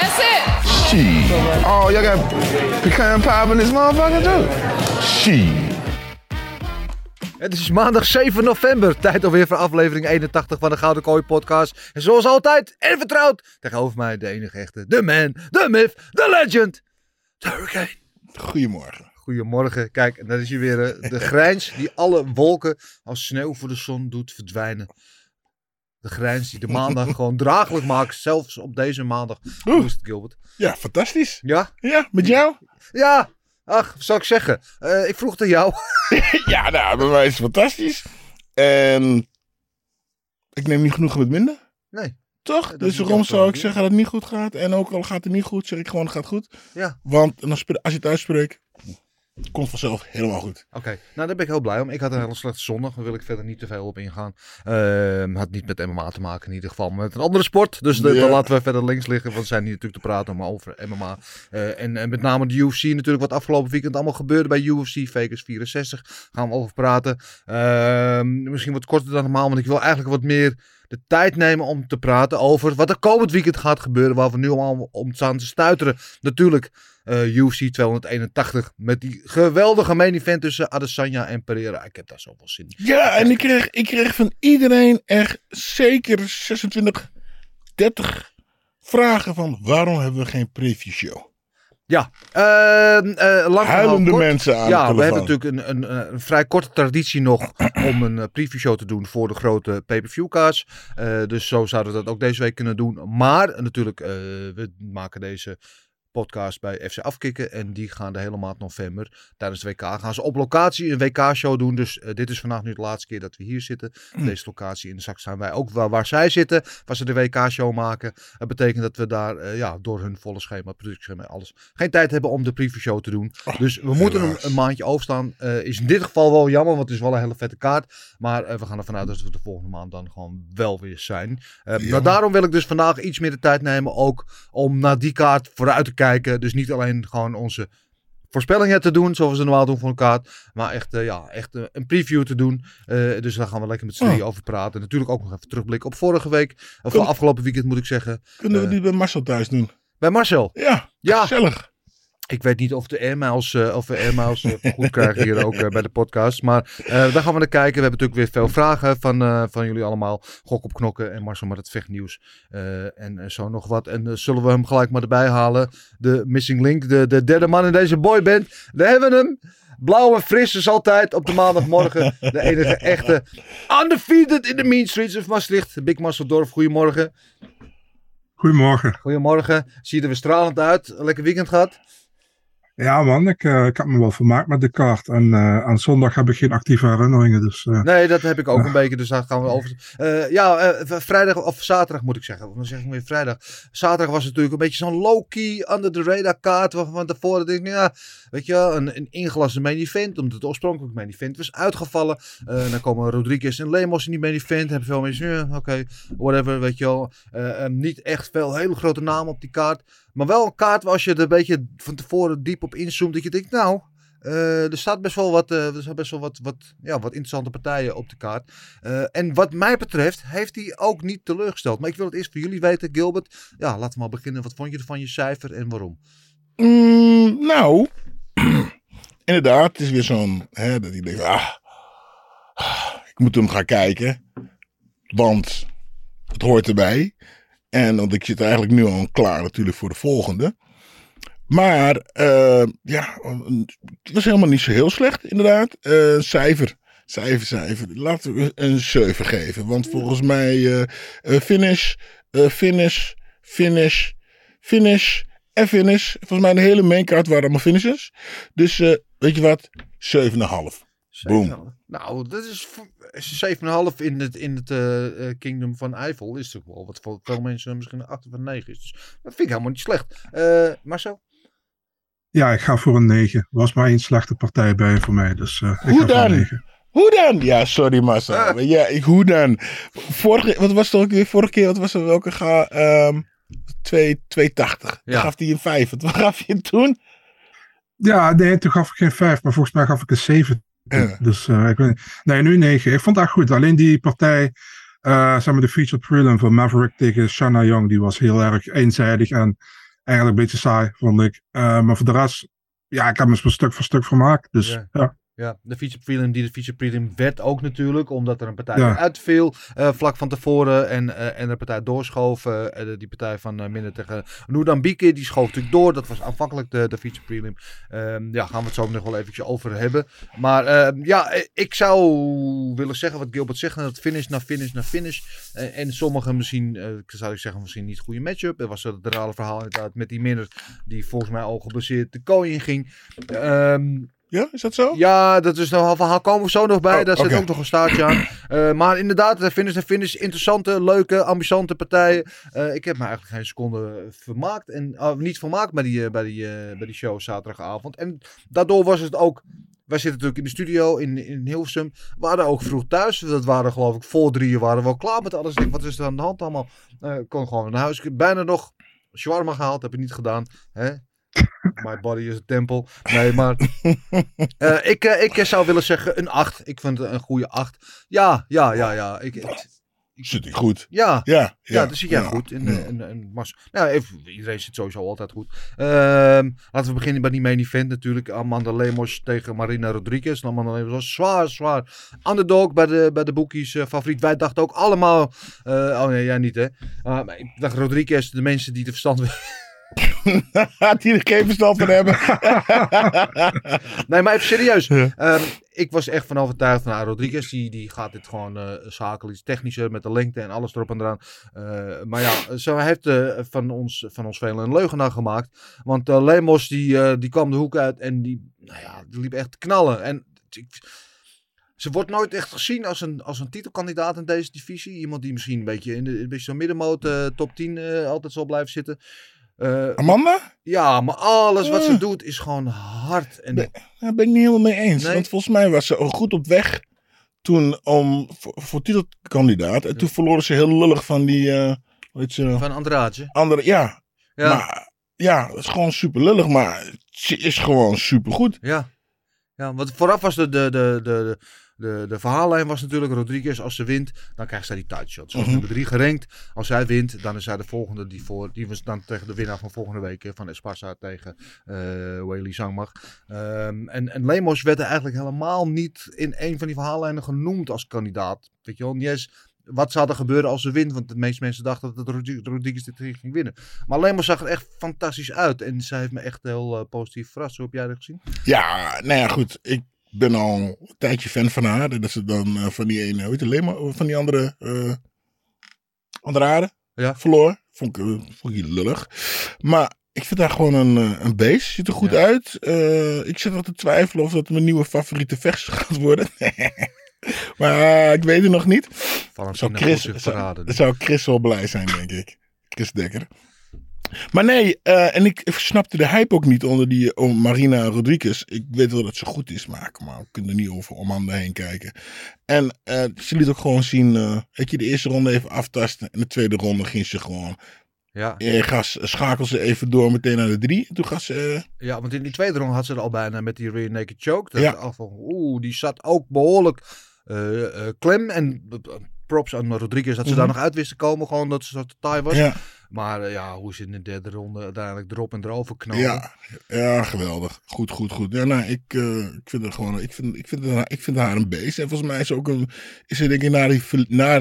That's it. Shit. Oh, y'all got pecan pie in this motherfucker too? Shit. Het is maandag 7 november. Tijd alweer voor aflevering 81 van de Gouden Kooi podcast. En zoals altijd, en vertrouwd, tegenover mij de enige echte, de man, de myth, de legend, de hurricane. Goedemorgen. Goedemorgen. Kijk, en dat is hier weer eh, de grijns die alle wolken als sneeuw voor de zon doet verdwijnen. De grijns die de maandag gewoon draaglijk maakt, zelfs op deze maandag. Hoe is het, Gilbert? Ja, fantastisch. Ja? Ja, met jou? Ja! Ach, zou ik zeggen? Eh, ik vroeg het aan jou. ja, nou, bij mij is het fantastisch. En ik neem niet genoeg met minder. Nee. Toch? dus waarom zou ik zeggen dat het niet goed gaat? En ook al gaat het niet goed, zeg ik gewoon het gaat goed. Ja. Want en als je het uitspreekt, komt vanzelf helemaal goed. Oké, nou daar ben ik heel blij om. Ik had een hele slechte zondag, daar wil ik verder niet te veel op ingaan. Ehm, had niet met MMA te maken in ieder geval, maar met een andere sport. Dus de- Ja. dan laten we verder links liggen, want we zijn hier natuurlijk te praten maar over MMA. Eh, en, en met name de UFC natuurlijk, wat afgelopen weekend allemaal gebeurde bij UFC Vegas 64. Gaan we over praten. Ehm, misschien wat korter dan normaal, want ik wil eigenlijk wat meer de tijd nemen om te praten over wat er komend weekend gaat gebeuren. Waar we nu allemaal om staan te stuiteren. Natuurlijk eh, UFC 281 met die geweldige main event tussen Adesanya en Pereira. Ik heb daar zoveel zin in. Ja, en ik kreeg, ik kreeg van iedereen echt zeker 26, 30 vragen van waarom hebben we geen preview show? Ja, eh, lang Huilende mensen aan Ja, we hebben natuurlijk een, een, een vrij korte traditie nog om een eh, preview show te doen voor de grote pay-per-view kaars. Eh, dus zo zouden we dat ook deze week kunnen doen. Maar eh, natuurlijk, eh, we maken deze podcast bij FC Afkikken. En die gaan de hele maand november tijdens de WK gaan ze op locatie een WK-show doen. Dus eh, dit is vandaag nu de laatste keer dat we hier zitten. Mm. deze locatie in de zak zijn wij ook wel waar zij zitten. Waar ze de WK-show maken. Dat betekent dat we daar eh, ja, door hun volle schema, productieschema, alles, geen tijd hebben om de preview show te doen. dus we moeten een, een maandje overstaan. Eh, is in dit geval wel jammer, want het is wel een hele vette kaart. Maar we gaan ervan uit dat we de volgende maand dan gewoon wel weer zijn. Maar daarom wil ik dus vandaag iets meer de tijd nemen ook om naar die kaart vooruit te kijken. Dus niet alleen gewoon onze voorspellingen te doen, zoals we normaal doen voor een kaart. Maar echt, eh, ja, echt eh, een preview te doen. Eh, dus daar gaan we lekker met z'n Oh. over praten. Natuurlijk ook nog even terugblikken op vorige week. Of Kom. afgelopen weekend moet ik zeggen. Kunnen we die bij Marcel thuis doen? Bij Marcel. Ja, Ja. gezellig. Ik weet niet of de airmiles, eh, of we airmiles eh, goed krijgen hier ook eh, bij de podcast. Maar daar gaan we naar kijken. We hebben natuurlijk weer veel vragen van, van jullie allemaal. Gok op knokken en Marcel met het vechtnieuws. En zo nog wat. En zullen we hem gelijk maar erbij halen. De missing link, de, de derde man in deze boyband. Daar hebben we hem. Blauw en fris is altijd op de maandagmorgen. De enige echte undefeated in the mean streets of Maastricht. Big Marcel Dorf, goedemorgen. Goedemorgen. Goedemorgen. Zie je er weer stralend uit. Lekker weekend gehad. Ja man, ik, eh, ik heb me wel vermaakt met de kaart. En eh, aan zondag heb ik geen actieve herinneringen. Dus eh, Nee, dat heb ik ook een beetje, dus daar gaan we over. Ja, vrijdag of zaterdag moet ik zeggen. Dan zeg ik weer vrijdag. Zaterdag was het natuurlijk een beetje zo'n low-key, under the radar kaart. Waarvan van tevoren denk ik, nou ja, weet je wel, een, een ingelassen main event. Omdat het oorspronkelijk main event was uitgevallen. Dan komen Rodriguez en Lemos in die main event. Hebben veel mensen, ja, oké, whatever, weet je wel. Niet echt veel hele grote namen op die kaart. Maar wel een kaart waar als je er een beetje van tevoren diep op inzoomt. Dat je denkt, nou, eh, er staat best wel wat, eh, er staan best wel wat, wat, ja, wat interessante partijen op de kaart. Eh, en wat mij betreft heeft hij ook niet teleurgesteld. Maar ik wil het eerst van jullie weten, Gilbert. Ja, laten we maar beginnen. Wat vond je ervan, je cijfer en waarom? Mm, nou, inderdaad, het is weer zo'n, hè, dat ik denk, ah, ik moet hem gaan kijken, want het hoort erbij. En want ik zit eigenlijk nu al klaar natuurlijk voor de volgende. Maar eh, ja, het was helemaal niet zo heel slecht inderdaad. Eh, cijfer, cijfer, cijfer. Laten we een 7 geven. Want volgens mij eh, finish, finish, finish, finish en finish. Volgens mij de hele maincard waren allemaal finishes. Dus weet je wat? 7,5. Boom. Nou, dat is v- 7,5 in het, in het eh, eh, Kingdom van Eiffel. Is toch wel wat voor veel mensen misschien een 8 of een 9 is. Dus dat vind ik helemaal niet slecht. Eh Marcel? Ja, ik ga voor een 9. Er was maar één slechte partij bij voor mij, dus eh, ik Hoe ga voor een dan? 9. Hoe dan? Ja, sorry Marcel. Maar Ja, ik, hoe dan? Vorige, wat was het ook weer? Vorige keer, wat was er? Welke ga? ehm 2, 280. Ja. Gaf hij een 5. Wat gaf je toen? Ja, nee, toen gaf ik geen 5, maar volgens mij gaf ik een 7. Ja. Dus eh, ik weet niet. Nee, nu 9. Ik vond dat goed. Alleen die partij, eh zeg maar de featured prelim van Maverick tegen Shanna Young, die was heel erg eenzijdig en eigenlijk een beetje saai, vond ik. Eh, maar voor de rest, ja, ik heb me stuk voor stuk vermaakt. Dus Ja. ja. Ja, de feature prelim die de feature prelim werd ook natuurlijk, omdat er een partij Ja. uitviel eh, vlak van tevoren en, eh, en de partij doorschoof. eh, die partij van uh, Minder tegen Noordambieke, die schoof natuurlijk door. Dat was aanvankelijk de, de feature prelim. Ehm, ja, gaan we het zo nog wel eventjes over hebben. Maar ehm, ja, ik zou willen zeggen wat Gilbert zegt, dat finish na finish na finish. En sommigen misschien, zou ik zeggen, misschien niet goede matchup. Er was het rare verhaal inderdaad met die Minder, die volgens mij al gebaseerd de kooi in ging. Ehm, Ja, is dat zo? ja, dat is nog een verhaal. Komen we zo nog bij. Oh, Daar zit ook nog een staartje aan. Eh, maar inderdaad, de finish en finish. Interessante, leuke, ambitiante partijen. Eh, ik heb me eigenlijk geen seconde vermaakt. En, ah, niet vermaakt bij die, eh, bij, die, bij die show zaterdagavond. En daardoor was het ook... Wij zitten natuurlijk in de studio in, in Hilversum. We waren ook vroeg thuis. Dat waren geloof ik voor drieën waren we al klaar met alles. Denk, wat is er aan de hand allemaal? Kon gewoon naar huis. Ik heb bijna nog shawarma gehaald. Heb ik niet gedaan. Hè? My body is a temple. Nee, maar... Eh, ik, eh, ik zou willen zeggen een 8. Ik vind het een goede 8. Ja, ja, ja, ja. Ik, ik- Zit hij goed? ja. Ja, Ja, ja. dat zit jij ja. goed. En, Ja. eh, en Mars. Nou, even, iedereen zit sowieso altijd goed. Ehm, laten we beginnen bij die main event natuurlijk. Amanda Lemos tegen Marina Rodriguez. En Amanda Lemos was zwaar, zwaar underdog bij de, bij de boekies eh, favoriet. Wij dachten ook allemaal... eh, oh nee, jij niet hè. Ah, maar ik dacht Rodriguez, de mensen die de verstand die er geen verstand van hebben. Nee, maar even serieus. Ja. Ehm, ik was echt van overtuigd van nou, Rodriguez. Die, die gaat dit gewoon eh zakelijk, iets technischer met de lengte en alles erop en eraan. Eh, maar ja, zo heeft eh, van, ons, van ons velen een leugenaar gemaakt. Want Lemos die, die kwam de hoek uit en die, nou ja, die liep echt te knallen. En ik- ze wordt nooit echt gezien als een, als een titelkandidaat in deze divisie. Iemand die misschien een beetje in de een beetje zo'n middenmoot top 10 eh, altijd zal blijven zitten. Eh, Amanda? ja, maar alles wat ze Ja. doet is gewoon hard. En. Daar ben ik niet helemaal mee eens. Nee? Want volgens mij was ze goed op weg toen om, voor, voor titelkandidaat. En toen verloren ze heel lullig van die, eh hoe heet ze, van Andrade. andere, ja. Ja. Maar ja, het is gewoon super lullig, maar ze is gewoon super goed. Ja. Ja, want vooraf was de, de, de, de, de, de verhaallijn was natuurlijk Rodriguez. Als ze wint, dan krijgt zij die title shot. Zoals Mhm. nummer drie gerankt. Als zij wint, dan is zij de volgende die voor. Die was dan tegen de winnaar van volgende week. Van Esparza tegen eh Weili Zangmar. Ehm, en, en Lemos werd er eigenlijk helemaal niet in een van die verhaallijnen genoemd als kandidaat. Weet je wel, niet eens wat zou er gebeuren als ze wint. Want de meeste mensen dachten dat Rodri- Rodriguez dit ging winnen. Maar Lemos zag er echt fantastisch uit. En zij heeft me echt heel eh, positief verrast. Hoe heb jij dat gezien? Ja, nou ja, goed. Ik ben al een tijdje fan van haar. Dat ze dan eh, van die ene, heet het, Lema, van die andere, eh Andrade Ja. verloor. Vond ik, eh, vond ik lullig. Maar ik vind haar gewoon een, een beest. Ziet er goed Ja. uit. Ik zit wel te twijfelen of dat mijn nieuwe favoriete vechtster gaat worden. maar ik weet het nog niet. Zou Chris, zou, zou Chris wel blij zijn, denk ik. Chris Dekker. Maar nee, eh, en ik snapte de hype ook niet onder die om Marina Rodriguez. Ik weet wel dat ze goed is, maar kom maar, we kunnen er niet over Amanda heen kijken. En eh, ze liet ook gewoon zien, eh weet je, de eerste ronde even aftasten. En de tweede ronde ging ze gewoon, Ja. ga, schakel ze even door meteen naar de drie. En toen gaat ze, ja, want in die tweede ronde had ze er al bijna met die rear naked choke. Dat Ja. ja. van, oeh, die zat ook behoorlijk eh, eh, klem. En props aan Rodriguez dat ze daar Mhm. nog uit wist te komen. Gewoon dat ze zo taai was. ja, Maar eh, ja, hoe ze in de derde ronde uiteindelijk erop en erover knallen. ja, ja, geweldig. Goed, goed, goed. Ja, nou, ik, eh, ik vind haar gewoon, ik vind, ik vind, haar, ik vind haar een beest. En volgens mij is ze ook een, is ze denk ik na die, ver- na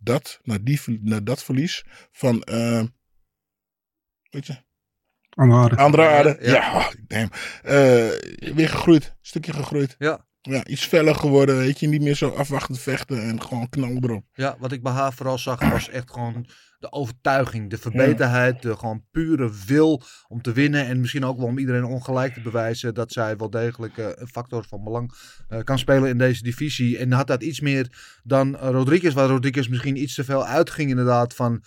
dat, na, die, ver- na dat verlies van, eh, weet je, Andrade. Andrade. Ja. Ja, oh, damn. Eh, weer gegroeid, een stukje gegroeid. Ja. Ja, iets feller geworden, weet je, niet meer zo afwachtend vechten en gewoon knal erop. Ja, wat ik bij haar vooral zag was echt gewoon de overtuiging, de verbeterheid, de gewoon pure wil om te winnen. En misschien ook wel om iedereen ongelijk te bewijzen dat zij wel degelijk eh, een factor van belang eh, kan spelen in deze divisie. En had dat iets meer dan eh, Rodriguez, waar Rodriguez misschien iets te veel uitging inderdaad van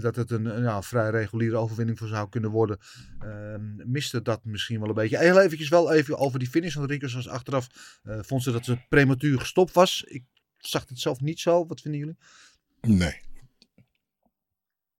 dat het een, een, ja, vrij reguliere overwinning voor zou kunnen worden. Ehm, miste dat misschien wel een beetje. Heel eventjes wel even over die finish van Rodriguez was achteraf. vond ze dat ze prematuur gestopt was. Ik zag het zelf niet zo. Wat vinden jullie? Nee.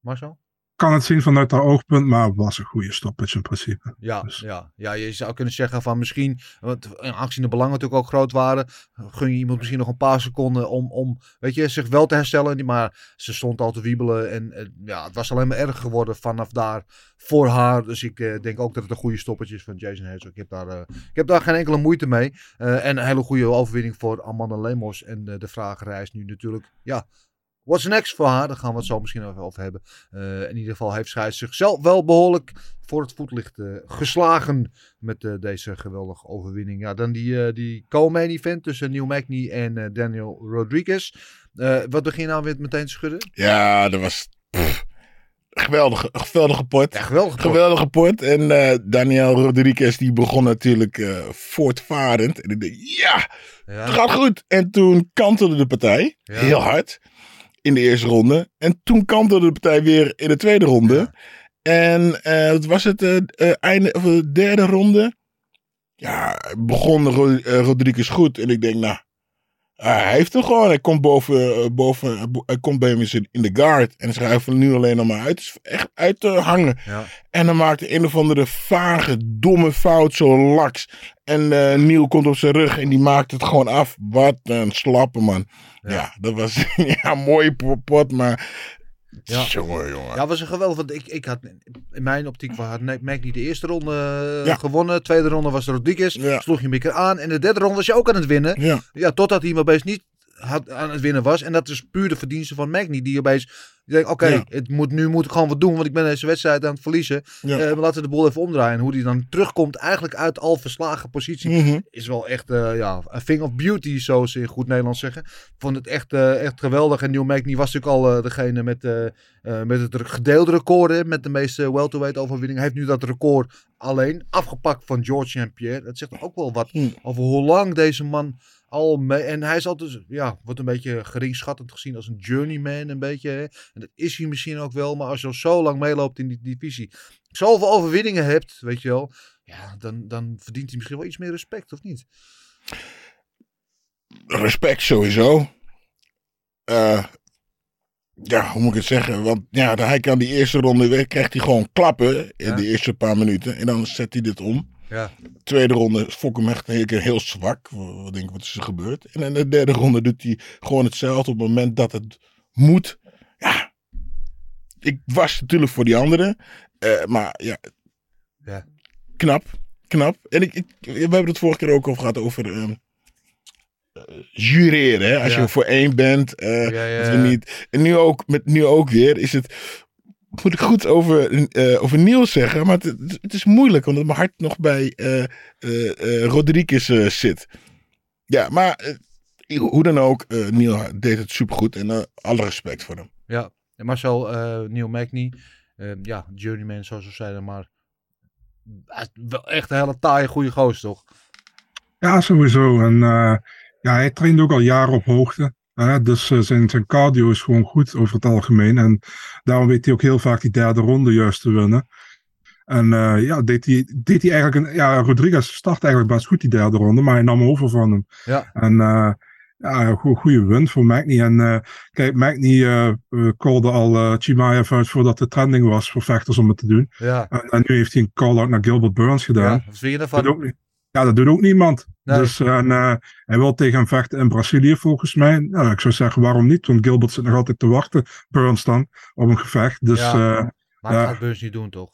Marcel? Kan het zien vanuit haar oogpunt, maar het was een goede stoppage in principe. Ja, Dus- ja, ja, je zou kunnen zeggen van misschien, want aangezien de belangen natuurlijk ook groot waren, gun je iemand misschien nog een paar seconden om, om weet je, zich wel te herstellen. Maar ze stond al te wiebelen en ja, het was alleen maar erger geworden vanaf daar voor haar. Dus ik eh, denk ook dat het een goede stoppetje is van Jason Herzog. Ik heb daar, eh, ik heb daar geen enkele moeite mee. Eh, en een hele goede overwinning voor Amanda Lemos. En de vraag rijst nu natuurlijk, ja, What's next voor haar? Daar gaan we het zo misschien even over hebben. Eh, in ieder geval heeft zij zichzelf wel behoorlijk voor het voetlicht eh, geslagen met eh, deze geweldige overwinning. Ja, dan die, die co-main event tussen Neil Magny en Daniel Rodriguez. Wat begin je nou weer meteen te schudden? Ja, dat was pff, geweldige, geweldige pot. Ja? Geweldige pot. En Daniel Rodriguez die begon natuurlijk voortvarend. En ik dacht, ja, Ja, het gaat goed. En toen kantelde de partij Ja. heel hard in de eerste ronde. En toen kantelde de partij weer in de tweede ronde. Ja. En wat was het eh, einde, of de derde ronde? Ja, begon Ro- Rodriguez goed. En ik denk, nou, hij heeft hem gewoon. Hij komt boven, eh, boven hij komt bij hem in de guard. En ze schuiven nu alleen nog maar uit. Echt uit te hangen. ja. En dan maakt een of andere vage, domme fout, zo laks. En eh Neil komt op zijn rug en die maakt het gewoon af. Wat een slappe man. Ja, dat was ja, een mooie pot, maar... Ja. Jongen, jongen. Ja, was een geweldig. Want ik, ik had in mijn optiek had Magny de eerste ronde eh, Ja. gewonnen. Tweede ronde was Rodriguez. Ja. Sloeg je hem een keer aan. En de derde ronde was je ook aan het winnen. Ja, Ja, totdat hij hem opeens niet had, aan het winnen was. En dat is puur de verdienste van Magny. Die opeens denkt, oké, Ja. het moet, nu moet ik gewoon wat doen. Want ik ben deze wedstrijd aan het verliezen. Ja. Eh, maar laten we de boel even omdraaien. En hoe die dan terugkomt eigenlijk uit al verslagen positie. Mhm. Is wel echt eh, ja, een thing of beauty, zoals ze in goed Nederlands zeggen. Ik vond het echt, eh, echt geweldig. En Neil Magny was natuurlijk al degene met, met het gedeelde record. Hè, met de meeste welterweight overwinning. Hij heeft nu dat record alleen afgepakt van George St. Pierre. Dat zegt ook wel wat Hm. over hoe lang deze man al mee... En hij is altijd, ja, wordt een beetje geringschattend gezien als een journeyman een beetje. Hè. En dat is hij misschien ook wel. Maar als je al zo lang meeloopt in die divisie. Zoveel overwinningen hebt, weet je wel. Ja, dan, dan verdient hij misschien wel iets meer respect, of niet? respect sowieso. Eh, ja, hoe moet ik het zeggen? Want ja, hij kan die eerste ronde weer, krijgt hij gewoon klappen in Ja. de eerste paar minuten. En dan zet hij dit om. Ja. Tweede ronde hem echt een keer heel zwak. Wat denk ik, wat is er gebeurd? En in de derde ronde doet hij gewoon hetzelfde op het moment dat het moet. Ja, ik was natuurlijk voor die anderen. Eh, maar ja, Ja. knap, knap. En ik, ik, we hebben het vorige keer ook over gehad over ehm, eh, jureren. Hè? Als Ja. je voor één bent, eh, Ja, we ja. niet. En nu ook, met nu ook weer, is het. Moet ik goed over, eh over Niels zeggen, maar het, het is moeilijk, omdat mijn hart nog bij eh eh, eh, Rodriguez eh, zit. Ja, maar hoe dan ook, eh Niel deed het supergoed en alle respect voor hem. Ja, en Marcel, eh Neil Magny, ja, journeyman zoals we zeiden, maar wel echt een hele taaie goede goos, toch? Ja, sowieso. En eh, ja, hij traint ook al jaren op hoogte. Hè? Dus eh, zijn, zijn cardio is gewoon goed over het algemeen. En daarom weet hij ook heel vaak die derde ronde juist te winnen. En eh, ja, deed hij, deed hij eigenlijk een. Ja, Rodriguez start eigenlijk best goed die derde ronde, maar hij nam over van hem. Ja. En eh, ja, go- goede win voor Magny. En kijk, Magny eh, callde al Chimaev uit voordat de trending was voor vechters om het te doen. Ja, En, en nu heeft hij een call-out naar Gilbert Burns gedaan. ja. wat vind je Dat daarvan? doet ook niet. Ja, dat doet ook niemand. Nee. Dus eh, en, eh, hij wil tegen hem vechten in Brazilië volgens mij. Nou, ik zou zeggen, waarom niet? Want Gilbert zit nog altijd te wachten, Burns dan, op een gevecht. Dus Ja. ja, Maar dat gaat Burns niet doen, toch?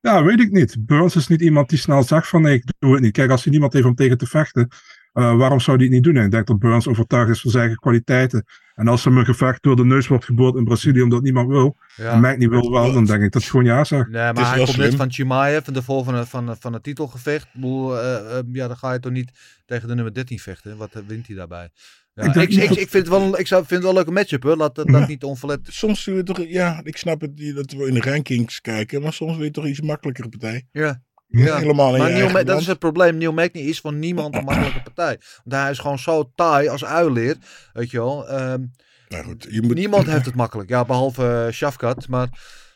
ja weet ik niet. Burns is niet iemand die snel zegt van nee, ik doe het niet. Kijk, als hij niemand heeft om tegen te vechten, Eh, waarom zou hij het niet doen? En ik denk dat Burns overtuigd is van zijn eigen kwaliteiten. En als hem een gevecht door de neus wordt geboord in Brazilië omdat niemand wil, Ja. en Mike niet wil wel, dan denk ik dat het gewoon ja zegt. Nee, maar is hij komt net van Chimaev, van de vol van, van, van het titelgevecht. Ik bedoel, eh, eh, ja, dan ga je toch niet tegen de nummer 13 vechten. Wat wint hij daarbij? Ja, Ik ik, ik, vind het wel, ik zou, vind het wel een leuke matchup hoor. Laat dat, dat niet onverlet. Soms wil je toch, ja, ik snap het, die- dat we in de rankings kijken, maar soms wil je toch iets makkelijkere partij. Ja. Ja. Helemaal in maar Neil Ma- dat is het probleem. Neil Magny is voor niemand een makkelijke partij. Want hij is gewoon zo taai als uileer. Weet je wel. Ehm, Nou goed, je moet, niemand heeft het makkelijk. Ja, behalve uh, Shafkat. Maar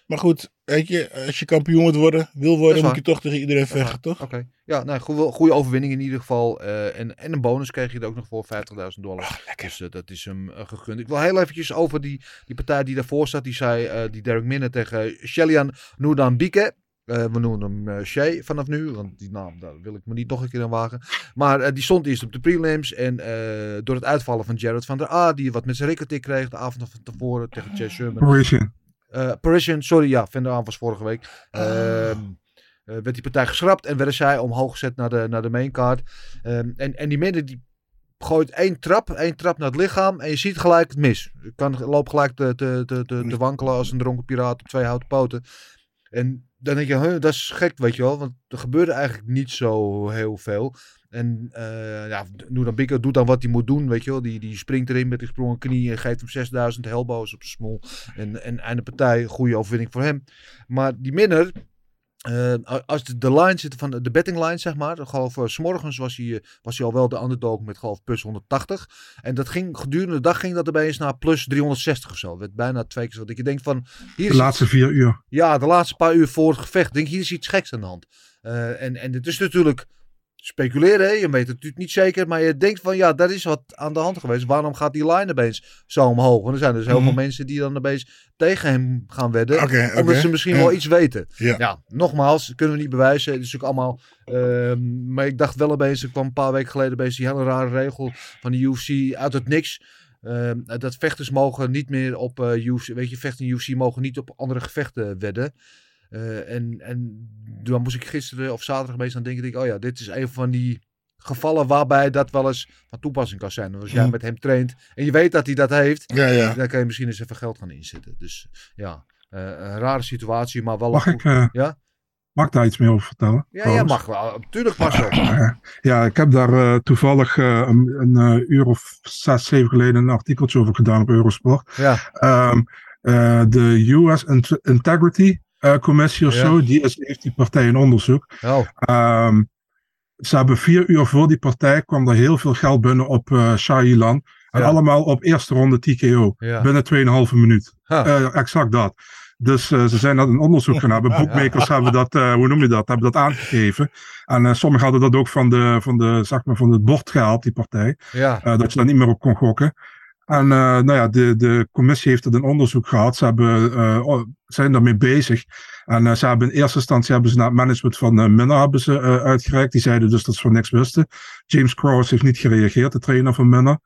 Maar goed, weet je, als je kampioen moet worden, wil worden, moet je toch tegen iedereen vechten, toch? Oké. Ja, nou, goede, goede overwinning in ieder geval. eh, en, en een bonus kreeg je er ook nog voor 50.000 dollar. Dus eh, dat is hem gegund. Ik wil heel eventjes over die, die partij die daarvoor staat. Die zei die Derek Minne tegen Shelian Noudambike. Eh we noemen hem eh Shay vanaf nu, want die naam daar wil ik me niet nog een keer aan wagen. Maar eh, die stond eerst op de prelims en eh, door het uitvallen van Jared van der A, die wat met zijn rikkertik kreeg de avond van tevoren tegen Chase Sherman. Parisian. Eh, Parisian, sorry, ja, Van der Aan was vorige week. Ehm, eh, werd die partij geschrapt en werden zij omhoog gezet naar de, naar de maincard. Ehm, en, en die midden die gooit één trap, één trap naar het lichaam en je ziet gelijk het mis. Je kan, loopt gelijk te, te, te, te, te wankelen als een dronken piraat op twee houten poten. En dan denk je, dat is gek, weet je wel. Want er gebeurde eigenlijk niet zo heel veel. En eh ja, doet dan wat hij moet doen, weet je wel. Die, die springt erin met die gesprongen knie en geeft hem 6000 helbo's op zijn smol. En, en einde partij, goede overwinning voor hem. Maar die minner, eh, als de, de line zit van de, betting line, zeg maar. Uh, 's morgens was hij, eh, was hij al wel de underdog met geloof plus 180. En dat ging gedurende de dag ging dat erbij eens naar plus 360 of zo. werd bijna twee keer zo. Dat je denkt van... Hier De is laatste vier uur. ja, de laatste paar uur voor het gevecht. Denk hier is iets geks aan de hand. Uh, en, en het is natuurlijk speculeren, hè? je weet het natuurlijk niet zeker. Maar je denkt van, ja, daar is wat aan de hand geweest. Waarom gaat die line opeens zo omhoog? Want er zijn dus heel mm -hmm. veel mensen die dan opeens tegen hem gaan wedden. Okay, omdat okay. ze misschien ja. wel iets weten. Ja. ja. nogmaals, kunnen we niet bewijzen. Het is natuurlijk allemaal... Uh, maar ik dacht wel opeens, er kwam een paar weken geleden opeens die hele rare regel van de UFC uit het niks. Uh, dat vechters mogen niet meer op uh, UFC, weet je, vechten in UFC mogen niet op andere gevechten wedden. Uh, en, en dan moest ik gisteren of zaterdag bezig aan denken, denk ik, oh ja, dit is een van die gevallen waarbij dat wel eens van toepassing kan zijn. Als jij met hem traint en je weet dat hij dat heeft, ja, ja. dan kan je misschien eens even geld gaan inzetten. Dus ja, uh, een rare situatie, maar wel Mag een ik, uh, ja? mag ik daar iets meer over vertellen? Ja, mag wel. Tuurlijk pas wel. Ja, ik heb daar toevallig een, een uur of zes, zeven geleden een artikeltje over gedaan op Eurosport. Ja. Um, de US Int Integrity uh, commissie of ja. zo, die is, heeft die partij in onderzoek. Oh. Um, ze hebben vier uur voor die partij kwam er heel veel geld binnen op uh, Shailan. En Ja. allemaal op eerste ronde TKO. Ja. Binnen 2,5 minuut. Ha. Uh, exact dat. Dus uh, ze zijn dat een onderzoek gaan hebben. Bookmakers hebben dat, uh, hoe noem je dat, hebben dat aangegeven. En sommigen hadden dat ook van, de, van, de, zeg maar, van het bord gehaald, die partij. Ja. dat je daar niet meer op kon gokken. En nou ja, de, de commissie heeft het een onderzoek gehad. Ze hebben, oh, zijn daarmee bezig. En ze hebben in eerste instantie hebben ze naar het management van uh, Minna hebben ze, uitgereikt. Die zeiden dus dat ze van niks wisten. James Cross heeft niet gereageerd, de trainer van Minna.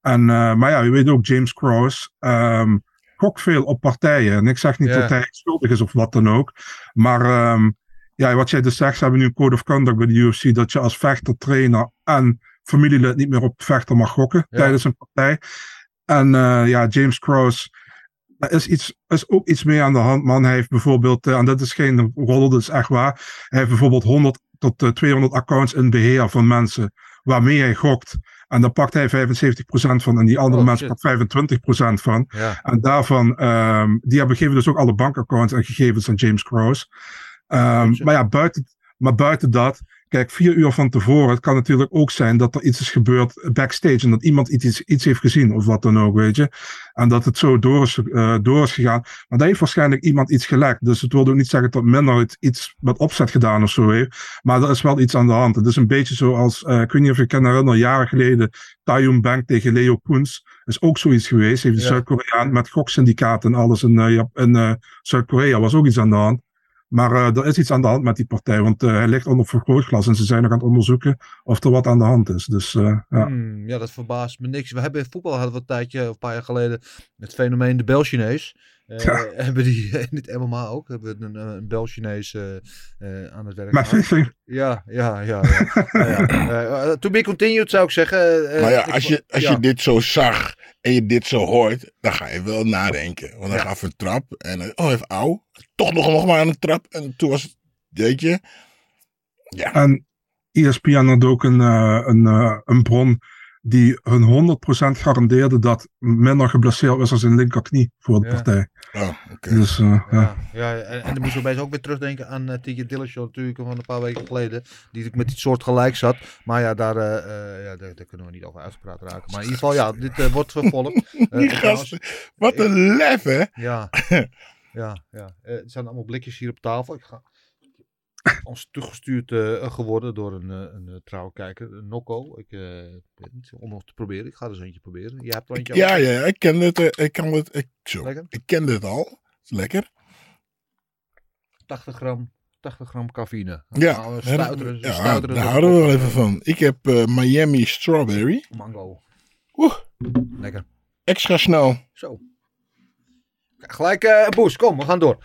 En, maar ja, je weet ook, James Cross um, gok veel op partijen. En ik zeg niet dat hij schuldig is of wat dan ook. Maar um, ja, wat jij dus zegt, ze hebben nu een code of conduct bij de UFC dat je als vechter, trainer en familielid niet meer op vechter mag gokken tijdens een partij. En uh, ja, James Cross, er is, iets, is ook iets meer aan de hand, man. Hij heeft bijvoorbeeld, uh, en dat is geen rol, dat is echt waar. Hij heeft bijvoorbeeld 100 tot uh, 200 accounts in beheer van mensen waarmee hij gokt. En daar pakt hij 75% van en die andere Oh, mensen pakt 25% van. Ja. En daarvan, um, die hebben gegeven dus ook alle bankaccounts en gegevens aan James Cross. Um, Shit. maar ja, buiten, maar buiten dat, kijk, vier uur van tevoren, het kan natuurlijk ook zijn dat er iets is gebeurd backstage en dat iemand iets, iets heeft gezien of wat dan ook, weet je. En dat het zo door is, uh, door is gegaan. Maar daar heeft waarschijnlijk iemand iets gelekt. Dus het wil ook niet zeggen dat Minder iets met opzet gedaan of zo heeft. Maar er is wel iets aan de hand. Het is een beetje zoals, uh, ik weet niet of je kan herinneren, jaren geleden, Taiyun Bank tegen Leo Koens. is ook zoiets geweest. Heeft de Ja. Zuid-Koreaan met goksyndicaten en alles in, uh, in Zuid-Korea was ook iets aan de hand. Maar uh, er is iets aan de hand met die partij, want uh, hij ligt onder vergrootglas en ze zijn nog aan het onderzoeken of er wat aan de hand is. Dus uh, ja. Hmm, ja, dat verbaast me niks. We hebben in voetbal hadden we een tijdje, een paar jaar geleden, het fenomeen de Belchinees. Eh, Ja. Hebben die in het MMA ook? Hebben we een, een Bel-Chinees eh, eh, aan het werk Maar vissing. Ja, ja, ja. ja. Nou ja. Eh, eh, to be continued zou ik zeggen. Eh, maar ja, ik- als je, als ja. je dit zo zag en je dit zo hoort, dan ga je wel nadenken. Want dan Ja. gaf een trap en oh, even auw. Toch nog, nog maar een trap. En toen was het, weet je. Ja, En ESPN had ook een, eh, een, eh, een bron die hun 100% garandeerde dat minder geblesseerd was als zijn linkerknie voor de Ja. partij. oh, oké. Dus eh, ja. Ja, ja en, en dan moesten we opeens ook weer terugdenken aan uh, Tigger Dillashaw natuurlijk van een paar weken geleden. Die natuurlijk met iets soort gelijk zat. Maar ja, daar, eh, eh, ja, daar, daar kunnen we niet over uitgepraat raken. Maar in ieder geval, ja, dit eh, wordt vervolgd. Eh, Die en gasten, wat een lef, hè? Ja, ja, ja. Eh, er zijn allemaal blikjes hier op tafel. Ik ga ons toegestuurd eh, geworden door een, eh, een, eh, trouwe kijker, Nokko. Ik weet niet, om nog te proberen. Ik ga er eens eentje proberen. Jij hebt eentje Ja, ja, ik ken het. Ik kan het. Ik, zo, Lekker? ik kende het al. Is lekker. 80 gram, 80 gram cafeïne. Ja, Nou, een hè, stuiteren, ja, stuiteren daar houden we wel even van. Ik heb Miami Strawberry. Mango. Oeh, Lekker. extra snel. Zo. Gelijk een boost. Kom, we gaan door.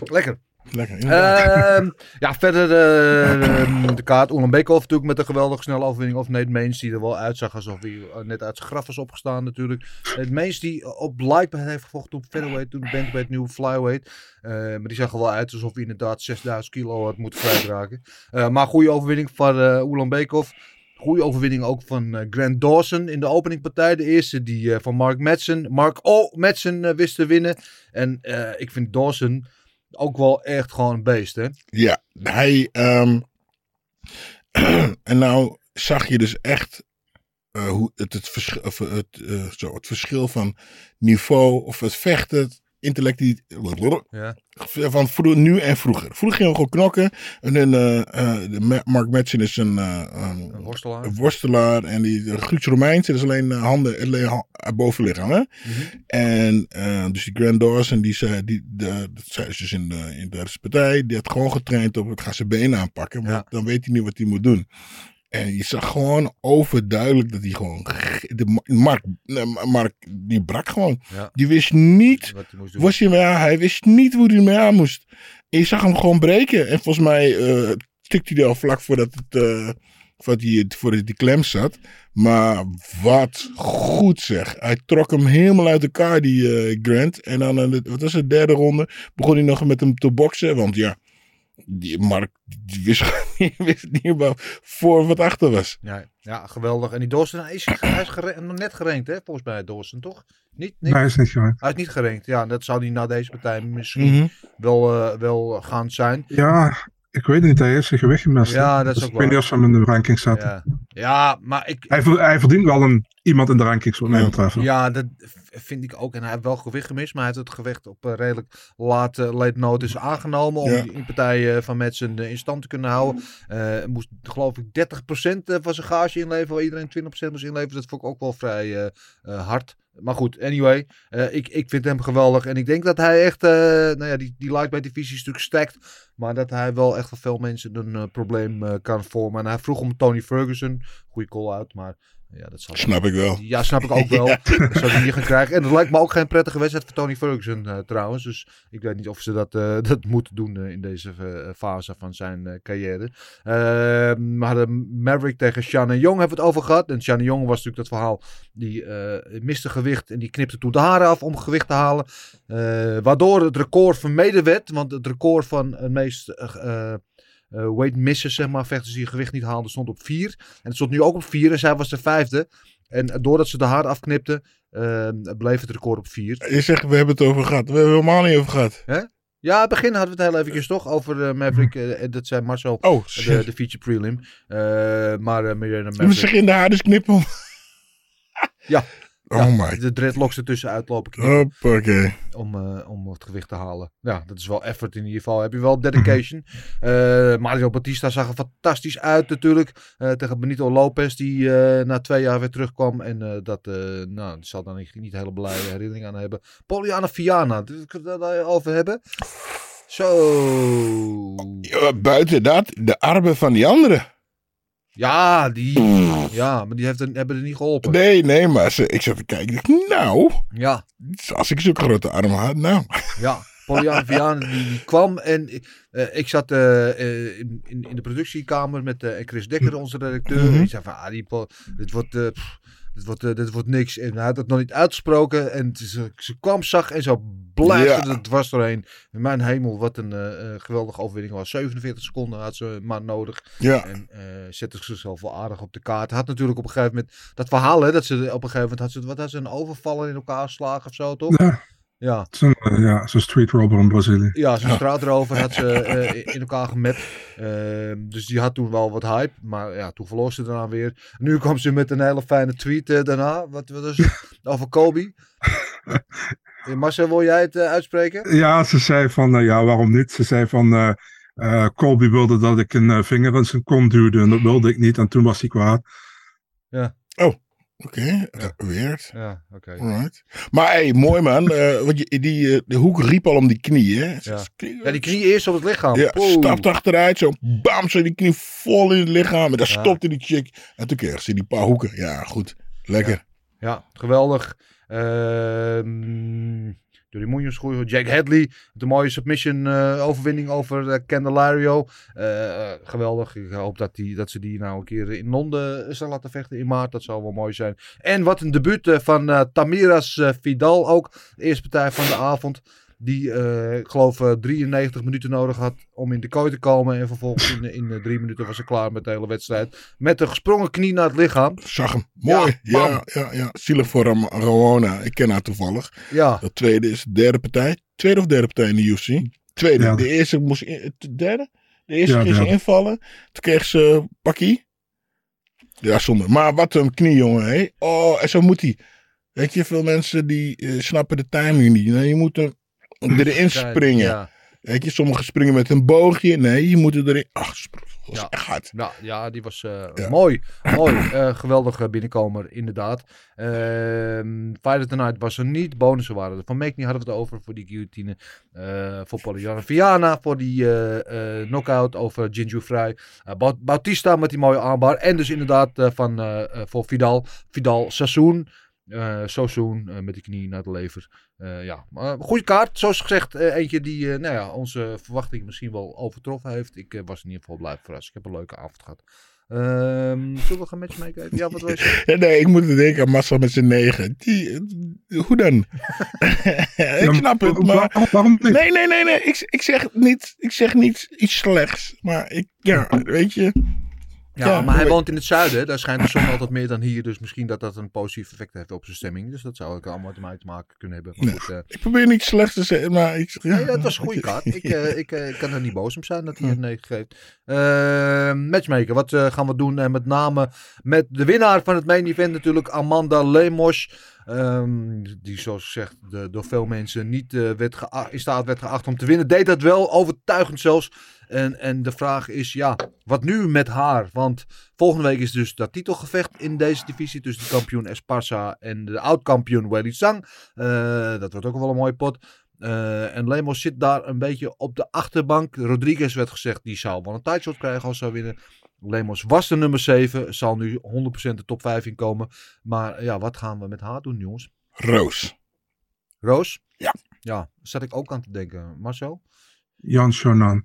Lekker. Lekker. inderdaad. Ehm, ja, verder eh, de kaart. Beekhoff natuurlijk met een geweldig snelle overwinning. Of Nate Meens die er wel uitzag alsof hij eh, net uit zijn graf was opgestaan natuurlijk. Nate Meens die op lightweight heeft gevochten op featherweight. Toen bantamweight, nu flyweight. Eh, maar die zag er wel uit alsof hij inderdaad 6000 kilo had moeten kwijtraken. Eh maar goede overwinning van uh, Beekhoff. Goede overwinning ook van eh, Grant Dawson in de openingpartij. De eerste die eh, van Mark Madsen. Mark O. Madsen eh, wist te winnen. En eh, ik vind Dawson ook wel echt gewoon een beest, hè? Ja, hij. ehm, en nou zag je dus echt eh, hoe het, het, verschil, of het, eh, zo, het verschil van niveau of het vechten, het intellect, Ja. van vro- nu en vroeger. Vroeger gingen we gewoon knokken. En dan, de Ma- Mark Madsen is een, eh, een, Een worstelaar. een worstelaar. En die de Grieks Romeins, dat is alleen handen, alleen ha- bovenlichaam. Hè? Mhm. En dus die Grand Dawson, die zei, die, de, dat zei ze dus in de, in de partij, die had gewoon getraind op het gaan zijn benen aanpakken. Want Ja. dan weet hij niet wat hij moet doen. En je zag gewoon overduidelijk dat hij gewoon. De Ma- Mark, Mark, die brak gewoon. Ja. Die wist niet. Wat hij moest doen. Was hij, mee aan, hij wist niet hoe hij mee aan moest. En je zag hem gewoon breken. En volgens mij eh stukte hij al vlak voordat het. eh, voordat, hij, voordat die klem zat. Maar wat goed zeg. Hij trok hem helemaal uit elkaar, die eh, Grant. En dan, wat was het, derde ronde, begon hij nog met hem te boksen. Want ja, die Mark die wist, niet- wist niet waar voor wat achter was. Ja, ja, geweldig. En die Dawson, hij is, hij is gere- nog net gerankt, hè? Volgens mij Dawson, toch? Niet? Nee. hij is niet gewend. Hij is niet gerankt. Ja, dat zou hij na deze partij misschien Mhm. wel, eh, wel gaan zijn. Ja, ik weet niet. Hij heeft zijn gewicht gemist. Ja, dat is Dus ook ik weet niet of ze hem in de ranking zetten. Ja, ja maar ik... Hij, hij verdient wel een, iemand in de rankings, wat mij Ja. betreft. Ja, dat vind ik ook. En hij heeft wel gewicht gemist, maar hij heeft het gewicht op redelijk late, late notice aangenomen. Om Ja. die partij eh, van Madsen eh, in stand te kunnen houden. Eh moest geloof ik 30% eh, van zijn gage inleveren, waar iedereen 20% moest inleveren. Dat vond ik ook wel vrij hard. Maar goed, anyway, eh, ik, ik vind hem geweldig. En ik denk dat hij echt, eh, nou ja, die, die lightweight divisie is natuurlijk stacked. Maar dat hij wel echt voor veel mensen een eh, probleem kan vormen. En hij vroeg om Tony Ferguson. Goede call-out, maar ja, dat zal Snap ik wel. ja, snap ik ook wel. Dat zou hij niet gaan krijgen. En dat lijkt me ook geen prettige wedstrijd voor Tony Ferguson eh, trouwens. Dus ik weet niet of ze dat, eh, dat moeten doen eh, in deze fase van zijn carrière. We hadden Maverick tegen Shannon Young hebben we het over gehad. En Shannon Young was natuurlijk dat verhaal. Die miste gewicht en die knipte toen de haren af om gewicht te halen. Waardoor het record vermeden werd. Want het record van het meest... eh, eh, weight misses, zeg maar, vechters die gewicht niet haalden, stond op 4. En het stond nu ook op 4 en zij was de vijfde. En doordat ze de haar afknipte, eh, bleef het record op 4. Je zegt, we hebben het over gehad. We hebben het helemaal niet over gehad. Ja, in het begin hadden we het heel eventjes toch over eh, Maverick. eh, dat zei Marcel, Oh, de, de feature prelim. Maar uh, Je Maverick... zich in de haar dus knippen. Ja. Oh my. De dreadlocks ertussen uitlopen Hoppakee. om, eh, om het gewicht te halen. Ja, dat is wel effort in ieder geval. Heb je wel dedication. Eh, Mario Batista zag er fantastisch uit natuurlijk. eh, tegen Benito Lopez die na twee jaar weer terugkwam. En dat nou, zal daar niet, niet hele blije herinnering aan hebben. Poliana Viana, kunnen we het daar over hebben? Zo. Buiten dat, de armen van die anderen. Ja, die, Ja, maar die heeft er, hebben er niet geholpen. Nee, nee, maar ze, ik zat te kijken. Ik dacht, nou, Ja, als ik zulke grote armen had, nou. ja. Poliana Vianen die, die kwam en eh, ik zat eh, eh, in, in, de productiekamer met Chris Dekker, onze redacteur. En die zei van, ah, die, dit wordt... pff, dit wordt, eh, dit wordt niks. En hij had het nog niet uitgesproken. En ze, ze kwam, zag en zo blaasde Ja. het dwars doorheen. Mijn hemel, wat een eh, eh, geweldige overwinning was. 47 seconden had ze maar nodig. Ja, En eh, zette zichzelf wel aardig op de kaart. Had natuurlijk op een gegeven moment dat verhaal, hè, dat ze op een gegeven moment had ze, wat had ze, een overvallen in elkaar slagen of zo, toch? Ja, Ja. zo'n eh, ja, zo'n street robber in Brazilië. Ja, zijn straatrover had ze eh, in elkaar gemapt. Ehm, dus die had toen wel wat hype. Maar ja, toen verloor ze daarna weer. Nu kwam ze met een hele fijne tweet eh, daarna. Wat, wat is het? Over Kobe. Marcel, wil jij het uitspreken? Ja, ze zei van, ja, waarom niet? Ze zei van, eh eh, Colby wilde dat ik een vinger in zijn kont duwde en dat wilde ik niet. En toen was hij kwaad. Oké. Weird. Ja, oké. Maar hey, mooi man. eh, want je, die, eh, de hoek riep al om die knie, hè? Ja. Ja, die knie eerst op het lichaam. Ja, Poeh. stapt achteruit, zo bam, zo die knie vol in het lichaam. En dan Ja. stopte die chick. En toen kreeg ze die paar hoeken. Ja, goed. Lekker. Ja, geweldig. Ehm Johnny Munoz, goed. Jack Hadley, een mooie submission eh, overwinning over eh, Candelario. Eh, geweldig. Ik hoop dat, die, dat ze die nou een keer in Londen zullen laten vechten in maart. Dat zou wel mooi zijn. En wat een debuut van Tamiras Vidal ook. De eerste partij van de avond. Die, eh, ik geloof, eh, 93 minuten nodig had om in de kooi te komen. En vervolgens in, in eh, drie minuten was ze klaar met de hele wedstrijd. Met een gesprongen knie naar het lichaam. Zag hem. Mooi. Ja, Ja, ja, ja. Zielig voor Ram Ramona. Ik ken haar toevallig. Ja, Dat tweede is de derde partij. Tweede of derde partij in de UFC? Tweede. Ja. De eerste moest in, de derde? De eerste Ja, ging ze invallen. Toen kreeg ze pakkie. Ja, zonde. Maar wat een knie, jongen. Hé. Oh, en zo moet hij. Weet je, veel mensen die eh, snappen de timing niet. Nee, je moet hem erin springen. Ja. Weet je, sommigen springen met een boogje. Nee, je moet erin. Ach, dat was Ja. echt hard. Ja, ja, die was eh, Ja. mooi. Mooi. Eh, geweldige binnenkomer, inderdaad. Ehm Fight of the Night was er niet. Bonussen waren er. Van Meekni hadden we het over voor die guillotine. Eh voor Poliana Viana voor die knockout over Jinju Vrij. Baut- Bautista met die mooie armbar. En dus inderdaad van, voor Vidal. Vidal Sassoon. Eh Sassoon eh, met die knie naar de lever. Eh, ja, maar goede kaart. Zoals gezegd, eh, eentje die eh, nou ja, onze verwachtingen misschien wel overtroffen heeft. Ik eh, was in ieder geval blij verrast. Ik heb een leuke avond gehad. Ehm zullen we gaan matchmaken? Ja, wat wil je nee, ik moet denken aan Massa met zijn negen. Die, hoe dan? ik snap het, maar... Waarom, waarom niet? Nee, nee, nee, nee. Ik, ik, zeg niet, ik zeg niet iets slechts. Maar ik, ja, weet je. Ja, Ja, maar hij woont in het zuiden. Daar schijnt de zon altijd meer dan hier. Dus misschien dat dat een positief effect heeft op zijn stemming. Dus dat zou ook allemaal met mij te maken kunnen hebben. Nee. goed, eh, Ik probeer niet slecht te zeggen, maar ik ja. nee, dat was een goede kaart. Ik, eh, ik, eh, ik kan er niet boos om zijn dat hij een 9 geeft. Matchmaker, wat gaan we doen? En met name met de winnaar van het main event natuurlijk, Amanda Lemos. Ehm, die zoals gezegd de, door veel mensen niet eh, werd in staat werd geacht om te winnen. Deed dat wel, overtuigend zelfs. En, en de vraag is, ja, wat nu met haar? Want volgende week is dus dat titelgevecht in deze divisie tussen de kampioen Esparza en de oud-kampioen Weili Zhang. Eh, dat wordt ook wel een mooie pot. Eh, en Lemos zit daar een beetje op de achterbank. Rodriguez werd gezegd, die zou wel een tijdshot krijgen als zou winnen. Lemos was de nummer 7, zal nu 100% de top 5 inkomen. Maar ja, wat gaan we met haar doen, jongens? Roos. Roos? Ja. Ja, zat ik ook aan te denken. Marcel? Jan Shonan.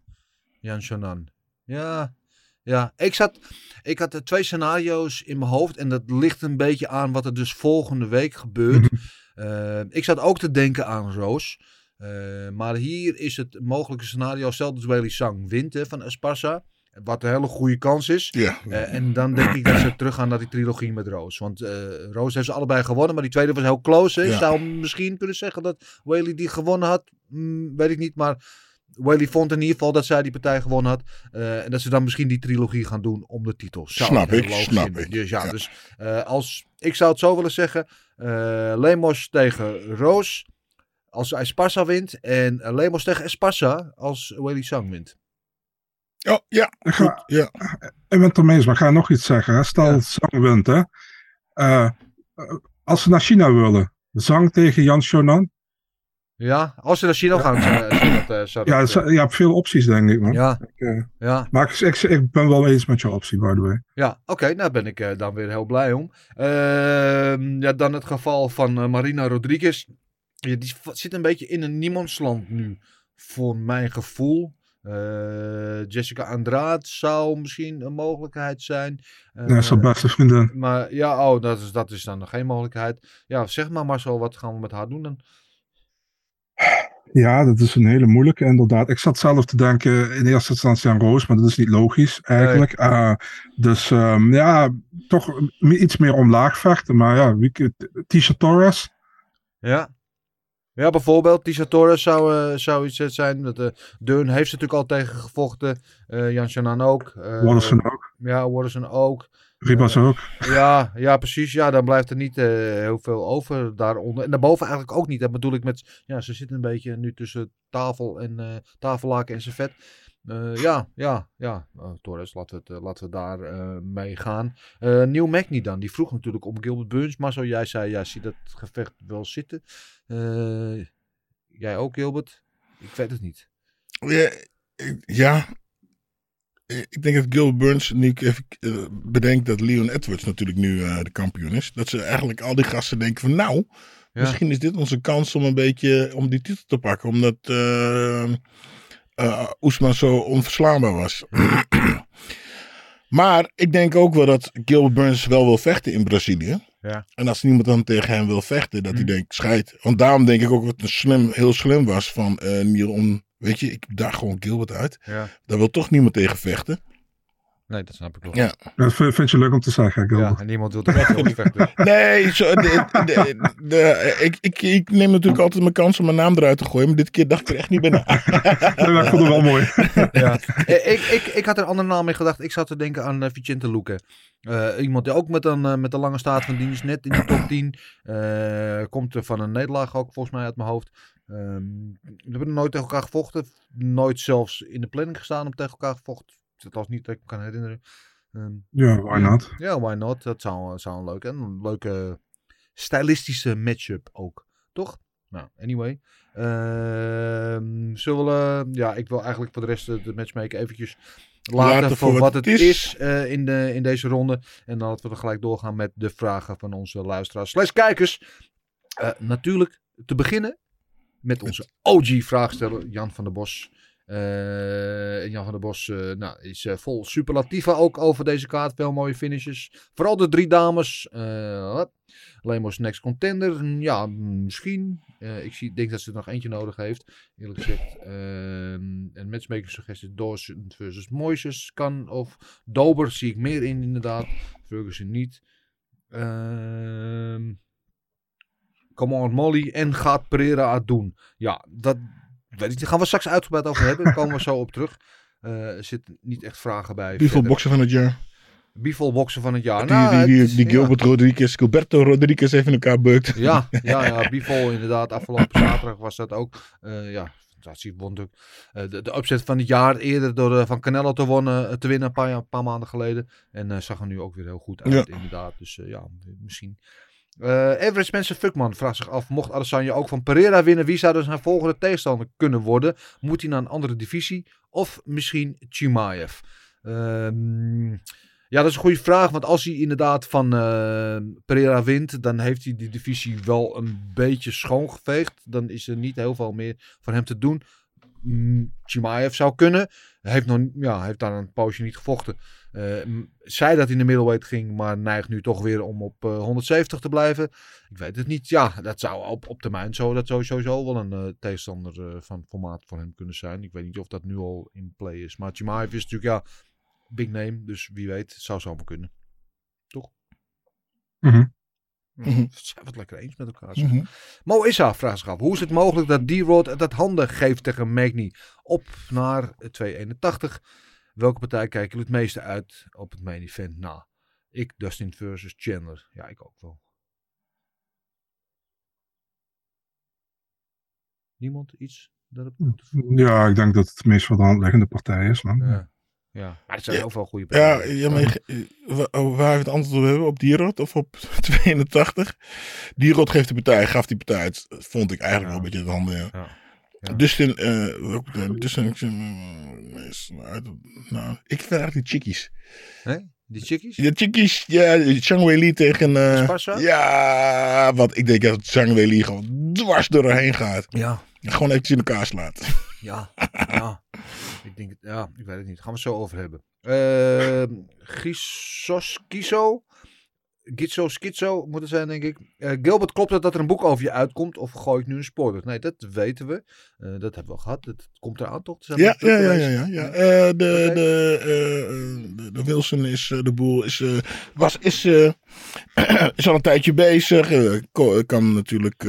Jan Shonan. Ja, ja. Ik, zat, ik had er twee scenario's in mijn hoofd. En dat ligt een beetje aan wat er dus volgende week gebeurt. Eh, ik zat ook te denken aan Roos. Eh, maar hier is het mogelijke scenario. Weili Sang wint hè, van Esparza. Wat een hele goede kans is. Ja. Eh, en dan denk ik dat ze teruggaan naar die trilogie met Roos. Want eh, Roos heeft ze allebei gewonnen, maar die tweede was heel close. Hè? Je Ja. zou misschien kunnen zeggen dat Whaley die gewonnen had. Hmm, weet ik niet, maar Whaley vond in ieder geval dat zij die partij gewonnen had. Eh, en dat ze dan misschien die trilogie gaan doen om de titel. Zou Snap ik, snap ik. Dus ja, Ja. dus als, ik zou het zo willen zeggen. Lemos tegen Roos als Esparza wint. En Lemos tegen Esparza als Whaley Sang wint. Oh, ja, Ik goed. ga, Ja. ik ben het ermee eens, maar ik ga nog iets zeggen. Hè. Stel, Ja. Zhang wint, hè. Eh, eh, als ze naar China willen, Zhang tegen Jan Shonan. Ja, als ze naar China gaan, zou, zou dat, eh, zou Ja, dat, is- je hebt veel opties, denk ik, man. Ja. Ik, ja. maar ik, ik, ik ben wel eens met je optie, by the way. Ja, oké, nou ben ik dan weer heel blij om. Ehm, ja, dan het geval van Marina Rodriguez. Ja, die zit een beetje in een niemandsland nu, voor mijn gevoel. Eh, Jessica Andrade zou misschien een mogelijkheid zijn. Eh, Ja, zijn beste vriendin. Maar ja, oh, dat is, dat is dan nog geen mogelijkheid. Ja, zeg maar Marcel, wat gaan we met haar doen dan? Ja, dat is een hele moeilijke, inderdaad. Ik zat zelf te denken in eerste instantie aan Roos, maar dat is niet logisch eigenlijk. Eh, dus ehm, ja, toch iets meer omlaag vechten. Maar ja, Tisha Torres. Ja. Ja, bijvoorbeeld, Tisha Torres zou, eh, zou iets eh, zijn. Dat, eh Deun heeft ze natuurlijk al tegen gevochten. Jan Shanan ook. Waterson ook. Ja, Waterson ook. Ribas ook. Ja, ja, precies. Ja, dan blijft er niet heel veel over daaronder. En daarboven eigenlijk ook niet. Dat bedoel ik met... Ja, ze zitten een beetje nu tussen tafel en tafellaken en servet. Eh ja, ja, ja. Oh, Torres, laten we, het, eh, laten we daar eh, mee gaan. Eh Neil Magny dan. Die vroeg natuurlijk om Gilbert Burns. Maar zo jij zei, jij ziet dat gevecht wel zitten. Eh, jij ook, Gilbert? Ik weet het niet. Ja, ik- ja. Eh, ik denk dat Gil Burns, nu ik even eh, bedenk dat Leon Edwards natuurlijk nu eh, de kampioen is. Dat ze eigenlijk al die gasten denken van nou, Ja. misschien is dit onze kans om een beetje om die titel te pakken. Omdat eh, Oesman zo onverslaanbaar was. maar ik denk ook wel dat Gilbert Burns wel wil vechten in Brazilië. Ja. En als niemand dan tegen hem wil vechten, dat hij denkt, scheid. Want daarom denk ik ook dat het slim, heel slim was van Neil om, weet je, ik daag gewoon Gilbert uit. Ja. Daar wil toch niemand tegen vechten. Nee, dat snap ik wel. Ja. Dat vind, je leuk om te zeggen, Gilbert. Ja, en niemand wil er echt over vechten. Nee, zo, de, de, de- ik, ik, ik neem natuurlijk altijd mijn kans om mijn naam eruit te gooien. Maar dit keer dacht ik er echt niet bij na. Nee, maar ik vond het wel mooi. ja. Eh, ik, ik, ik had er een andere naam mee gedacht. Ik zat te denken aan uh, Vicente Luque. Eh, iemand die ook met een, eh, met een lange staat van dienst net in de top 10. eh, komt er van een nederlaag ook volgens mij uit mijn hoofd. Ehm, we hebben nooit tegen elkaar gevochten. Nooit zelfs in de planning gestaan om tegen elkaar gevochten. Dat was niet dat ik me kan herinneren. Ehm, Ja, why not? Ja, why not? Dat zou, zou een leuke, en een leuke stylistische matchup ook. Toch? Nou, anyway. Ehm, zullen we... Ja, ik wil eigenlijk voor de rest de matchmaker eventjes laten, Laten voor wat het is, eh, in, de, in deze ronde. En dan laten we er gelijk doorgaan met de vragen van onze luisteraars slash kijkers. Eh, natuurlijk te beginnen met onze OG-vraagsteller Jan van der Bos. Uh, Jan van der Bos uh, nou, is uh, vol superlatieven ook over deze kaart. Veel mooie finishes. Vooral de drie dames. Uh, Lemos next contender. Ja, misschien. ik zie, denk dat ze er nog eentje nodig heeft. Eerlijk gezegd. Ehm, en matchmaking suggestie Dawson versus Moises kan. Of Dober zie ik meer in inderdaad. Ferguson niet. Ehm, Come on Molly. En gaat Pereira het doen. Ja, dat... Weet ik, daar gaan we straks uitgebreid over hebben. Daar komen we zo op terug. Uh, er zitten niet echt vragen bij. Bivol boksen van het jaar. Bivol boksen van het jaar. Die, nou, die, die, die Gilbert ja. Rodriguez, Gilberto Rodriguez even in elkaar beukt. Ja, ja, ja Bivol inderdaad. Afgelopen zaterdag was dat ook. Uh, ja, fantastisch. Won uh, de, de upset van het jaar eerder door uh, van Canelo te, wonnen, te winnen een paar, een paar maanden geleden. En zag er nu ook weer heel goed uit, ja. inderdaad. Dus ja, misschien. Average Spencer Fuckman vraagt zich af: mocht Adesanya ook van Pereira winnen, wie zou dus zijn volgende tegenstander kunnen worden? Moet hij naar een andere divisie of misschien Chimaev? Uh, ja, dat is een goede vraag, want als hij inderdaad van uh, Pereira wint, dan heeft hij die divisie wel een beetje schoongeveegd. Dan is er niet heel veel meer voor hem te doen. Mm, Chimaev zou kunnen. Hij heeft, nog, ja, heeft daar een poosje niet gevochten. Uh, zei dat hij in de middleweight ging, maar neigt nu toch weer om op uh, 170 te blijven. Ik weet het niet. Ja, dat zou op, op termijn zo, dat sowieso wel een uh, tegenstander van formaat voor hem kunnen zijn. Ik weet niet of dat nu al in play is. Maar Chimaev is natuurlijk, ja, big name. Dus wie weet, het zou zomaar kunnen. Toch? Mm. Mm -hmm. Zijn we het lekker eens met elkaar. Mm -hmm. Mo Issa vraagt zich af. Hoe is het mogelijk dat D-Rod het handen geeft tegen Magny op naar 281? Welke partij kijken jullie het meeste uit op het main event na? Ik, Dustin versus Chandler. Ja, ik ook wel. Niemand iets daarop? Ja, ik denk dat het de meest voor de hand liggende partij is. Man. Ja. Ja, maar er zijn Ja. heel veel goede Ja, partijen. ja maar je- wa- oh, waar we het antwoord op hebben? Op Dierot of op 82? Dierot geeft de partij, gaf die partij. Het vond ik eigenlijk wel een beetje het handen. Ja. Ja. Ja. Dus in, eh, dus in, eh, is- nou, ik vind eigenlijk die chickies. Hè? Die chickies? De chickies, ja, Chang Wei Li tegen. eh, ja, wat ik denk dat Chang Wei Li gewoon dwars doorheen gaat. Ja. Gewoon eventjes in elkaar slaat. Ja, ja. Ik denk, het- ja, ik weet het niet. Gaan we het zo over hebben. Uh, Gisos, Kiso, Gitso, Schizo moet het zijn, denk ik. Eh, Gilbert, klopt het dat er een boek over je uitkomt? Of gooi ik nu een spoiler? Nee, dat weten we. Eh, dat hebben we al gehad. Dat komt eraan, toch? Zijn Ja, ja, ja, ja. ja, ja. Eh, de, de, de, Wilson is, de boel is, was, is, is al een tijdje bezig. Kan natuurlijk,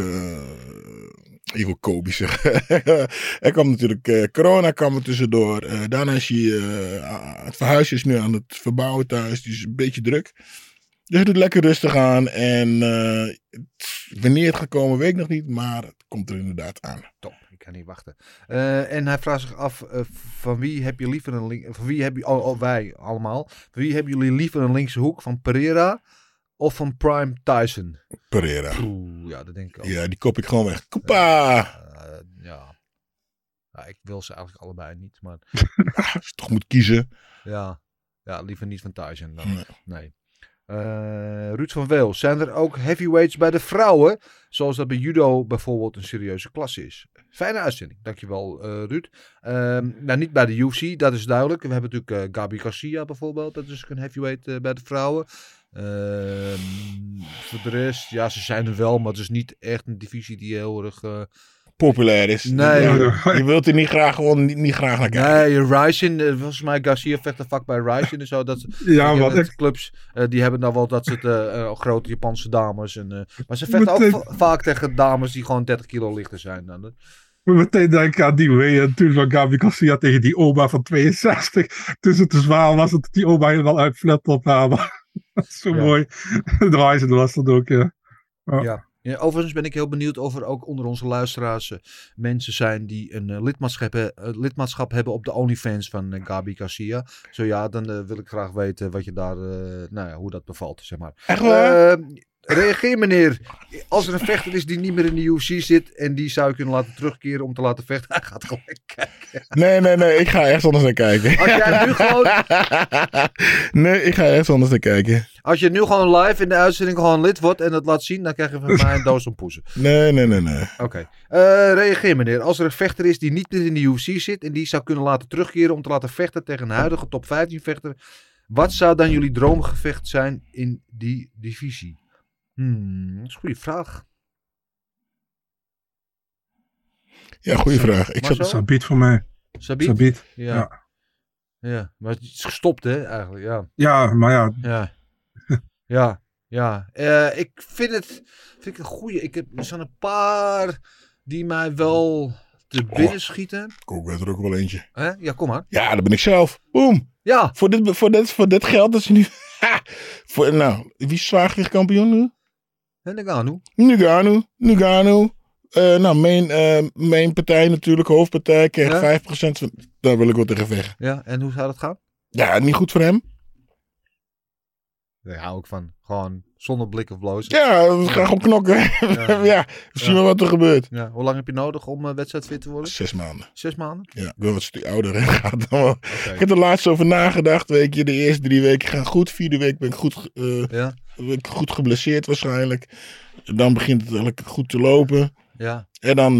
Kobe zeggen. er kwam natuurlijk eh, corona kwam er tussendoor. Eh, daarna is eh, het verhuizen is nu aan het verbouwen thuis. Is een beetje druk. Dus het doet lekker rustig aan. En wanneer het gaat komen, weet ik nog niet. Maar het komt er inderdaad aan. Top, ik kan niet wachten. En hij vraagt zich af, van wie heb je liever een link... Van wie heb je... Wij allemaal. Van wie hebben jullie liever een linkse hoek? Van Pereira of van Prime Tyson? Pereira. Oeh, ja, dat denk ik ook. Ja, die kop ik gewoon weg. Koepa! Eh, ja. ja. Ik wil ze eigenlijk allebei niet, maar Als je toch moet kiezen. ja, ja liever niet van Tyson dan. Nee. Nee. Eh, Ruud van Weel, zijn er ook heavyweights bij de vrouwen? Zoals dat bij judo bijvoorbeeld een serieuze klasse is. Fijne uitzending, dankjewel uh, Ruud. Ehm, nou, niet bij de UFC, dat is duidelijk. We hebben natuurlijk uh, Gabi Garcia bijvoorbeeld, dat is een heavyweight uh, bij de vrouwen. Ehm, voor de rest, ja, ze zijn er wel, maar het is niet echt een divisie die heel erg uh, populair is. Nee. Je, je wilt er niet graag gewoon niet, niet graag naar kijken. Nee, Ryzen, uh, volgens mij Garcia vecht er vak bij Ryzen en zo. Dat, ja, wat ik... clubs, uh, die hebben nou wel dat soort uh, grote Japanse dames. En, maar ze vechten ook va vaak tegen dames die gewoon 30 kilo lichter zijn dan. Ik meteen denken aan die weeën toen van Gabi Garcia tegen die oma van 62. Toen ze te zwaar was, dat die oma helemaal uitflapt op haar. dat is zo ja. mooi. Ryzen was dat ook, ja. Oh. ja. Ja, overigens ben ik heel benieuwd of er ook onder onze luisteraars uh, mensen zijn die een uh, lidmaatschap, uh, lidmaatschap, hebben op de OnlyFans van Gabi Garcia. Zo ja, dan wil ik graag weten wat je daar, nou ja, hoe dat bevalt, zeg maar. Echt waar? Reageer meneer, als er een vechter is die niet meer in de UFC zit en die zou je kunnen laten terugkeren om te laten vechten, hij gaat gelijk kijken. Nee, nee, nee, ik ga ergens anders naar kijken. Als jij nu gewoon... nee, ik ga ergens anders naar kijken. Als je nu gewoon live in de uitzending gewoon lid wordt en dat laat zien, dan krijg je van mij een doos om poezen. Nee, nee, nee, nee. Oké. Okay. Uh, reageer meneer. Als er een vechter is die niet meer in de UFC zit en die zou kunnen laten terugkeren om te laten vechten tegen een huidige top 15 vechter, wat zou dan jullie droomgevecht zijn in die divisie? Hmm, dat is een goede vraag. Ja, goede vraag. Ik zat... Sabit voor mij. Sabit? Sabit. Ja. ja. ja. maar het is gestopt hè, eigenlijk. Ja, ja maar ja. Ja. ja. Ja, uh, ik vind het vind ik een goede. Ik heb, er zijn een paar die mij wel te binnen oh, schieten. Ik weet er ook wel eentje. Hè? Ja, kom maar. Ja, dat ben ik zelf. Boom. Ja. Voor dit, voor dit, voor dit geld dat ze nu... voor, nou, wie is zwaargewichtkampioen nu? Nagano. Nagano. Nagano. Uh, nou, mijn, uh, mijn partij natuurlijk, hoofdpartij, kreeg ja? 5% van... Daar wil ik wat tegen vechten. Ja, en hoe zou dat gaan? Ja, niet goed voor hem. Daar hou ik van. Gewoon zonder blik of bloos. Ja, we gaan gewoon knokken. Ja, ja we zien ja. wel wat er gebeurt. Ja. Hoe lang heb je nodig om uh, wedstrijdfit te worden? Zes maanden. Zes maanden? Ja, ik ben wat stuk ouder. Hè. Gaat dan wel. Okay. Ik heb er laatst over nagedacht. Weet je, de eerste drie weken gaan goed. Vierde week ben ik goed, uh, goed geblesseerd waarschijnlijk. Dan begint het eigenlijk goed te lopen. Ja. En dan... Uh,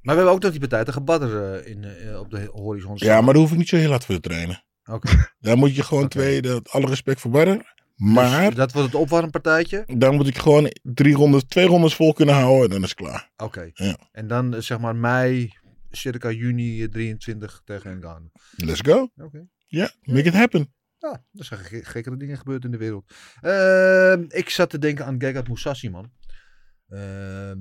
maar we hebben ook nog die partij tegen Badder in, op de horizon. Ja, maar daar hoef ik niet zo heel hard voor te trainen. Oké. Okay. Daar moet je gewoon okay. twee... Dat, alle respect voor Badder. Maar... Dus dat wordt het opwarmpartijtje? Dan moet ik gewoon drie rondes, twee rondes vol kunnen houden en dan is het klaar. Oké. Okay. Ja. En dan zeg maar mei, circa juni 23 tegen Engano. Let's go. Oké. Ja, make it happen. Ja, er zijn gek gekkere dingen gebeurd in de wereld. Uh, ik zat te denken aan Gegard Moussassi, man. Uh,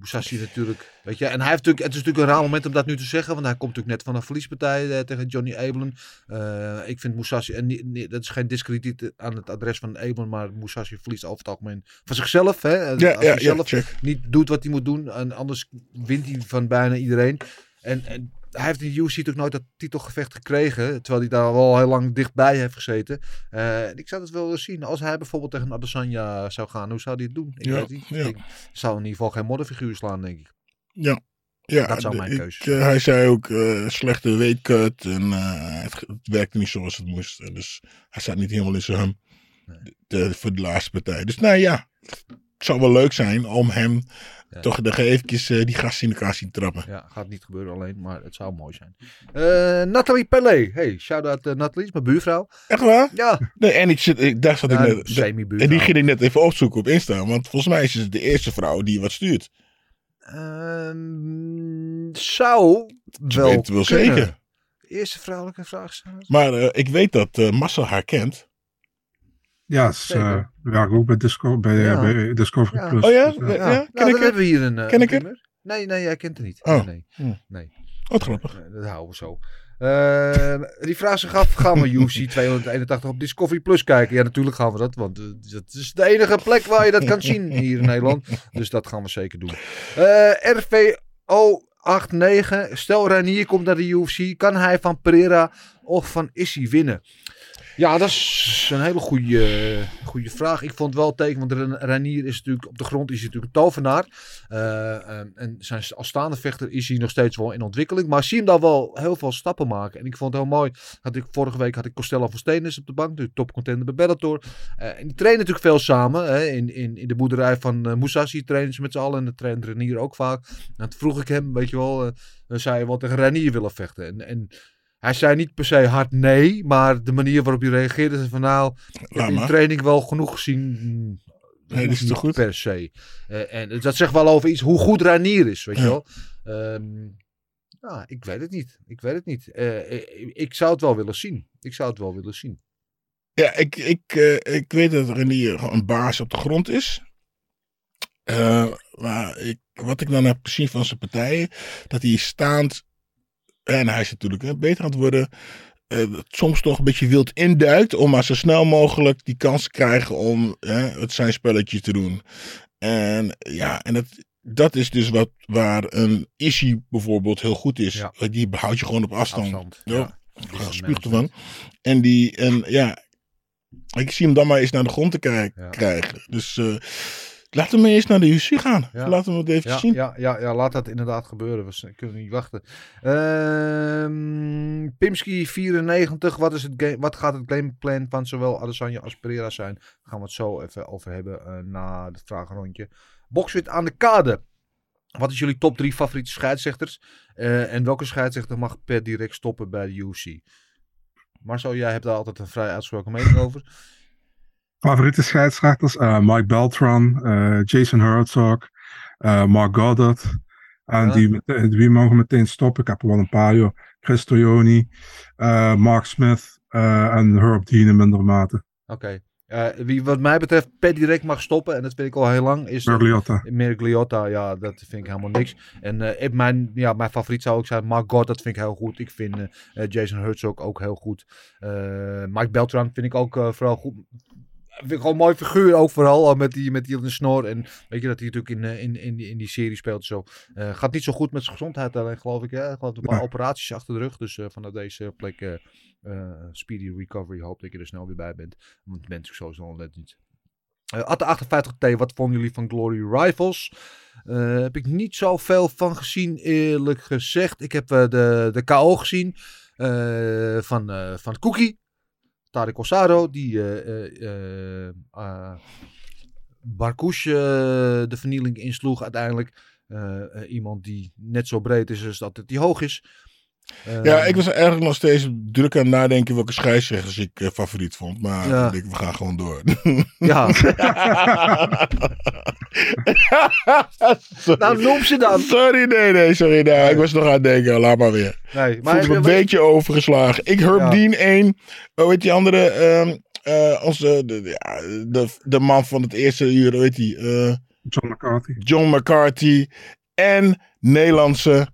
Musashi natuurlijk, weet je. En hij heeft natuurlijk, het is natuurlijk een raar moment om dat nu te zeggen, want hij komt natuurlijk net van een verliespartij eh, tegen Johnny Abelen. Uh, ik vind Musashi, en nie, nie, dat is geen discrediet aan het adres van Abelen, maar Musashi verliest over het algemeen van zichzelf. Hè? Ja, Als ja, hij zelf ja, niet doet wat hij moet doen, en anders wint hij van bijna iedereen. En, en hij heeft in UFC natuurlijk nooit dat titelgevecht gekregen. Terwijl hij daar wel heel lang dichtbij heeft gezeten. Eh, ik zou het wel zien. Als hij bijvoorbeeld tegen Adesanya zou gaan, hoe zou hij het doen? Ik Ja, weet niet. ja. Ik zou in ieder geval geen modderfiguur slaan, denk ik. Ja. Ja, Dat zou mijn keuze zijn. eh, hij zei ook eh, slechte weightcut en het, het werkte niet zoals het moest. Dus hij staat niet helemaal in zijn hum de- voor de laatste partij. Dus nou ja, zou wel leuk zijn om hem Ja. toch nog eventjes eh, die gasten in elkaar zien trappen. Ja, gaat niet gebeuren alleen, maar het zou mooi zijn. Eh Nathalie Pelé. Hey, shout-out uh, Nathalie, is mijn buurvrouw. Echt waar? Ja. Nee, en ik zit, ik, daar zat Ja, ik net. En die ging ik net even opzoeken op Insta. Want volgens mij is het de eerste vrouw die wat stuurt. Ehm, zou Ze wel wel zeker. Eerste vrouwelijke vraag. Maar eh, ik weet dat eh Massa haar kent. Ja, ze uh, werken ook bij, Disco, bij, Ja. bij Discovery Ja. Plus. Oh ja? Dus, Ja. Ja, Ken nou, ik hebben we hier een. eh, Ken ik het? Nee, nee, jij kent het niet. Oh. Nee, Hm. nee. Wat grappig. Eh, Dat houden we zo. Eh, die vraag zich af, gaan we UFC 281 op Discovery Plus kijken? Ja, natuurlijk gaan we dat, want eh, dat is de enige plek waar je dat kan zien hier in Nederland. Dus dat gaan we zeker doen. Eh, RVO 89, stel Ranier komt naar de UFC, kan hij van Pereira of van Issy winnen? Ja, dat is een hele goede, goede vraag. Ik vond wel teken, want Ranier is natuurlijk op de grond is natuurlijk een tovenaar. Eh, ehm, en zijn als staande vechter is hij nog steeds wel in ontwikkeling. Maar ik zie hem daar wel heel veel stappen maken. En ik vond het heel mooi. Had ik, vorige week had ik Costello van Steenis op de bank. De topcontender bij Bellator. Eh, en die trainen natuurlijk veel samen. Hè, in, in, in de boerderij van uh, Musashi trainen ze met z'n allen. En de traint Ranier ook vaak. En toen vroeg ik hem, weet je wel, eh, dan zei hij wel tegen Ranier willen vechten. En, en hij zei niet per se hard nee, maar de manier waarop hij reageerde is van nou, ik heb in training wel genoeg gezien. Nee, dat hoeft is niet goed. Per se. Eh, en dat zegt wel over iets, hoe goed Ranier is, weet je wel. Ja, ik weet het niet. Ik weet het niet. Eh, ik, ik zou het wel willen zien. Ik zou het wel willen zien. Ja, ik, ik, eh, ik weet dat Renier een baas op de grond is. Eh, maar ik, wat ik dan heb gezien van zijn partijen, dat hij staand, en hij is natuurlijk hè, beter aan het worden, eh, soms toch een beetje wild induikt om maar zo snel mogelijk die kans te krijgen om hè, het zijn spelletje te doen. En ja, en dat, dat is dus wat waar een Issy bijvoorbeeld heel goed is. Ja. Die houdt je gewoon op afstand. Afstand. Ja. Ja. Spuugt ervan. En die, en ja, ik zie hem dan maar eens naar de grond te Ja. krijgen. Dus eh laten we maar eens naar de UC gaan. Ja. Laten we het even Ja, zien. ja, ja, ja, laat dat inderdaad gebeuren. We kunnen niet wachten. Ehm Pimski 94. Wat, is het game, wat gaat het gameplan van zowel Adesanya als Pereira zijn? Daar gaan we het zo even over hebben eh, na het vragenrondje. Boxwit aan de kade. Wat is jullie top 3 favoriete scheidsrechters? Eh, en welke scheidsrechter mag per direct stoppen bij de UFC? Marcel, jij hebt daar altijd een vrij uitsproken mening over. Favoriete scheidsrechters? eh, Mike Beltran, eh, Jason Herzog, eh, Mark Goddard. En Ja. die, die mogen meteen stoppen. Ik heb er wel een paar, joh. Chris Toyoni, Mark Smith en Herb Dean in mindere mate. Oké. Wie wat mij betreft per direct mag stoppen, en dat vind ik al heel lang, is... Mergliotta. Mergliotta, ja, dat vind ik helemaal niks. En ik- mijn, ja, mijn favoriet zou ook zijn Mark God, dat vind ik heel goed. Ik vind Jason Herzog ook heel goed. Mike Beltran vind ik ook vooral goed. Vind ik gewoon een mooi figuur ook vooral, al met die, met die de snor. En weet je dat hij natuurlijk in, eh, in, in, die, in die serie speelt zo. Eh, gaat niet zo goed met zijn gezondheid alleen, geloof ik. Hè? Ik geloof een paar operaties achter de rug. Dus eh, vanuit deze plek eh, eh, speedy recovery. Hoop dat je er snel weer bij bent. Want mensen sowieso net niet. Eh Atte 58T, wat vonden jullie van Glory Rivals? Eh, heb ik niet zoveel van gezien, eerlijk gezegd. Ik heb eh, de, de KO gezien eh, van, eh van Cookie. Tarek Osaro, die eh, de vernieling insloeg uiteindelijk. Iemand die net zo breed is als dat het die hoog is. Eh, Ja, ik was eigenlijk nog steeds druk aan het nadenken welke scheidsrechters ik eh, favoriet vond. Maar Ja. ik denk, we gaan gewoon door. Ja. sorry. nou, noem ze dan. Sorry, nee, nee, sorry. Nee, Ik was nog aan het denken, laat maar weer. Nee, Maar een beetje overgeslagen. Ik Herb Ja. Dean één. Hoe heet die andere? ehm eh, onze, de, ja, de, de man van het eerste uur, hoe heet die? Eh, John McCarthy. John McCarthy. En Nederlandse.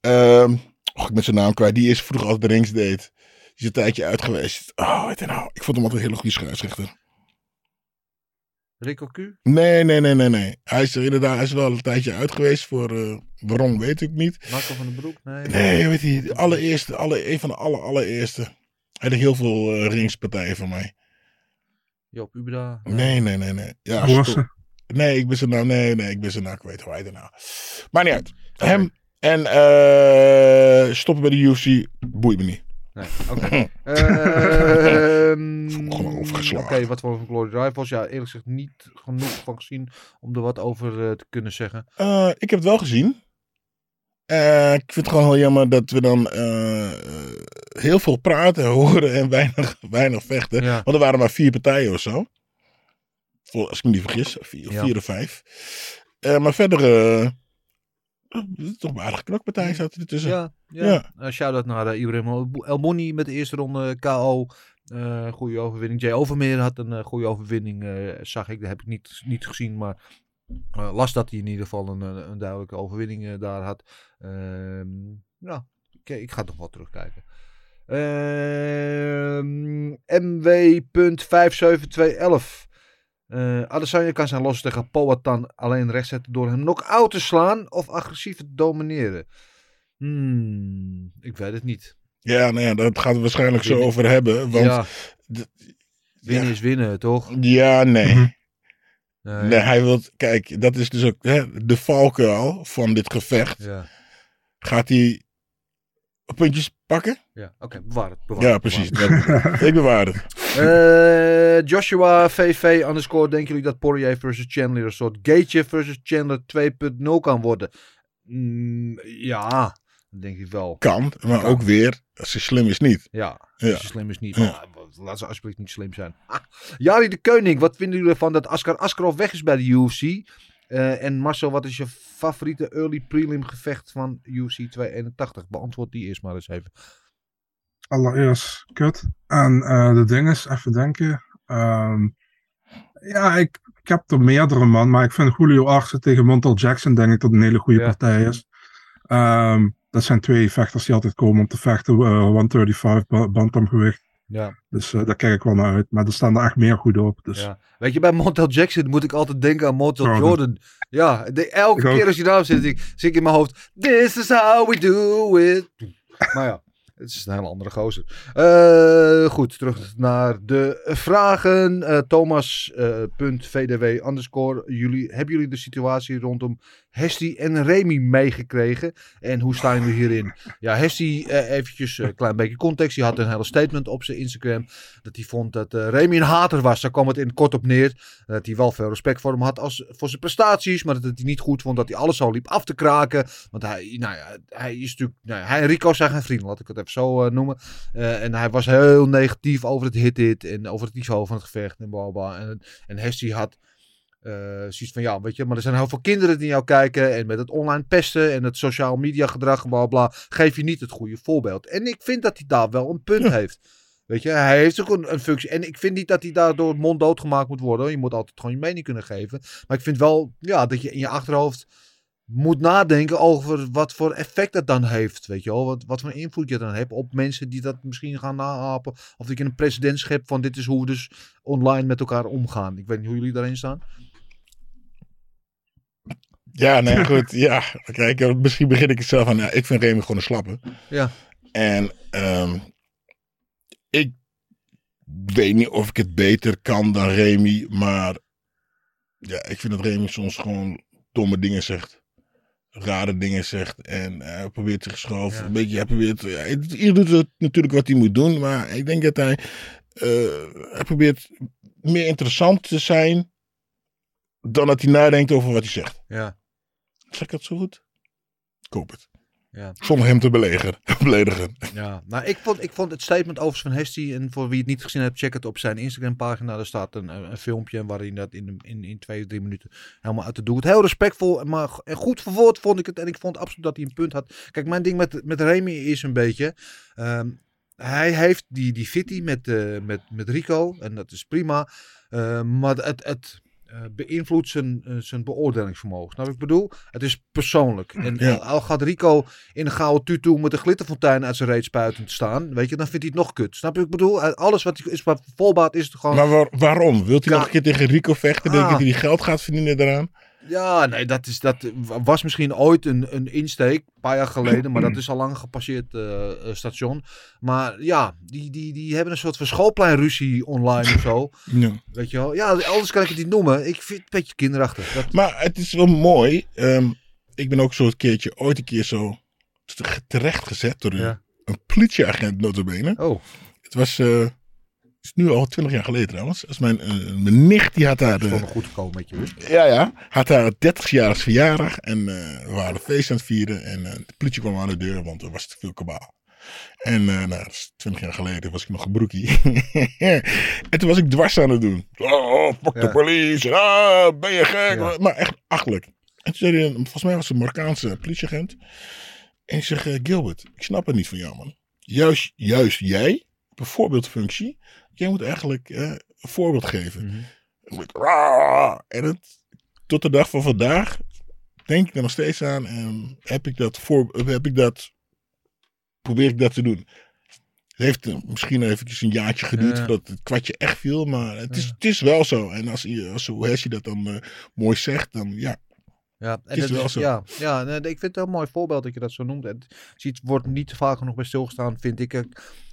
ehm oh, ik ben zijn naam kwijt. Die is vroeger altijd de rings deed. Die is een tijdje uit geweest. Oh, weet je nou. Ik vond hem altijd een hele goede scheidsrechter. Rico Q? Nee, nee, nee, nee, nee. Hij is er inderdaad hij is wel een tijdje uit geweest voor... eh, waarom, weet ik niet. Marco van den Broek? Nee. Nee, weet je, de allereerste, alle, een van de aller, allereerste. Hij had heel veel eh, ringspartijen van mij. Joop Ubeda? Nee, nee, nee, nee. Ja, ze? Nee, ik ben zijn naam. Nee, nee, ik ben zijn naam kwijt. Hoe heet hij nou? Maar niet uit. Hem en eh stoppen bij de UFC boeit me niet. Nee, oké. Ehm, Gewoon overgeslagen. Oké, wat voor een Glory Rivals? Ja, eerlijk gezegd niet genoeg van gezien om er wat over eh, te kunnen zeggen. Eh, ik heb het wel gezien. Eh, ik vind het gewoon heel jammer dat we dan eh, heel veel praten, horen en weinig, weinig vechten. Ja. Want er waren maar vier partijen of zo. Als ik me niet vergis. Vier, Ja. vier of vijf. Eh, maar verder, eh, toch een aardige knokpartij zaten ertussen. Ja, ja. Ja. Eh, shout-out naar uh, Ibrahim El Moni met de eerste ronde KO. Eh goede overwinning. Jay Overmeer had een eh, goede overwinning, eh, zag ik. Dat heb ik niet, niet gezien, maar eh, las dat hij in ieder geval een, een, duidelijke overwinning eh, daar had. Ehm nou, oké, ik ga toch wel terugkijken. Ehm MW.57211. Eh Adesanya kan zijn los tegen Powhatan alleen rechtzetten door hem knock-out te slaan of agressief te domineren. Hmm, ik weet het niet. Ja, nou ja, dat gaat het waarschijnlijk zo over hebben. Want ja, winnen ja. is winnen, toch? ja, nee. Mhm. Nee. Nee, hij wil, kijk, dat is dus ook hè, de valkuil van dit gevecht. Ja, Gaat hij puntjes pakken? ja. oké, bewaar het. Bewaar Ja, het, precies. bewaar ik bewaar het. Eh, Joshua VV underscore, denken jullie dat Poirier versus Chandler een soort Gaetje versus Chandler 2.0 kan worden? Mm, ja, dat denk ik wel. Kan, maar Kan. ook weer, als ze slim is niet. Ja, Ja. als je slim is niet. Ja. Maar laat ze alsjeblieft niet slim zijn. Ah, Jari de Keuning, wat vinden jullie ervan dat Askar Askarov weg is bij de UFC? Eh, en Marcel, wat is je favoriete early prelim gevecht van UFC 281? Beantwoord die eerst maar eens even. Allereerst kut. En eh de ding is, even denken. Ehm, ja, ik, ik heb er meerdere man, maar ik vind Julio Arce tegen Montel Jackson denk ik dat een hele goede Ja. partij is. Ehm, dat zijn twee vechters die altijd komen om te vechten. eh, 135 ba- bantamgewicht. Ja, Dus eh, daar kijk ik wel naar uit. Maar er staan er echt meer goed op. Dus ja. Weet je, bij Montel Jackson moet ik altijd denken aan Montel Jordan. Jordan. Ja, de, elke Ik ook. keer als je daarop zit, zit ik in mijn hoofd. This is how we do it. Maar ja, het is een hele andere gozer. Eh, goed, terug naar de vragen. Eh, Thomas, eh, VDW underscore. Jullie, hebben jullie de situatie rondom Hesti en Remy meegekregen? En hoe staan jullie hierin? Ja, Hesti, eventjes een klein beetje context. Die had een hele statement op zijn Instagram. Dat hij vond dat Remy een hater was. Daar kwam het in kort op neer. Dat hij wel veel respect voor hem had als, voor zijn prestaties. Maar dat hij niet goed vond dat hij alles zo liep af te kraken. Want hij, nou ja, hij is natuurlijk. Nou hij en Rico zijn geen vrienden, laat ik het even zo eh, noemen. Eh, en hij was heel negatief over het hit-hit. En over het niveau van het gevecht. En bla bla. En, en Hesti had. eh zoiets van ja, weet je, maar er zijn heel veel kinderen die jou kijken. En met het online pesten en het sociaal media gedrag, bla bla. Geef je niet het goede voorbeeld. En ik vind dat hij daar wel een punt heeft. Weet je, hij heeft ook een, een functie. En ik vind niet dat hij daardoor monddood gemaakt moet worden. Je moet altijd gewoon je mening kunnen geven. Maar ik vind wel ja, dat je in je achterhoofd moet nadenken over wat voor effect dat dan heeft. Weet je wel, wat, wat voor invloed je dan hebt op mensen die dat misschien gaan naapen. Of dat je een president hebt van dit is hoe we dus online met elkaar omgaan. Ik weet niet hoe jullie daarin staan. Ja, nee, goed. Ja, kijk, eh, misschien begin ik het zelf aan. Ja, ik vind Remy gewoon een slappe. Ja. En ehm, ik weet niet of ik het beter kan dan Remy, maar ja, ik vind dat Remy soms gewoon domme dingen zegt. Rare dingen zegt en hij probeert zichzelf Ja. een beetje, hij probeert, ja, ieder doet het natuurlijk wat hij moet doen, maar ik denk dat hij, eh, hij probeert meer interessant te zijn dan dat hij nadenkt over wat hij zegt. Ja. Zeg ik dat zo goed? Ik hoop het. Ja. Zonder hem te beledigen. beledigen. Ja, nou, ik vond, ik vond het statement over van Hesti, en voor wie het niet gezien heeft, check het op zijn Instagram pagina. Daar staat een, een, filmpje waarin dat in, in, in twee, drie minuten helemaal uit te doen. Heel respectvol, maar en goed verwoord vond ik het. En ik vond absoluut dat hij een punt had. Kijk, mijn ding met, met Remy is een beetje, ehm, hij heeft die, die fitty met, eh, met, met Rico, en dat is prima. Eh, maar het, het, eh, beïnvloedt zijn, eh, zijn beoordelingsvermogen. Snap ik bedoel? Het is persoonlijk. En Ja. al, gaat Rico in een gouden tutu met een glitterfontein uit zijn reet te staan, weet je, dan vindt hij het nog kut. Snap je wat ik bedoel? Eh, Alles wat is wat volbaat is het gewoon... Maar waar- waarom? Wilt hij nog een keer tegen Rico vechten? Denk je Ah. dat hij geld gaat verdienen daaraan? Ja, nee, dat, is, dat was misschien ooit een, een insteek, een paar jaar geleden, maar dat is al lang gepasseerd eh, eh, station. Maar ja, die, die, die hebben een soort van schoolpleinruzie online of zo. Ja. Weet je wel? Ja, anders kan ik het niet noemen. Ik vind het een beetje kinderachtig. Dat, Maar het is wel mooi. Ehm, ik ben ook zo'n keertje, ooit een keer zo terecht gezet door een, Ja. een politieagent notabene. oh, Het was, eh, is nu al twintig jaar geleden trouwens. Als mijn, eh, mijn nicht die had daar, dat is eh, goed gekomen met je. hoor. ja, ja, had haar 30-jarig verjaardag en eh, we waren feest aan het vieren en de politie kwam aan de deur, want er was te veel kabaal. En nou, dat is 20 jaar geleden was ik nog een broekie. en toen was ik dwars aan het doen. Oh, fuck Ja. de police. en, Ah, ben je gek? Ja. Maar echt achterlijk. En toen zei hij, volgens mij was het een Marokkaanse politieagent. En ik zeg, Gilbert, ik snap het niet van jou, man. Juist, juist jij, een voorbeeldfunctie, jij moet eigenlijk eh, een voorbeeld geven. Mhm. En het, tot de dag van vandaag denk ik er nog steeds aan en heb ik dat voor, heb ik dat, probeer ik dat te doen. Het heeft eh, misschien eventjes een jaartje geduurd Ja. voordat het kwartje echt viel, maar het is, Ja. het is wel zo. En als, je- als Hesje dat dan eh, mooi zegt, dan ja. Ja, en is dat wel zo. Ja, ik vind het een mooi voorbeeld dat je dat zo noemt. Het wordt niet vaak genoeg bij stilgestaan, vind ik.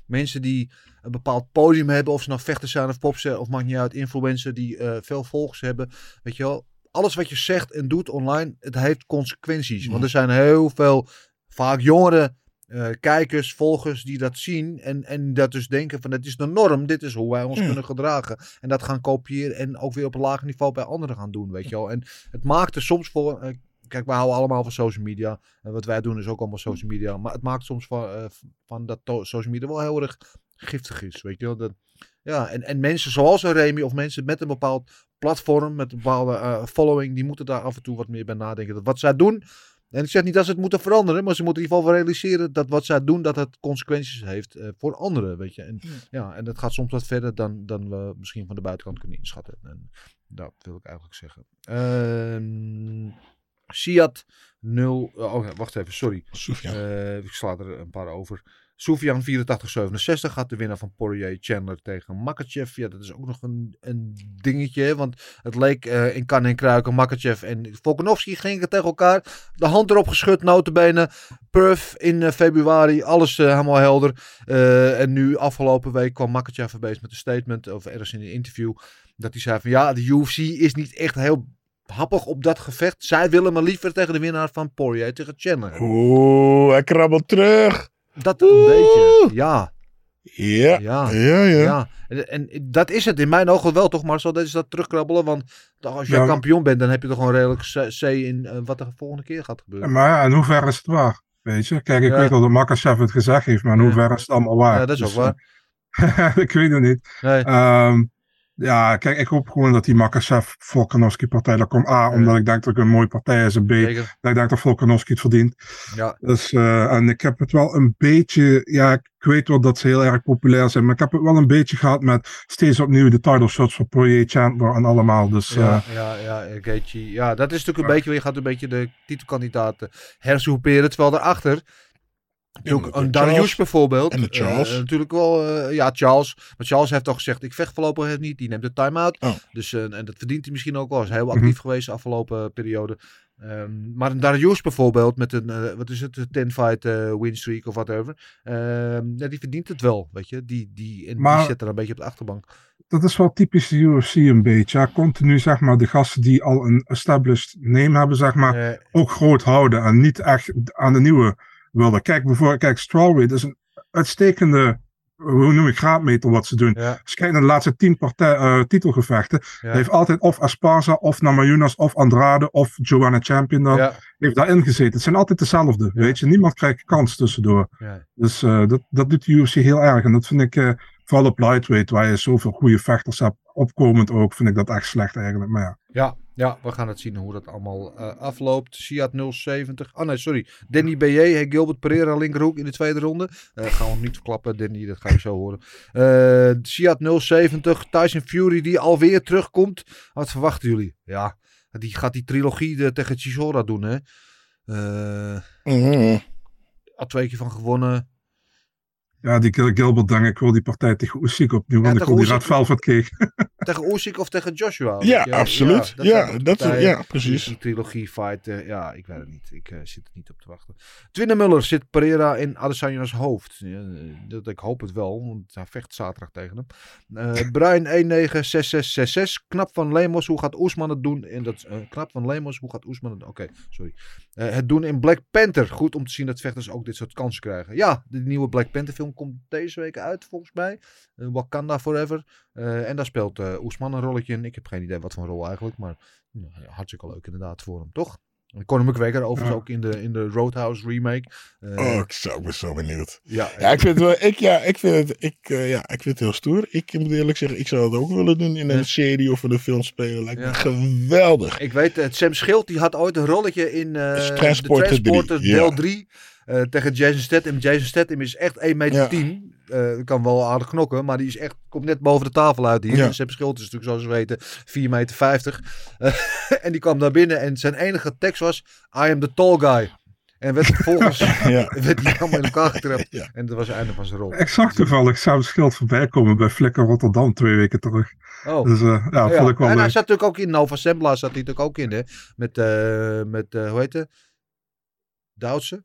Mensen die een bepaald podium hebben, of ze nou vechters zijn of pops of maakt niet uit, influencer die eh, veel volgers hebben. Weet je wel, alles wat je zegt en doet online, het heeft consequenties. Want er zijn heel veel, vaak jongere eh, kijkers, volgers die dat zien en, en dat dus denken van het is de norm, dit is hoe wij ons Ja. kunnen gedragen. En dat gaan kopiëren en ook weer op een lager niveau bij anderen gaan doen, weet je wel. En het maakt er soms voor, eh, kijk wij houden allemaal van social media en wat wij doen is ook allemaal social media, maar het maakt soms van, eh, van dat social media wel heel erg giftig is, weet je wel. Dat, ja, en, en mensen zoals een Remy of mensen met een bepaald platform, met een bepaalde eh, following, die moeten daar af en toe wat meer bij nadenken. Dat wat zij doen, en ik zeg niet dat ze het moeten veranderen, maar ze moeten in ieder geval wel realiseren dat wat zij doen, dat het consequenties heeft eh, voor anderen, weet je. En, ja, en dat gaat soms wat verder dan, dan we misschien van de buitenkant kunnen inschatten. En dat wil ik eigenlijk zeggen. Ehm Siat 0. Oh, ja, wacht even, sorry. Eh, ik sla er een paar over. Soufian 8467 gaat de winnaar van Poirier Chandler tegen Makachev. Ja, dat is ook nog een, een dingetje. Want het leek eh, in kan en kruiken. Makachev en Volkanovski gingen tegen elkaar. De hand erop geschud, notenbenen. Perf in eh, februari. Alles eh, helemaal helder. Eh, en nu afgelopen week kwam Makachev bezig met een statement. Of ergens in een interview. Dat hij zei van ja, de UFC is niet echt heel happig op dat gevecht. Zij willen maar liever tegen de winnaar van Poirier tegen Chandler. Oeh, hij krabbelt terug. Dat een beetje. Ja. Ja, Ja. ja, ja. En, en dat is het in mijn ogen wel toch, Marcel. Dat is dat terugkrabbelen. Want als je Ja. kampioen bent, dan heb je toch gewoon redelijk C in eh, wat er de volgende keer gaat gebeuren. Maar ja, in hoeverre is het waar? Weet je? Kijk, ik Ja. weet wel dat Makachev het gezegd heeft, maar in Ja. hoeverre is het allemaal waar? Ja, dat is Dus, ook waar. eh, ik weet het niet. Nee. Ehm, ja, kijk, ik hoop gewoon dat die Makachev Volkanovski partij er komt. A, omdat ik denk dat het een mooie partij is. En B, Zeker. dat ik denk dat Volkanovski het verdient. Ja. Dus, eh, en ik heb het wel een beetje, ja, ik weet wel dat ze heel erg populair zijn, maar ik heb het wel een beetje gehad met steeds opnieuw de title shots voor Poirier, Chandler en allemaal. Dus Ja, eh, ja, ja, eh, Gaethje. Ja, dat is natuurlijk een beetje, je gaat een beetje de titelkandidaten hersoeperen. Terwijl daarachter, de een. Darius bijvoorbeeld. En de Charles. eh, natuurlijk wel, eh, ja, Charles. Maar Charles heeft al gezegd, ik vecht voorlopig niet. Die neemt de time-out. Oh. Dus, eh, en dat verdient hij misschien ook wel. Hij is heel Mhm. actief geweest de afgelopen periode. Ehm, maar een Darius bijvoorbeeld, met een, eh, wat is het, een 10-fight eh, win streak of whatever. Ehm, ja, die verdient het wel, weet je. Die, die, en die zit er een beetje op de achterbank. dat is wel typisch de UFC een beetje. Ja, continu zeg maar de gasten die al een established name hebben, zeg maar, Eh, ook groot houden en niet echt aan de nieuwe willen. Kijk bijvoorbeeld, kijk, Strawweight is een uitstekende, hoe noem ik, graadmeter wat ze doen. ja, Als je kijkt naar de laatste tien partij, eh, titelgevechten, ja, heeft altijd of Esparza, of Namajunas, of Andrade, of Joanna Champion dan, ja, heeft daarin gezeten. Het zijn altijd dezelfde, weet je. Niemand krijgt kans tussendoor. Dus eh, dat, dat doet de UFC heel erg. En dat vind ik, eh, vooral op lightweight, waar je zoveel goede vechters hebt, opkomend ook, vind ik dat echt slecht eigenlijk. Maar ja. Ja, ja, we gaan het zien hoe dat allemaal eh, afloopt. Siat 070. Oh nee, sorry. Danny B.J. Gilbert Pereira linkerhoek in de tweede ronde. Eh gaan we hem niet verklappen, Danny. Dat ga je zo horen. Eh Siat 070. Tyson Fury die alweer terugkomt. Wat verwachten jullie? Ja, die gaat die trilogie de, tegen Chisora doen, hè. Eh Mhm. al twee keer van gewonnen. Ja, die Gil- Gilbert, denk ik, wil die partij tegen Usyk opnieuw. Want ik tegen wil die Velvet kreeg. Tegen Usyk of tegen Joshua? Ja, absoluut. dat Ja, dat- ja, precies. Die, trilogie fight, eh, ja, ik weet het niet. Ik eh, zit er niet op te wachten. Twinne Muller zit Pereira in Adesanya's hoofd. Ja, eh, dat, ik hoop het wel, want hij vecht zaterdag tegen hem. Eh Brian 196666. Knap van Lemos, hoe gaat Oesman het doen? In dat, eh, knap van Lemos, hoe gaat Oesman het Oké, sorry. Eh, het doen in Black Panther. Goed om te zien dat vechters ook dit soort kansen krijgen. Ja, de nieuwe Black Panther film komt deze week uit, volgens mij. Eh, Wakanda Forever. Eh, en daar speelt Oesman een rolletje in. Ik heb geen idee wat voor een rol eigenlijk. Maar nou, hartstikke leuk inderdaad voor hem, toch? Conor McGregor overigens Ja. ook in de, in de Roadhouse remake. Eh, Oh, ik, zo, ik ben zo benieuwd. ja, Ja, ik vind het wel, ik, ja, ik vind het, ik, eh, ja, ik vind het heel stoer. Ik moet eerlijk zeggen, ik zou het ook willen doen in een Ja. serie of in een film spelen. Lijkt me geweldig. Ik weet, het Sam Schild die had ooit een rolletje in eh de Transporter Transporter deel ja. 3 eh, tegen Jason Statham. Jason Statham is echt 1 meter Ja. 10. Eh, kan wel aardig knokken, maar die is echt, komt net boven de tafel uit hier. Ja. En Sam Schild is natuurlijk zoals we weten 4 meter 50. Eh, en die kwam daar binnen en zijn enige tekst was I am the tall guy. En werd vervolgens Ja. werd hij allemaal in elkaar getrapt. Ja. En dat was het einde van zijn rol. Ik zag toevallig Sam Schild voorbij komen bij Flikker Rotterdam twee weken terug. Oh. Dus eh, ja, Ja, vond ik wel en hij zat natuurlijk ook in Nova Sembla, zat hij natuurlijk ook in, hè? Met, eh, met eh, hoe heet het? Duitse?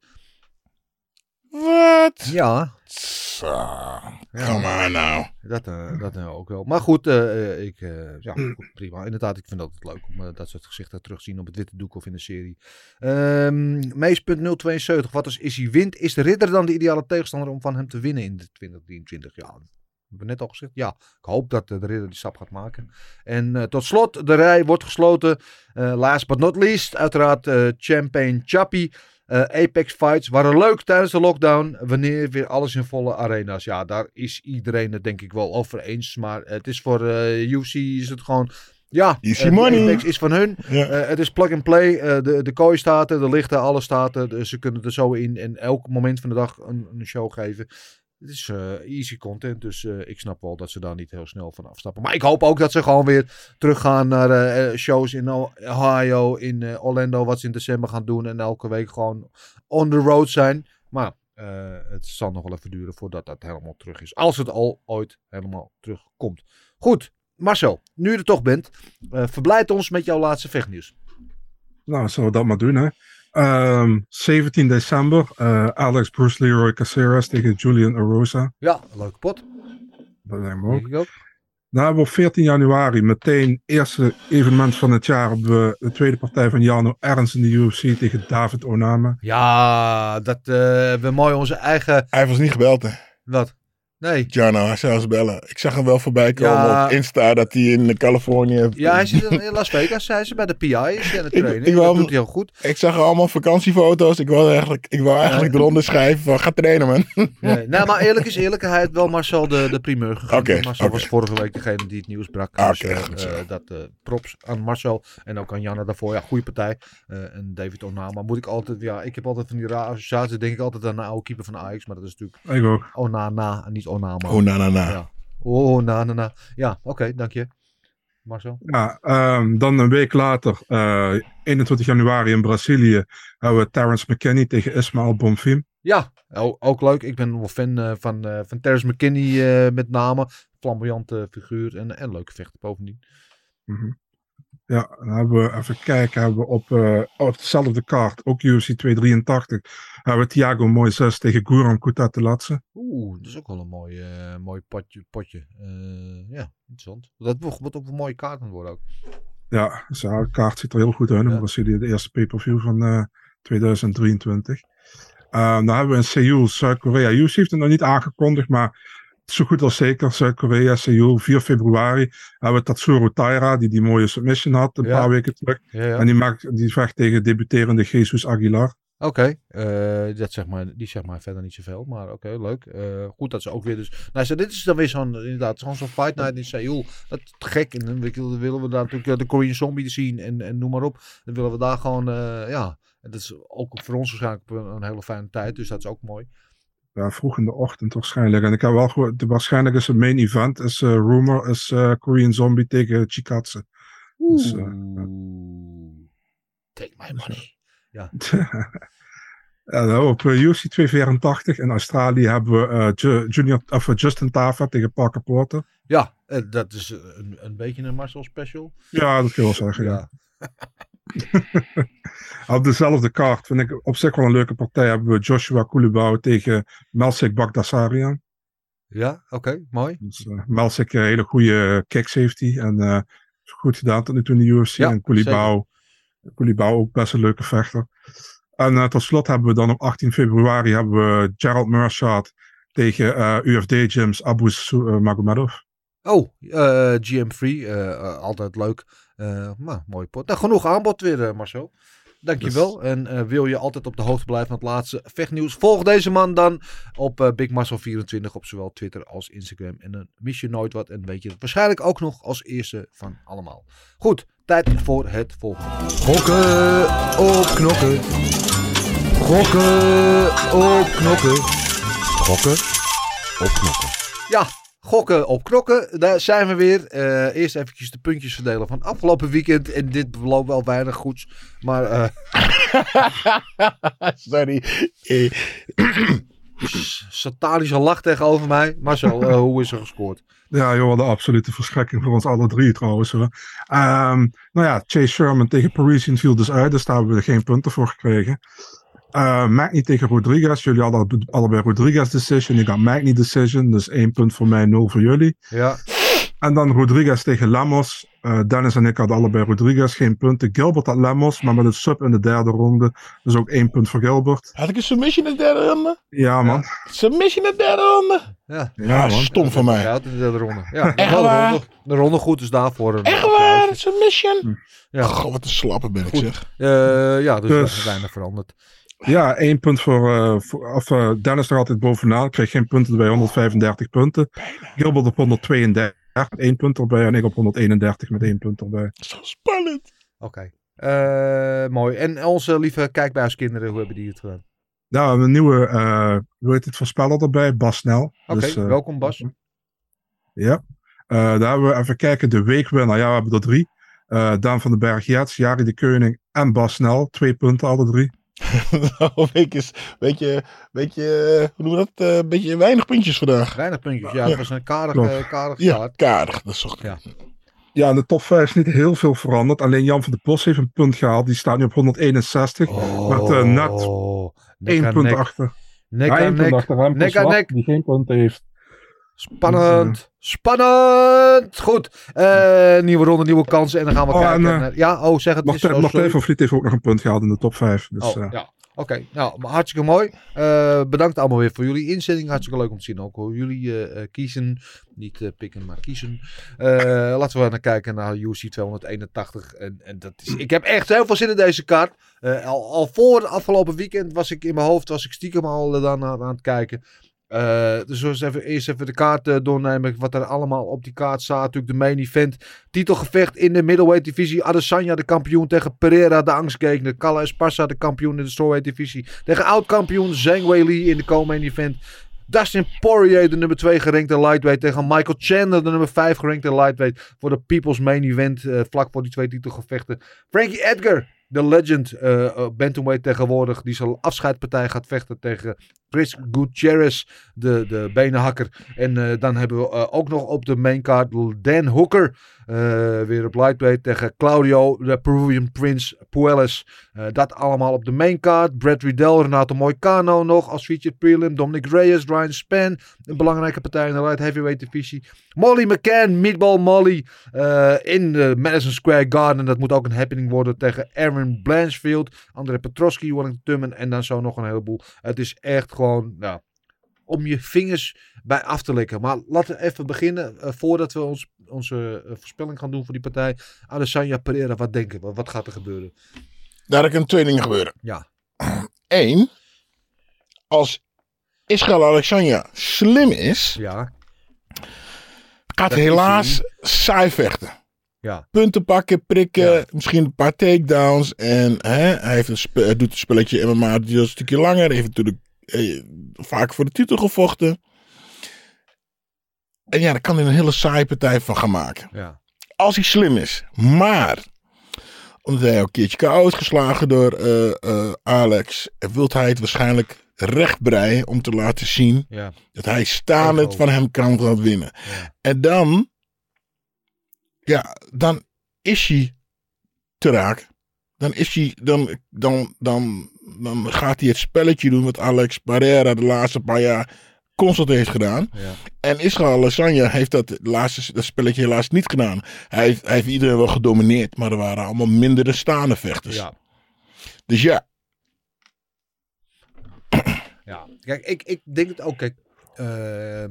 Wat? Ja, Zo, come on nou. dat, eh, dat nou ook wel. Maar goed, eh, eh, ik, eh, ja, goed, prima. Inderdaad, ik vind het altijd leuk om eh, dat soort gezichten terug te zien op het witte doek of in de serie. Ehm Mees.072, wat als is hij wint? Is de ridder dan de ideale tegenstander om van hem te winnen in de 2023? Ja, hebben we net al gezegd. Ja, ik hoop dat eh, de ridder die stap gaat maken. En eh, tot slot, de rij wordt gesloten. Eh, last but not least, uiteraard eh Champagne Chappie. Eh, Apex Fights waren leuk tijdens de lockdown. Wanneer weer alles in volle arena's. Ja, daar is iedereen het denk ik wel over eens. Maar het is voor eh UFC is het gewoon... Ja, eh, money. Apex is van hun. Ja. Het is plug and play. De, de kooi staat er, de lichten, alles staat er. Dus ze kunnen er zo in en elk moment van de dag een, een show geven. Het is eh, easy content, dus eh, ik snap wel dat ze daar niet heel snel van afstappen. Maar ik hoop ook dat ze gewoon weer teruggaan naar eh, shows in Ohio, in Orlando, wat ze in december gaan doen. En elke week gewoon on the road zijn. Maar het zal nog wel even duren voordat dat helemaal terug is. Als het al ooit helemaal terugkomt. Goed, Marcel, nu je er toch bent, verblijd ons met jouw laatste vechtnieuws. Nou, zullen we dat maar doen, hè? Ehm, 17 december, eh, Alex Bruce Leroy Caceres tegen Julian Arosa. Ja, leuke pot. Dat lijkt me ook. Denk ik ook. Nou hebben we op 14 januari meteen eerste evenement van het jaar hebben we de tweede partij van Jarno Ernst in de UFC tegen David Onama. Ja, dat eh, we mooi onze eigen. Hij was niet gebeld, hè? Wat? Nee. Zou ons bellen. Ik zag hem wel voorbij komen Ja. op Insta dat hij in Californië... Ja, hij zit in Las Vegas. Hij is bij de PI. Is hij aan het Ik- trainen. ik wou dat doet hij heel goed. Ik zag allemaal vakantiefoto's. Ik wou eigenlijk, ik wou eigenlijk eronder schrijven van ga trainen, man. Nee, nou, maar eerlijk is eerlijk. Hij heeft wel Marcel de, de primeur gegeven. Oké, Marcel was vorige week degene die het nieuws brak. Dus, oké, eh, goed zo. eh, dat eh, props aan Marcel. En ook aan Janne daarvoor. Ja, goede partij. Eh, en David Onama moet ik altijd... Ja, ik heb altijd van die rare associaties. Denk ik altijd aan de oude keeper van Ajax. Maar dat is natuurlijk Ik ook. Onana en niet Onama. Oh, na, na, na. Ja. Oh, na, na, na. Ja, oké, dank je. Marcel. Ja, ehm, dan een week later, eh, 21 januari in Brazilië, hebben we Terence McKinney tegen Ismael Bonfim. Ja, ook leuk. Ik ben wel fan eh, van, eh van Terrence McKinney eh, met name. Flamboyante figuur en, en leuke vechter bovendien. Mhm. Ja, dan hebben we, even kijken, hebben we op, eh, op dezelfde kaart, ook UFC 283, hebben we Thiago Moises tegen Guram Kutatelatse. Oeh, dat is ook wel een mooi, eh, mooi potje. potje. Eh, ja, interessant. Dat wordt ook een mooie kaart worden ook. Ja, dus ja, de kaart ziet er heel goed uit Ja. Brazilië, de eerste pay-per-view van eh, 2023. Eh, dan hebben we in Seoul, Zuid-Korea. UFC heeft het nog niet aangekondigd, maar zo goed als zeker. Zuid-Korea, Seoul, 4 februari. Hebben we Tatsuro Taira, die die mooie submission had een Ja. paar weken terug. Ja, ja. En die, maakt, die vecht tegen debuterende Jesus Aguilar. Oké, eh, dat zeg maar, die zegt maar verder niet zoveel, maar oké, leuk. Eh, goed dat ze ook weer dus... Nou, dit is dan weer zo'n, inderdaad, zo'n fight night in Seoul. Dat is gek. En dan wil- willen we daar natuurlijk eh, de Korean Zombie zien en, en noem maar op. Dan willen we daar gewoon, ja... En dat is ook voor ons waarschijnlijk een hele fijne tijd, dus dat is ook mooi. Ja, vroeg in de ochtend waarschijnlijk. En ik heb wel gehoord, de- waarschijnlijk is het main event, is eh, rumor, is eh, Korean Zombie tegen Chikatse. Dus, eh, Take my money. Ja. En dan op UFC 284 in Australië hebben we eh, Ju- Junior, of, Justin Tava tegen Parker Porter. Ja, dat is een, een beetje een Marcel special. Ja, dat kun je wel zeggen. Ja. Op dezelfde kaart vind ik op zich wel een leuke partij. Hebben we Joshua Kulibau tegen Melsik Bagdasarian. Ja, oké, mooi. Dus, eh, Melsik een hele goede kicks heeft hij. En eh, goed gedaan tot nu toe in de UFC. Ja, en Kulibau ook best een leuke vechter. En eh, tot slot hebben we dan op 18 februari hebben we Gerald Mershad tegen eh, UFD Gyms Abu Su- eh, Magomedov. Oh, eh, GM3, eh, eh, altijd leuk. Eh, maar mooi pot. Nou, genoeg aanbod weer, eh, Marcel. Dankjewel. En eh, wil je altijd op de hoogte blijven van het laatste vechtnieuws? Volg deze man dan op eh, Big Marcel 24 op zowel Twitter als Instagram. En dan mis je nooit wat en weet je het waarschijnlijk ook nog als eerste van allemaal. Goed, tijd voor het volgende. Gokken op knokken. Gokken op knokken. Gokken op knokken. Ja, gokken op knokken. Daar zijn we weer. Eh, eerst eventjes de puntjes verdelen van afgelopen weekend. En dit belooft wel weinig goeds. Maar eh, Sorry. Eh, satanische lach tegenover mij. Marcel, eh, hoe is er gescoord? Ja, joh, de absolute verschrikking voor ons alle drie trouwens. Ehm, nou ja, Chase Sherman tegen Parisian viel dus uit, dus daar hebben we geen punten voor gekregen. Uh, Magny tegen Rodriguez. Jullie hadden allebei Rodriguez decision. Ik had Magny decision, dus één punt voor mij, nul voor jullie. Ja. En dan Rodriguez tegen Lemos. Uh, Dennis en ik hadden allebei Rodriguez, geen punten. Gilbert had Lemos, maar met een sub in de derde ronde. Dus ook één punt voor Gilbert. Had ik een submission in de derde ronde? Ja, man. Submission in de derde ronde? Ja, ja man. Stom van mij. Ja, de derde ronde. Ja, Echt de waar? ronde, de ronde goed is daarvoor. Een, Echt waar? Submission? Ja. Goh, wat een slappe ben ik Goed. zeg. Uh, ja, dus, Dus- dus weinig veranderd. Ja, één punt voor, uh, voor of, uh, Dennis er altijd bovenaan. Ik kreeg geen punten erbij, 135 punten. Gilbert op 132, één punt erbij. En ik op 131 met één punt erbij. Zo spannend. Oké. Okay. Uh, mooi. En onze lieve kijkbuiskinderen, hoe hebben die het gedaan? Nou, een nieuwe, uh, hoe heet het, voorspeller erbij, Bas Snel. Oké, okay, dus, uh, welkom Bas. Ja, uh, daar hebben we even kijken, de weekwinnaar. Ja, we hebben er drie. Uh, Daan van den Berg, Jets, Jari de Keuning en Bas Snel. Twee punten, alle drie. nou, weet je, weet je, hoe noemen we dat? Een uh, beetje weinig puntjes vandaag. Weinig puntjes, ja. Het was een karig, uh, karig Ja, karig, dat is toch. Ja. Ja, in de top 5 is niet heel veel veranderd. Alleen Jan van der Bos heeft een punt gehaald. Die staat nu op 161. Oh, met uh, net één punt nek. achter. Nek ja, aan één punt nek. achter hem. Nek aan nek. Die geen punten heeft. Spannend. Spannend. Goed. Uh, nieuwe ronde, nieuwe kansen. En dan gaan we Oh, kijken. en, uh. Ja, oh, zeg het Martijn van Vliet heeft ook nog een punt gehaald in de top 5. Dus, oh, uh, ja. Oké, okay. nou, maar hartstikke mooi. Uh, bedankt allemaal weer voor jullie inzending. Hartstikke leuk om te zien ook hoe jullie uh, kiezen. Niet uh, pikken, maar kiezen. laten we naar kijken naar UFC 281. En, en dat is, ik heb echt heel veel zin in deze kaart. al, al voor het afgelopen weekend was ik in mijn hoofd, was ik stiekem al dan aan het kijken. Uh, dus we even, eerst even de kaart uh, doornemen. Wat er allemaal op die kaart staat. Natuurlijk de main event. Titelgevecht in de middleweight divisie. Adesanya de kampioen tegen Pereira de angstgekende. Kalla Esparza de kampioen in de strawweight divisie. Tegen oud-kampioen Zhang Weili in de co-main event. Dustin Poirier, de nummer 2 gerankte lightweight. Tegen Michael Chandler, de nummer 5 gerankte lightweight. Voor de People's Main Event. Uh, vlak voor die twee titelgevechten. Frankie Edgar, de legend. Uh, bantamweight tegenwoordig. Die zijn afscheidpartij gaat vechten tegen Chris Gutierrez, de, de benenhakker. En uh, dan hebben we uh, ook nog op de maincard Dan Hooker. Uh, weer op lightweight tegen Claudio, de Peruvian Prince Puelles. dat allemaal op de maincard. Brad Riddell, Renato Moicano nog als featured prelim. Dominic Reyes, Ryan Span. Een belangrijke partij in de light heavyweight divisie. Molly McCann, Meatball Molly. in de Madison Square Garden. Dat moet ook een happening worden tegen Aaron Blanchfield. André Petroski, Wellington Tummen. En dan zo nog een heleboel. Het is echt gewoon nou, om je vingers bij af te likken. Maar laten we even beginnen. Uh, voordat we ons, onze uh, voorspelling gaan doen voor die partij. Adesanya Pereira, wat denken we? Wat gaat er gebeuren? Daar kunnen twee dingen gebeuren. Ja. één, als Israël Alexandra slim is, Ja, gaat Dat is helaas saai vechten. ja. Punten pakken, prikken, Ja. misschien een paar takedowns. En hè, hij, heeft een hij doet een spelletje MMA die is een stukje langer. Hij heeft natuurlijk eh, vaak voor de titel gevochten. En ja, daar kan hij een hele saaie partij van gaan maken. ja. Als hij slim is. Maar, omdat hij ook een keertje KO is geslagen door eh, eh, Alex, wil hij het waarschijnlijk rechtbreien om te laten zien ja. dat hij staande van hem kan gaan winnen. Ja. En dan, ja, dan is hij te raak. Dan is hij, dan, dan, dan, dan gaat hij het spelletje doen wat Alex Barrera de laatste paar jaar constant heeft gedaan. Ja. En Israël Lasagna heeft dat, laatste, dat spelletje helaas niet gedaan. Hij heeft, hij heeft iedereen wel gedomineerd, maar er waren allemaal mindere staande vechters. ja. Dus ja, Ja, kijk, ik, ik denk het ook. Kijk, ehm,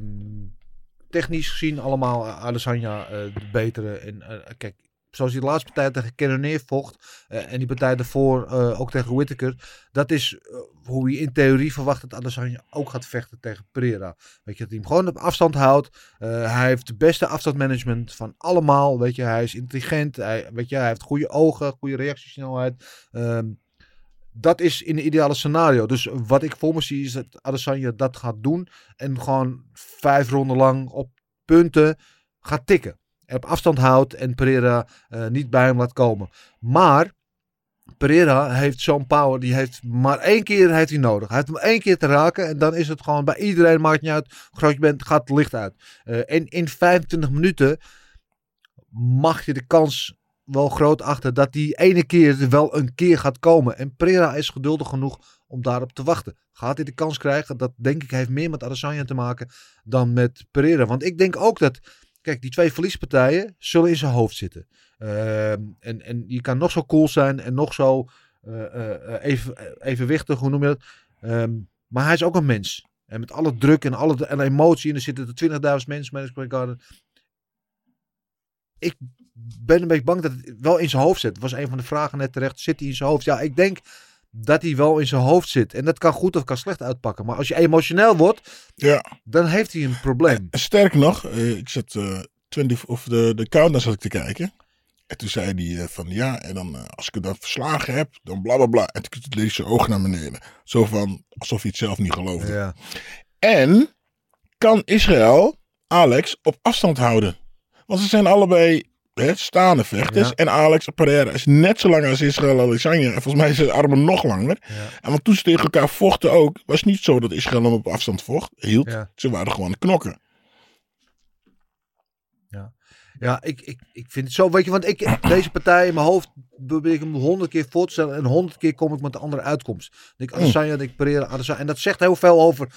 technisch gezien allemaal uh, Adesanya eh, de betere. En eh, kijk, zoals die de laatste partij tegen Cannonier vocht. eh, en die partij daarvoor eh, ook tegen Whittaker. Dat is eh, hoe je in theorie verwacht dat Adesanya ook gaat vechten tegen Pereira. Weet je, dat hij hem gewoon op afstand houdt. Hij heeft de beste afstandmanagement van allemaal. Weet je, hij is intelligent. Hij, weet je, hij heeft goede ogen, goede reactiesnelheid. Ehm, dat is in een ideale scenario. Dus wat ik voor me zie is dat Adesanya dat gaat doen. En gewoon vijf ronden lang op punten gaat tikken. Op afstand houdt en Pereira eh, niet bij hem laat komen. Maar Pereira heeft zo'n power. Die heeft maar één keer heeft hij nodig. Hij heeft hem één keer te raken. En dan is het gewoon bij iedereen. Maakt niet uit groot je bent. Gaat het licht uit. Eh, en in 25 minuten mag je de kans wel groot achter dat die ene keer wel een keer gaat komen. En Pereira is geduldig genoeg om daarop te wachten. Gaat hij de kans krijgen? Dat denk ik heeft meer met Adesanya te maken dan met Pereira. Want ik denk ook dat, kijk, die twee verliespartijen zullen in zijn hoofd zitten. Ehm, en, en je kan nog zo cool zijn en nog zo eh, eh, eh, even, evenwichtig, hoe noem je dat? Ehm, maar hij is ook een mens. En met alle druk en alle en emotie. En er zitten er 20.000 mensen de Square. Ik ben een beetje bang dat het wel in zijn hoofd zit. Dat was een van de vragen net terecht. Zit hij in zijn hoofd? Ja, ik denk dat hij wel in zijn hoofd zit. En dat kan goed of kan slecht uitpakken. Maar als je emotioneel wordt, ja. dan heeft hij een probleem. En sterker nog, eh, ik zat eh 20 of de, de countdown zat ik te kijken. En toen zei hij eh, van ja, en dan als ik het dan verslagen heb, dan bla bla bla. En toen lees zijn ogen naar beneden. Zo van, alsof hij het zelf niet geloofde. Ja. En kan Israël Alex op afstand houden? Want ze zijn allebei hè, staande vechters. Ja. En Alex Pereira is net zo lang als Israël Alexander. En volgens mij zijn zijn armen nog langer. Ja. En want toen ze tegen elkaar vochten ook, was het niet zo dat Israël hem op afstand vocht, hield. Ja. Ze waren gewoon knokken. Ja, ik, ik, ik vind het zo, weet je, want ik, deze partij in mijn hoofd probeer ik hem honderd keer voor te stellen en honderd keer kom ik met een andere uitkomst. Ik, Adesanya, denk ik, Pereira, Adesanya. En dat zegt heel veel over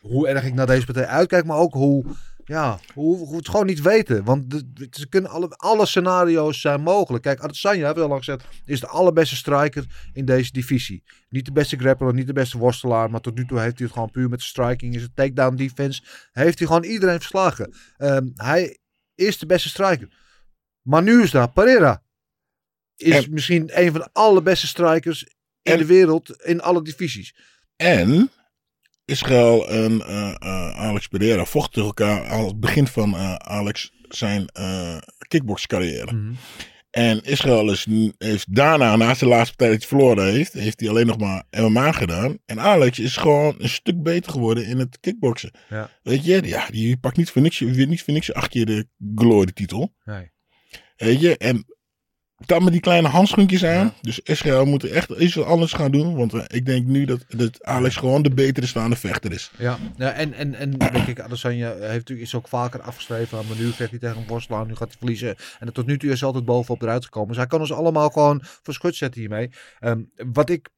hoe erg ik naar deze partij uitkijk, maar ook hoe, ja, hoe, hoe we het gewoon niet weten. Want de, de- ze kunnen alle, alle scenario's zijn mogelijk. Kijk, Adesanya, heb ik al lang gezegd, is de allerbeste striker in deze divisie. Niet de beste grappler, niet de beste worstelaar, maar tot nu toe heeft hij het gewoon puur met zijn striking, is het takedown defense, heeft hij gewoon iedereen verslagen. Ehm, hij is de beste striker. Maar nu is daar Pereira. Is En- misschien een van de allerbeste strikers in En- de wereld in alle divisies. En Israël en eh, eh, Alex Pereira vochten tegen elkaar aan het begin van eh, Alex zijn kickboxcarrière. Mhm. En Israël is, heeft daarna, naast de laatste partij dat hij verloren heeft, heeft hij alleen nog maar MMA gedaan. En Alex is gewoon een stuk beter geworden in het kickboksen. Ja. Weet je, ja, die pakt niet voor niks, weer niet voor niks acht keer de glory-titel. Nee. Weet je, en dan met die kleine handschoentjes aan. Ja. Dus Israël moet er echt iets anders gaan doen. Want eh, ik denk nu dat, dat Alex gewoon de betere staande vechter is. Ja, ja en, en, en denk ik, Adesanya heeft natuurlijk is ook vaker afgeschreven. Maar nu vecht hij tegen een worstelaar, nu gaat hij verliezen. En tot nu toe is hij altijd bovenop eruit gekomen. Dus hij kan ons allemaal gewoon voor schut zetten hiermee. Ehm, wat ik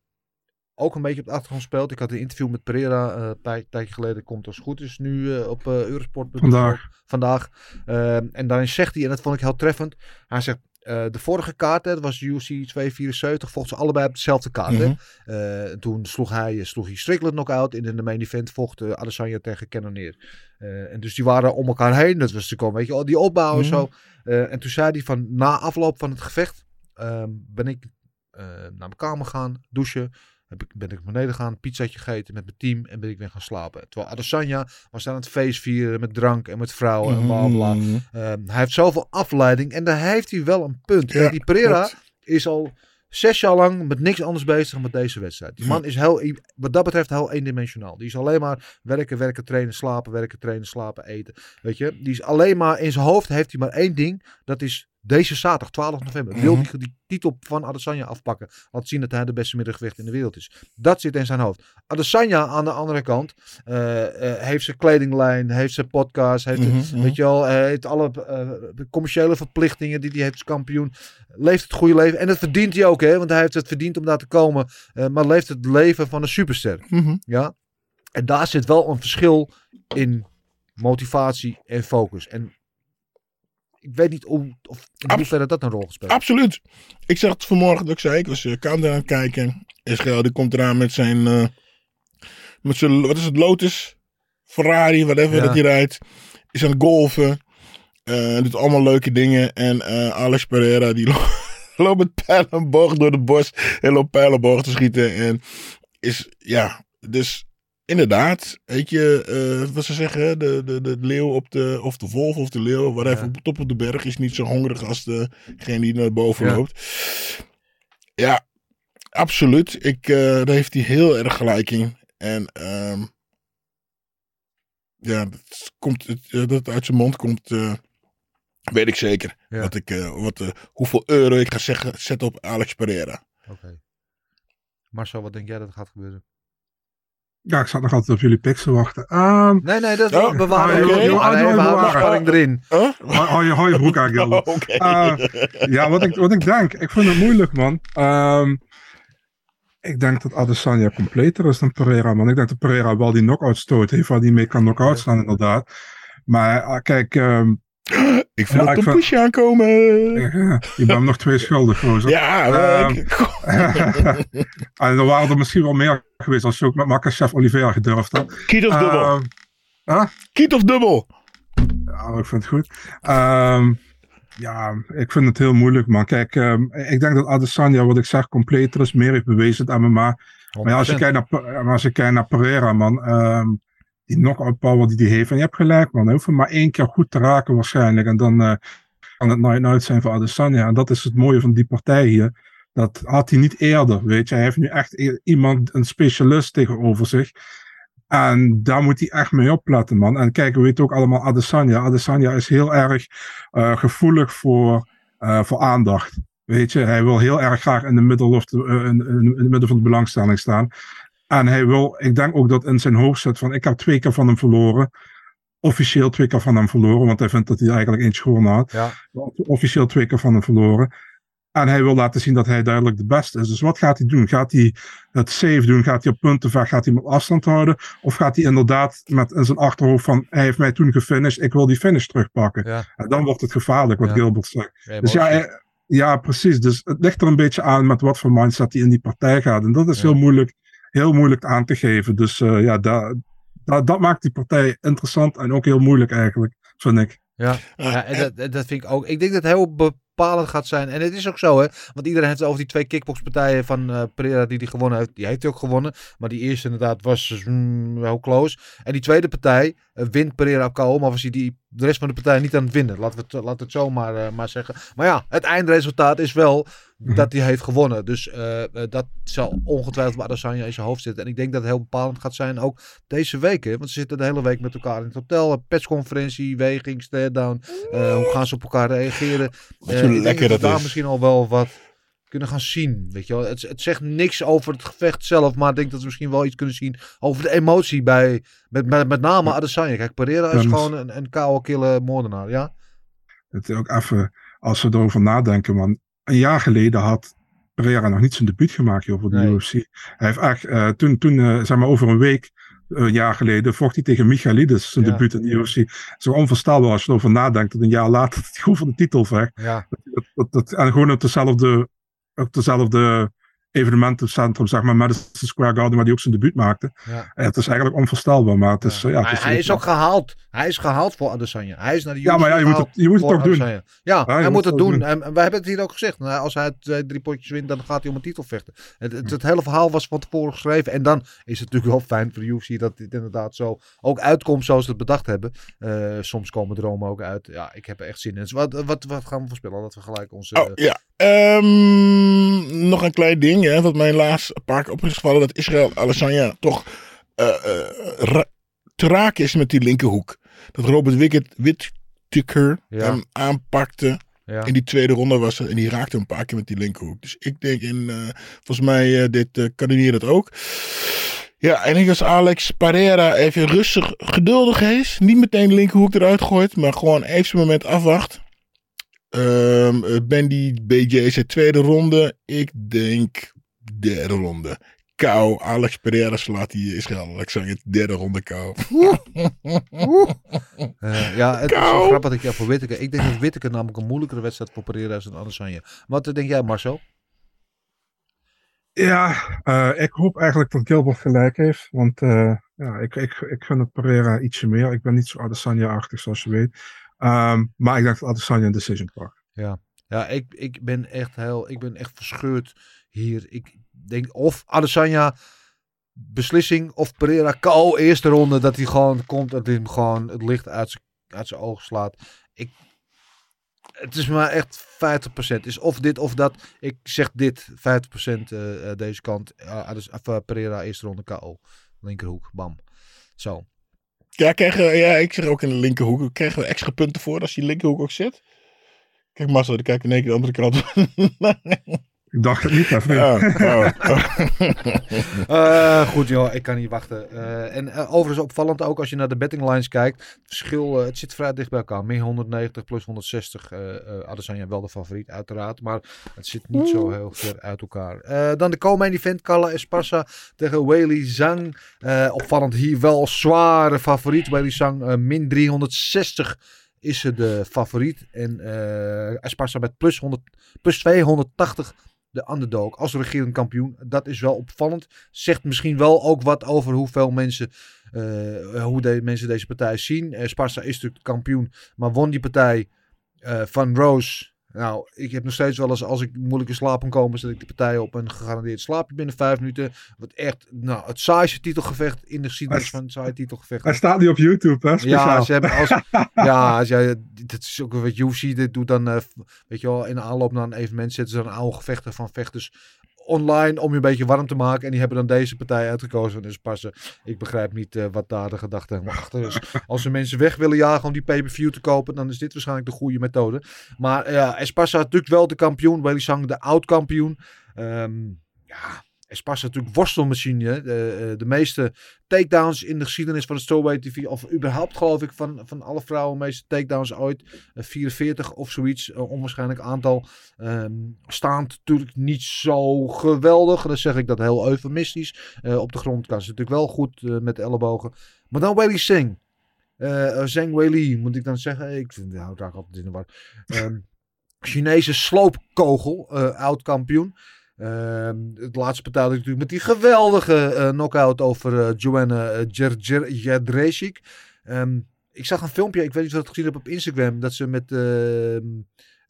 ook een beetje op de achtergrond speelt. Ik had een interview met Pereira eh, een tijd, tijdje geleden. Komt als het goed is nu eh, op eh Eurosport. Vandaag. Vandaag. Ehm, en daarin zegt hij, en dat vond ik heel treffend. Hij zegt, eh, de vorige kaart, dat was UFC 274, vochten ze allebei op dezelfde kaart. Mhm. Eh, toen sloeg hij, sloeg hij Strickland knock-out. En in de main event vocht eh, Adesanya tegen Cannonier. Eh, en dus die waren om elkaar heen. Dat was natuurlijk al, weet je, wel, die opbouw en Mhm. zo. Eh, en toen zei hij van, na afloop van het gevecht, ehm, ben ik eh, naar mijn kamer gaan, douchen. Heb ik, ben ik beneden gegaan, pizzaatje gegeten met mijn team en ben ik weer gaan slapen. Terwijl Adesanya was aan het feest vieren met drank en met vrouwen en bla bla. Mhm. Ehm, hij heeft zoveel afleiding en daar heeft hij wel een punt. Ja, die Pereira is al zes jaar lang met niks anders bezig dan met deze wedstrijd. Die man is heel, wat dat betreft heel eendimensionaal. Die is alleen maar werken, werken, trainen, slapen, werken, trainen, slapen, eten. Weet je, die is alleen maar in zijn hoofd heeft hij maar één ding. Dat is deze zaterdag, 12 november. Wil hij die titel van Adesanya afpakken? Laat zien dat hij de beste middengewicht in de wereld is. Dat zit in zijn hoofd. Adesanya aan de andere kant eh, eh, heeft zijn kledinglijn, heeft zijn podcast, heeft, Mhm, mhm. weet je wel, hij heeft alle eh, commerciële verplichtingen die hij heeft als kampioen. Leeft het goede leven. En dat verdient hij ook, hè? Want hij heeft het verdiend om daar te komen. eh, maar leeft het leven van een superster. Mhm. Ja. En daar zit wel een verschil in motivatie en focus. En ik weet niet hoe, of in Abs- hoeverre dat een rol gespeeld. Absoluut. Ik zag het vanmorgen dat ik zei, ik was uh, Countdown aan het kijken. SGL die komt eraan met zijn, eh, met zijn, wat is het, Lotus? Ferrari, whatever Ja. dat hij rijdt. Is aan het golfen. Eh, doet allemaal leuke dingen. En eh, Alex Pereira die lo- loopt met pijlenboog door de bos. En loopt pijlenboog te schieten. En is, ja, dus inderdaad, weet je, eh, wat ze zeggen, de, de, de leeuw op de, of de wolf of de leeuw, whatever, Ja. op de top op de berg is niet zo hongerig als degene die naar boven Ja. loopt. Ja, absoluut. Ik, eh, daar heeft hij heel erg gelijk in. En ehm, ja, dat, komt, eh, dat het uit zijn mond komt, weet ik zeker. Ja. Wat ik, wat, hoeveel euro ik ga zeggen, zetten op Alex Pereira. Oké. Marcel, wat denk jij dat gaat gebeuren? Ja, ik zat nog altijd op jullie picks te wachten. Ehm Nee, nee, dat Oh, bewaren ah, we. Ah, Nee, we houden de bewaren. spanning erin. Huh? hou, je, hou je broek aan, Gildo. Oké. Eh, ja, wat ik, wat ik denk. Ik vind het moeilijk, man. Ehm, ik denk dat Adesanya completer is dan Pereira, man. Ik denk dat Pereira wel die knockout stoot heeft, waar die mee kan knock-out staan, inderdaad. Maar eh, kijk, ehm, ik voel Ja, het ik een vind- pushje aankomen. eh, je bent nog twee schuldig, gozer. Ja, Ehm, ik- en er waren er misschien wel meer geweest als je ook met Makachev Oliveira gedurfd had. Kiet of dubbel. Ehm, Kiet of dubbel. Ja, ik vind het goed. Ehm, ja, ik vind het heel moeilijk, man. Kijk, ehm, ik denk dat Adesanya, wat ik zeg, completer is, meer heeft bewezen dan MMA. Maar ja, als je 100%. kijkt naar, maar als je kijkt naar Pereira, man, ehm, die knockout power die hij heeft, en je hebt gelijk, man, hij hoeft maar één keer goed te raken waarschijnlijk, en dan eh, kan het night-night zijn voor Adesanya. En dat is het mooie van die partij hier. Dat had hij niet eerder, weet je. Hij heeft nu echt iemand, een specialist tegenover zich. En daar moet hij echt mee opletten, man. En kijk, we weten ook allemaal Adesanya. Adesanya is heel erg eh, gevoelig voor, eh, voor aandacht. Weet je, hij wil heel erg graag in de in het midden van de belangstelling staan. En hij wil, ik denk ook dat in zijn hoofd zit van, ik heb twee keer van hem verloren. Officieel twee keer van hem verloren, want hij vindt dat hij eigenlijk eentje gewonnen had. Ja. Officieel twee keer van hem verloren. En hij wil laten zien dat hij duidelijk de beste is. Dus wat gaat hij doen? Gaat hij het safe doen? Gaat hij op punten vechten? Gaat hij hem op afstand houden? Of gaat hij inderdaad met in zijn achterhoofd van... Hij heeft mij toen gefinished, ik wil die finish terugpakken. Ja. En dan wordt het gevaarlijk, wat Ja. Gilbert zegt. Ja, Dus ja, ja, precies. Dus het ligt er een beetje aan met wat voor mindset hij in die partij gaat. En dat is Ja. heel moeilijk, heel moeilijk aan te geven. Dus eh, ja, da, da- dat maakt die partij interessant en ook heel moeilijk eigenlijk, vind ik. Ja, ja en dat, dat vind ik ook. Ik denk dat heel bepalend gaat zijn. En het is ook zo, hè. Want iedereen heeft het over die twee kickboxpartijen van eh Pereira die hij gewonnen heeft. Die heeft hij ook gewonnen. Maar die eerste inderdaad was mm, heel close. En die tweede partij eh, wint Pereira op KO. Maar was hij die, de rest van de partij niet aan het winnen. Laten we het, laten het zo maar, eh, maar zeggen. Maar ja, het eindresultaat is wel Mhm. dat hij heeft gewonnen. Dus dat zal ongetwijfeld bij Adesanya in zijn hoofd zitten. En ik denk dat het heel bepalend gaat zijn ook deze week. Hè? Want ze zitten de hele week met elkaar in het hotel. Persconferentie, weging, stare-down. Eh, hoe gaan ze op elkaar reageren? Ik denk lekker we dat daar is. misschien al wel wat kunnen gaan zien. Weet je wel? Het, het zegt niks over het gevecht zelf. Maar ik denk dat we misschien wel iets kunnen zien over de emotie bij... Met, met, met name Adesanya. Kijk, Pereira is gewoon een, een koude, kille moordenaar. Ja? Het is ook even, als we erover nadenken, man. Een jaar geleden had Pereira nog niet zijn debuut gemaakt joh, voor de Nee. UFC. Hij heeft echt, eh, toen, toen eh, zeg maar over een week, een jaar geleden, vocht hij tegen Michailidis zijn Ja. debuut in de UFC. Zo onvoorstelbaar als je erover nadenkt dat een jaar later hij gewoon voor de titel vecht. Ja. Dat, dat, dat, en gewoon op dezelfde, op dezelfde evenementencentrum, zeg maar, Madison Square Garden, waar die ook zijn debuut maakte. Ja. En het is eigenlijk onvoorstelbaar, maar het is... Ja, het hij, hij is ook gehaald. Hij is gehaald voor Adesanya. Hij is naar de Ja, maar ja, je moet het- je moet het toch doen. Ja, hij moet het doen. doen. En en wij hebben het hier ook gezegd. Nou, als hij twee, drie potjes wint, dan gaat hij om een titel vechten. Het, het, het hele verhaal was van tevoren geschreven. En dan is het natuurlijk wel fijn voor de UFC dat dit inderdaad zo ook uitkomt zoals ze het bedacht hebben. Eh, soms komen dromen ook uit. Ja, ik heb er echt zin in. Dus wat, wat, wat gaan we voorspellen? Dat we gelijk onze... Oh, ja. Ehm, nog een klein ding, hè, wat mij laatst een paar keer op is gevallen. Dat Israël Alessandra toch eh, eh, te raken is met die linkerhoek. Dat Robert Wickett, Whittaker Ja. hem aanpakte. ja. In die tweede ronde was het. En die raakte een paar keer met die linkerhoek. Dus ik denk in, eh, volgens mij, eh, dit eh kadeneert het ook. Ja, en ik als Alex Pereira even rustig, geduldig is. Niet meteen de linkerhoek eruit gooit. Maar gewoon even zijn moment afwacht. Ehm eh, Bendy BJ zijn tweede ronde. Ik denk derde ronde. Kou. Alex Pereira slaat die Israël Alexander derde ronde kou. Eh, ja, het is wel grappig dat ik jou voor Whittaker... Ik denk dat Whittaker namelijk een moeilijkere wedstrijd voor Pereira is dan Adesanya. Wat denk jij, Marcel? Ja, eh, ik hoop eigenlijk dat Gilbert gelijk heeft. Want eh, ja, ik, ik, ik gun het Pereira ietsje meer. Ik ben niet zo Adesanya-achtig zoals je weet. Ehm, maar ik dat Adesanya een decision pakt. Ja, ik, ik ben echt heel, ik ben echt verscheurd hier. Ik denk of Adesanya beslissing of Pereira KO eerste ronde dat hij gewoon komt dat hij hem gewoon het licht uit zijn uit zijn ogen slaat. Ik het is maar echt 50%. Het is of dit of dat. Ik zeg dit 50% eh, eh, deze kant. Uh, Pereira eerste ronde KO. Linkerhoek, bam. Zo. Ja, krijgen, ja, ik zeg ook in de linkerhoek. Krijgen we extra punten voor als die linkerhoek ook zit? Kijk, Marcel, die kijkt in één keer de andere kant. Ik dacht het niet, hè, vriend. Ja, oh. Eh, goed joh, ik kan niet wachten. Eh, en eh, overigens opvallend ook als je naar de betting lines kijkt. Het verschil, het zit vrij dicht bij elkaar. Min 190 plus 160. eh eh Adesanya wel de favoriet uiteraard. Maar het zit niet zo heel ver uit elkaar. Eh, dan de co-main event. Carla Esparza tegen Weili Zhang. Eh, opvallend hier wel zware favoriet. Weili Zhang min 360 is ze de favoriet. En eh Esparza met plus, 100, plus 280 de underdog als regerend kampioen. Dat is wel opvallend. Zegt misschien wel ook wat over hoeveel mensen, eh, hoe de mensen deze partij zien. Eh Sparta is natuurlijk kampioen, maar won die partij eh, van Rose. Nou, ik heb nog steeds wel eens, als ik moeilijk in slaap kan komen, zet ik die partij op en gegarandeerd slaap je binnen vijf minuten. Wat echt, nou, het saaiste titelgevecht in de geschiedenis van het saaie titelgevecht. Hij staat nu op YouTube, hè? Speciaal. Ja, ze hebben als, ja, als jij, dat is ook wat UFC dit doet dan, eh, weet je wel, in de aanloop naar een evenement zetten ze dan oude gevechten van vechters online om je een beetje warm te maken. En die hebben dan deze partij uitgekozen. Dus passen. Ik begrijp niet eh, wat daar de gedachte achter is. Als ze mensen weg willen jagen om die pay-per-view te kopen, dan is dit waarschijnlijk de goede methode. Maar ja, Esparza natuurlijk wel de kampioen. Weili Zhang de oud-kampioen. Ehm, ja, Esparza natuurlijk worstelmachine. De, eh, de meeste takedowns in de geschiedenis van de Strawweight TV. Of überhaupt geloof ik van, van alle vrouwen meeste takedowns ooit. Eh, 44 of zoiets. Een onwaarschijnlijk aantal. Ehm staand natuurlijk niet zo geweldig. Dan zeg ik dat heel eufemistisch. Eh, op de grond kan ze natuurlijk wel goed eh, met de ellebogen. Maar dan Weili Singh. Eh eh, Zhang Weili moet ik dan zeggen. Ik vind, ik raak altijd in de war. Ehm, Chinese sloopkogel. eh oud kampioen. Ehm, het laatste ik natuurlijk met die geweldige eh knockout over eh, Joanna uh, Jadrejczyk. Ehm, ik zag een filmpje, ik weet niet of je dat gezien hebt op Instagram, dat ze met, ehm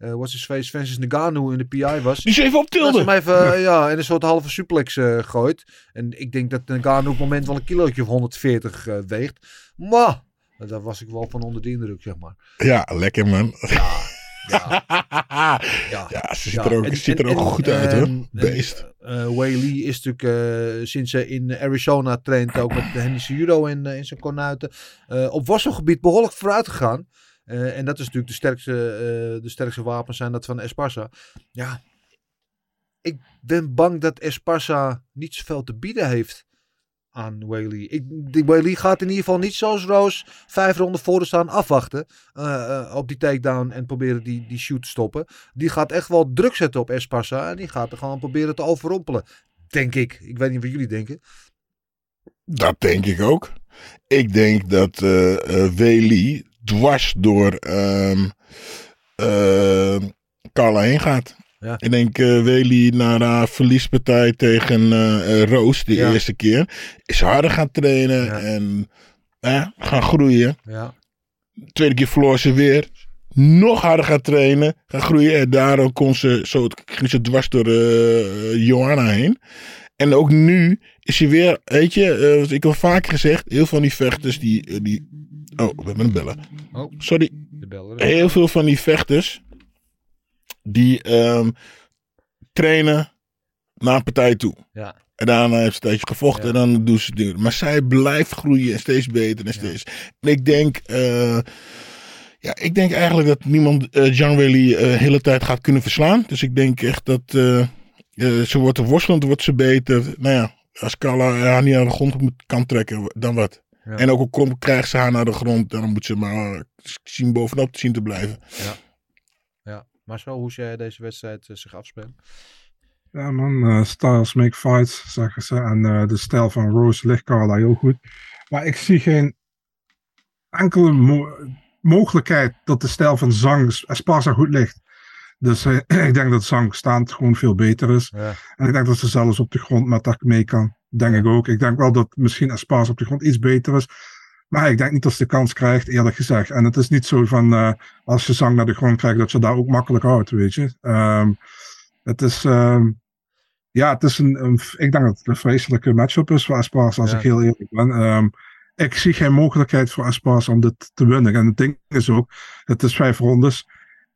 eh what's his face, Francis Ngannou in de PI was. Die is even op Dat ze tilde. hem even eh, ja, in een soort halve suplex eh, gooit. En ik denk dat Ngannou op het moment wel een kilootje of 140 eh, weegt. Maar, daar was ik wel van onder de indruk, zeg maar. Ja, lekker man. Ja, ja. Ja, ze ziet er ook, en- ziet er en- ook en, goed uit hoor. ehm, Beest. eh, Wei Lee is natuurlijk eh, sinds ze in Arizona traint ook met de Hennessy Judo in, eh, in zijn kornuiten. eh, op worstelgebied behoorlijk vooruit gegaan. Eh, en dat is natuurlijk de sterkste, eh, de sterkste wapens zijn dat van Esparza. Ja, ik ben bang dat Esparza niet zoveel te bieden heeft aan Whaley. Gaat in ieder geval niet zoals Roos vijf ronden voor staan afwachten eh, eh, op die takedown en proberen die, die shoot te stoppen. Die gaat echt wel druk zetten op Esparza en die gaat er gewoon proberen te overrompelen. Denk ik. Ik weet niet wat jullie denken. Dat denk ik ook. Ik denk dat Weli dwars door ehm ehm, Carla heen gaat. Ja. Ik denk uh, Wely na haar verliespartij tegen eh, eh, Roos de Ja. eerste keer. Is harder gaan trainen Ja. en eh, gaan groeien. Ja. Tweede keer verloor ze weer. Nog harder gaan trainen. Gaan groeien. En daarom kon ze zo, ging ze dwars door eh Johanna heen. En ook nu is ze weer, weet je, eh, wat ik heb al vaker gezegd. Heel veel van die vechters die, eh, die... Oh, we hebben een bellen. Oh, Sorry. de. Heel veel van die vechters die ehm, trainen naar een partij toe. Ja. En daarna heeft ze een tijdje gevochten Ja. en dan doen ze dingen. Maar zij blijft groeien en steeds beter en steeds. En ik denk, eh, ja, ik denk eigenlijk dat niemand eh John eh, de hele tijd gaat kunnen verslaan. Dus ik denk echt dat eh, eh, ze wordt worstelend, wordt ze beter. Nou ja, als Carla haar niet aan de grond moet, kan trekken, dan wat. Ja. En ook al krijgt ze haar naar de grond, dan moet ze maar zien bovenop te zien te blijven. Ja. Maar zo, hoe jij deze wedstrijd eh, zich afspeelt? Ja man, eh, styles make fights, zeggen ze. En eh, de stijl van Rose ligt Carla heel goed. Maar ik zie geen enkele mo- mogelijkheid dat de stijl van Zang Esparza goed ligt. Dus eh, ik denk dat Zang staand gewoon veel beter is. Ja. En ik denk dat ze zelfs op de grond met haar mee kan. Denk ik ook. Ik denk wel dat misschien Esparza op de grond iets beter is. Maar ik denk niet dat ze de kans krijgt, eerlijk gezegd. En het is niet zo van, eh, als je Zang naar de grond krijgt, dat ze daar ook makkelijk houdt, weet je. Ehm, het is, ehm, ja, het is een, een- ik denk dat het een vreselijke matchup is voor Esparza, als Ja. ik heel eerlijk ben. Ehm, ik zie geen mogelijkheid voor Esparza om dit te winnen. En het ding is ook, het is vijf rondes.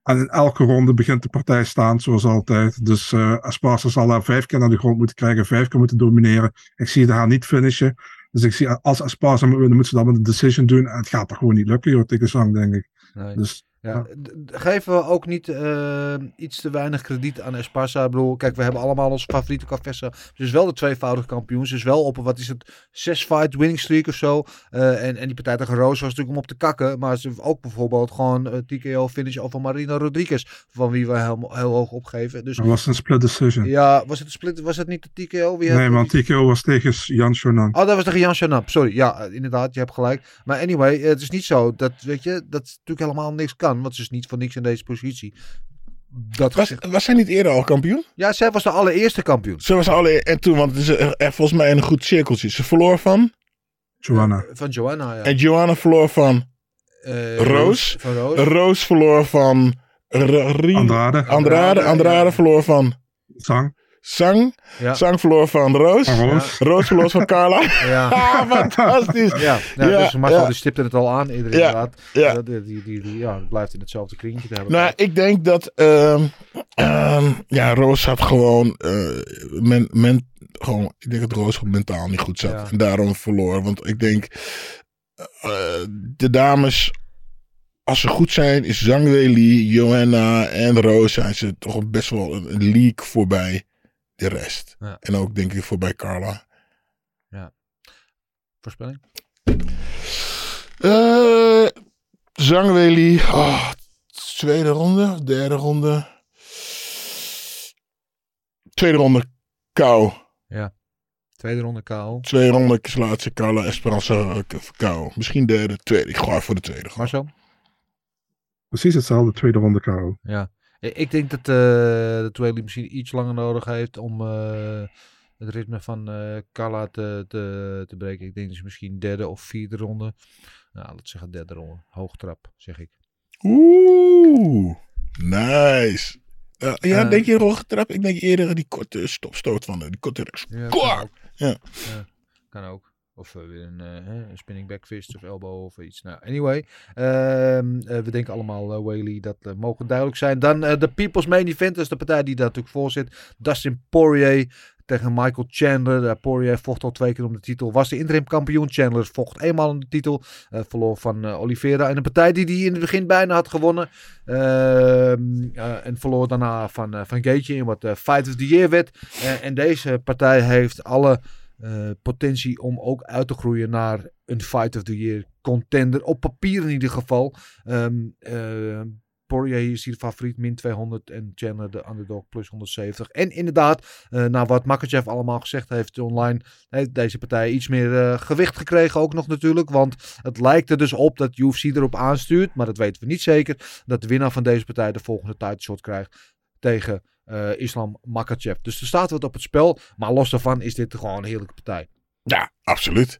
En in elke ronde begint de partij staan, zoals altijd. Dus Esparza zal haar vijf keer naar de grond moeten krijgen, vijf keer moeten domineren. Ik zie haar niet finishen. Dus ik zie, als Esparza moet winnen, moet ze dat met een decision doen. En het gaat er gewoon niet lukken, joh, tegen Zang, denk ik. Nee. Dus Ja, d- geven we ook niet eh, iets te weinig krediet aan Esparza? Ik bedoel, kijk, we hebben allemaal onze favoriete Cafessa. Ze is wel de tweevoudige kampioen. Ze is wel op een, wat is het, zes fight winning streak of zo. Eh, en, en die partij tegen Roos was natuurlijk om op te kakken. Maar ze heeft ook bijvoorbeeld gewoon eh, TKO finish over Marina Rodriguez. Van wie we heel, heel hoog opgeven. Dus dat was een split decision. ja, was het een split? Was het niet de TKO? Wie nee, man, TKO was tegen Jan Shonan. Oh, dat was tegen Jan Chanap. Sorry. Ja, eh, inderdaad. Je hebt gelijk. Maar anyway, het is niet zo dat, weet je, dat natuurlijk helemaal niks kan. Want ze is niet voor niks in deze positie. Dat Was, was zij niet eerder al kampioen? Ja, zij was de allereerste kampioen. Ze was al en toen, want het is er, er volgens mij een goed cirkeltje. Ze verloor van. Joanna. Van Joanna, ja. En Joanna verloor van. Eh, Roos. Van Roos. Roos verloor van. R- Andrade. Andrade. Andrade ja. verloor van. Zang. Sang. Ja. Sang verloor van Roos. Roos. Roos verloor van Carla. Ja. Ah, fantastisch. Ja, ja, Ja, dus Marcel ja. die stipte het al aan, eerder Ja, inderdaad. ja. Dat- Die, die, die, die- ja, het blijft in hetzelfde kringetje te hebben. Nou, ik denk dat. ehm, ehm, ja, Roos had gewoon. eh, men, men, gewoon ik denk dat Roos gewoon mentaal niet goed zat. Ja. En daarom verloor. Want ik denk. eh, de dames. Als ze goed zijn, is Zangweli, Johanna en Roos. zijn ze toch best wel een, een league voorbij de rest. Ja. En ook denk ik voorbij Carla. Voorspelling? Eh Zangweli. Oh, tweede ronde, derde ronde. Tweede ronde kou. Tweede ronde KO. Tweede ronde slaat ze Carla Esperanza eh, kou. Misschien derde, tweede. Ik ga voor de tweede. Marcel? Precies hetzelfde, tweede ronde KO. Ja. I- Ik denk dat eh de Tweley misschien iets langer nodig heeft om eh, het ritme van eh Carla te, te, te breken. Ik denk dat ze misschien derde of vierde ronde. Nou, laten we zeggen derde ronde. Hoogtrap, zeg ik. Oeh, nice. Ja, ja Eh. denk je roggetrap? Ik denk eerder die korte stopstoot van de, die korte rechts. Ja, Kwak! kan ook. Ja. kan ook. Of eh, weer een, een spinning back fist of elbow of iets. Nou, anyway. ehm, eh, we denken allemaal, Whaley, dat mogen duidelijk zijn. Dan de People's Main Event, dat is de partij die daar natuurlijk voor zit. Dustin Poirier tegen Michael Chandler. Poirier vocht al twee keer om de titel. Was de interim kampioen. Chandler vocht eenmaal om de titel. Verloor van Oliveira. In een partij die hij in het begin bijna had gewonnen. Ehm, eh, en verloor daarna van, van Gaethje in wat Fight of the Year werd. En deze partij heeft alle eh, potentie om ook uit te groeien naar een Fight of the Year contender. Op papier in ieder geval. Ehm eh, Poirier is hier de favoriet, min 200. En Chandler de underdog, plus 170. En inderdaad, naar wat Makachev allemaal gezegd heeft online, heeft deze partij iets meer gewicht gekregen ook nog natuurlijk. Want het lijkt er dus op dat UFC erop aanstuurt, maar dat weten we niet zeker, dat de winnaar van deze partij de volgende title shot krijgt tegen Islam Makachev. Dus er staat wat op het spel. Maar los daarvan is dit gewoon een heerlijke partij. Ja, absoluut.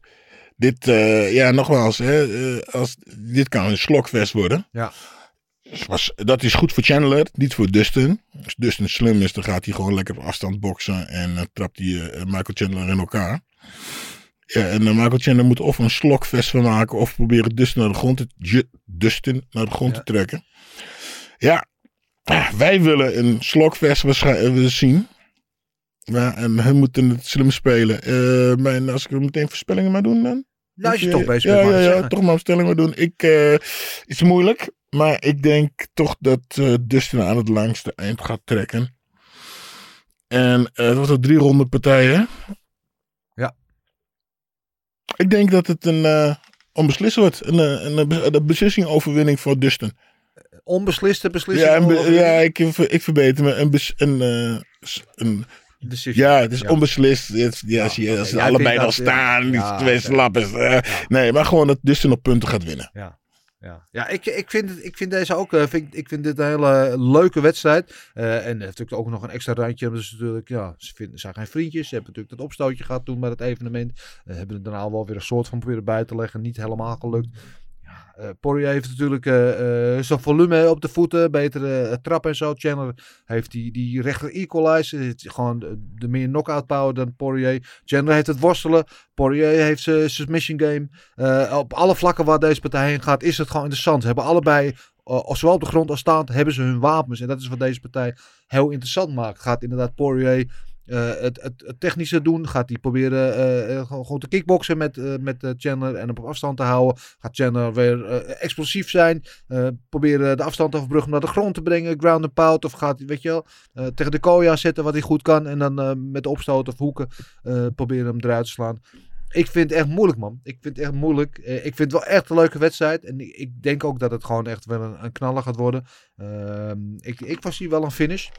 Dit, eh, ja, nogmaals, hè, eh, als, dit kan een slokvest worden. Ja. Was, dat is goed voor Chandler, niet voor Dustin. Als Dustin slim is, dan gaat hij gewoon lekker op afstand boksen en dan trapt hij eh, Michael Chandler in elkaar. Ja, en eh, Michael Chandler moet of een slokvest van maken of proberen Dustin naar de grond te, Dustin naar de grond Ja. te trekken. Ja, ah, wij willen een waarschijnlijk willen zien. Ja, en hun moeten het slim spelen. Eh, maar als ik er meteen voorspellingen maar doen dan? Nou, als je toch eh, bezig ja, bent, ja, ja, zeggen. toch maar voorspellingen maar doen. Ik, eh, is moeilijk, maar ik denk toch dat eh, Dustin aan het langste eind gaat trekken. En eh, het wordt ook drie ronde partijen. Ja. Ik denk dat het een eh onbeslist wordt. Een, eh, een, een, een beslissing overwinning voor Dustin. Onbesliste beslissing. Ja, een be- over- ja ik, ik verbeter me. Een, een, eh, een, Decision. ja, het is Ja. onbeslist. Het, ja, als, je, als ze allebei dat, ja. staan, die Ja, twee slappers. eh, Nee, maar gewoon dat Dustin op punten gaat winnen. Ja. Ja, ja ik, ik, vind het, ik vind deze ook. eh, Vind, ik vind dit een hele leuke wedstrijd. Eh, en natuurlijk ook nog een extra randje. Dus natuurlijk, ja, ze vinden, zijn geen vriendjes. Ze hebben natuurlijk dat opstootje gehad toen bij het evenement. Eh, hebben het daarna wel weer een soort van proberen bij te leggen. Niet helemaal gelukt. Eh, Poirier heeft natuurlijk eh, zijn volume op de voeten. Betere trap en zo. Chandler heeft die, die rechter equalizer. Gewoon de, meer knockout power dan Poirier. Chandler heeft het worstelen. Poirier heeft zijn submission game. Op alle vlakken waar deze partij heen gaat, is het gewoon interessant. Ze hebben allebei, zowel op de grond als staand, hebben ze hun wapens. En dat is wat deze partij heel interessant maakt. Gaat inderdaad Poirier het, het, het technische doen? Gaat hij proberen eh, eh, gewoon, te kickboksen met, eh, met eh, Chandler en hem op afstand te houden? Gaat Chandler weer eh, explosief zijn? Eh, proberen de afstand te overbruggen om naar de grond te brengen? Ground and pound? Of gaat hij, weet je wel, eh, tegen de Koya zetten wat hij goed kan? En dan eh, met opstoot of hoeken eh, proberen hem eruit te slaan. Ik vind het echt moeilijk, man. Ik vind het echt moeilijk. Eh, ik vind het wel echt een leuke wedstrijd. En ik, ik denk ook dat het gewoon echt wel een, een knaller gaat worden. Ehm, ik, ik was hier wel een finish.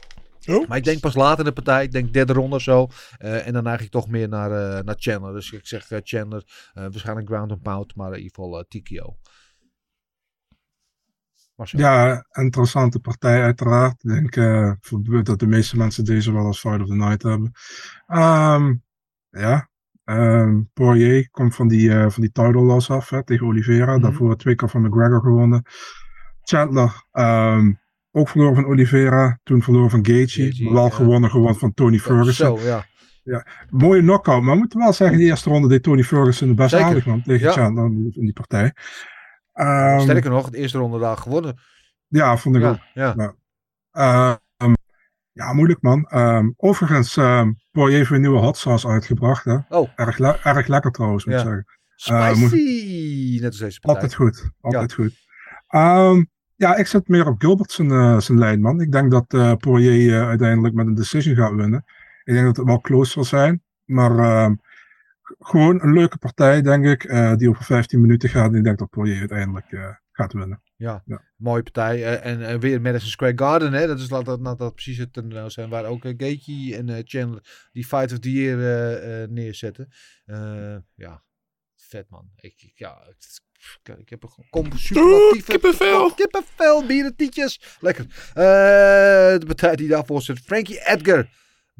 Oh. Maar ik denk pas later in de partij. Ik denk derde ronde of zo. Eh, en dan neig ik toch meer naar, eh, naar Chandler. Dus ik zeg eh, Chandler. waarschijnlijk ground and pound. Maar in ieder geval TKO. Marcel. Ja, interessante partij uiteraard. Ik denk dat de meeste mensen deze wel als Fight of the Night hebben. Ehm, ja, ehm Poirier komt van die, van die title loss af hè, tegen Oliveira. Mhm. Daarvoor twee keer van McGregor gewonnen. Chandler, ehm, ook verloren van Oliveira. Toen verloren van Gaethje. Maar wel ja. gewonnen gewoon van Tony Ferguson. Zo, ja. Mooie knockout. Maar we moeten wel zeggen, die eerste ronde deed Tony Ferguson de best Zeker. aardig man, tegen Ja. Chandler in die partij. Ehm, Sterker nog, de eerste ronde daar gewonnen. ja, vond ik ook. Ja, ja. Ehm, ja, moeilijk man. Ehm, overigens, um, Poirier heeft weer een nieuwe hot sauce uitgebracht. Hè? Oh, Erg, le- erg lekker trouwens, moet ik Ja. zeggen. Spicy. Net als deze partij. Altijd goed. Altijd goed. Ja, ik zit meer op Gilbert zijn, eh, zijn lijn, man. Ik denk dat eh Poirier eh, uiteindelijk met een decision gaat winnen. Ik denk dat het wel close zal zijn. Maar ehm, gewoon een leuke partij, denk ik. die over 15 minuten gaat. En ik denk dat Poirier uiteindelijk gaat winnen. Ja, Ja. mooie partij. En, en weer Madison Square Garden, hè? dat is laat dat, laat dat precies het nou zijn. Waar ook uh, Gaethje en eh, Chandler die Fight of the Year neerzetten. Ja, vet man. Ik, ik- ja, ik, ik- ik heb een kom superlatieve... kippenvel. Kippenvel, bieren, tietjes. Lekker. Eh, de partij die daarvoor zit. Frankie Edgar.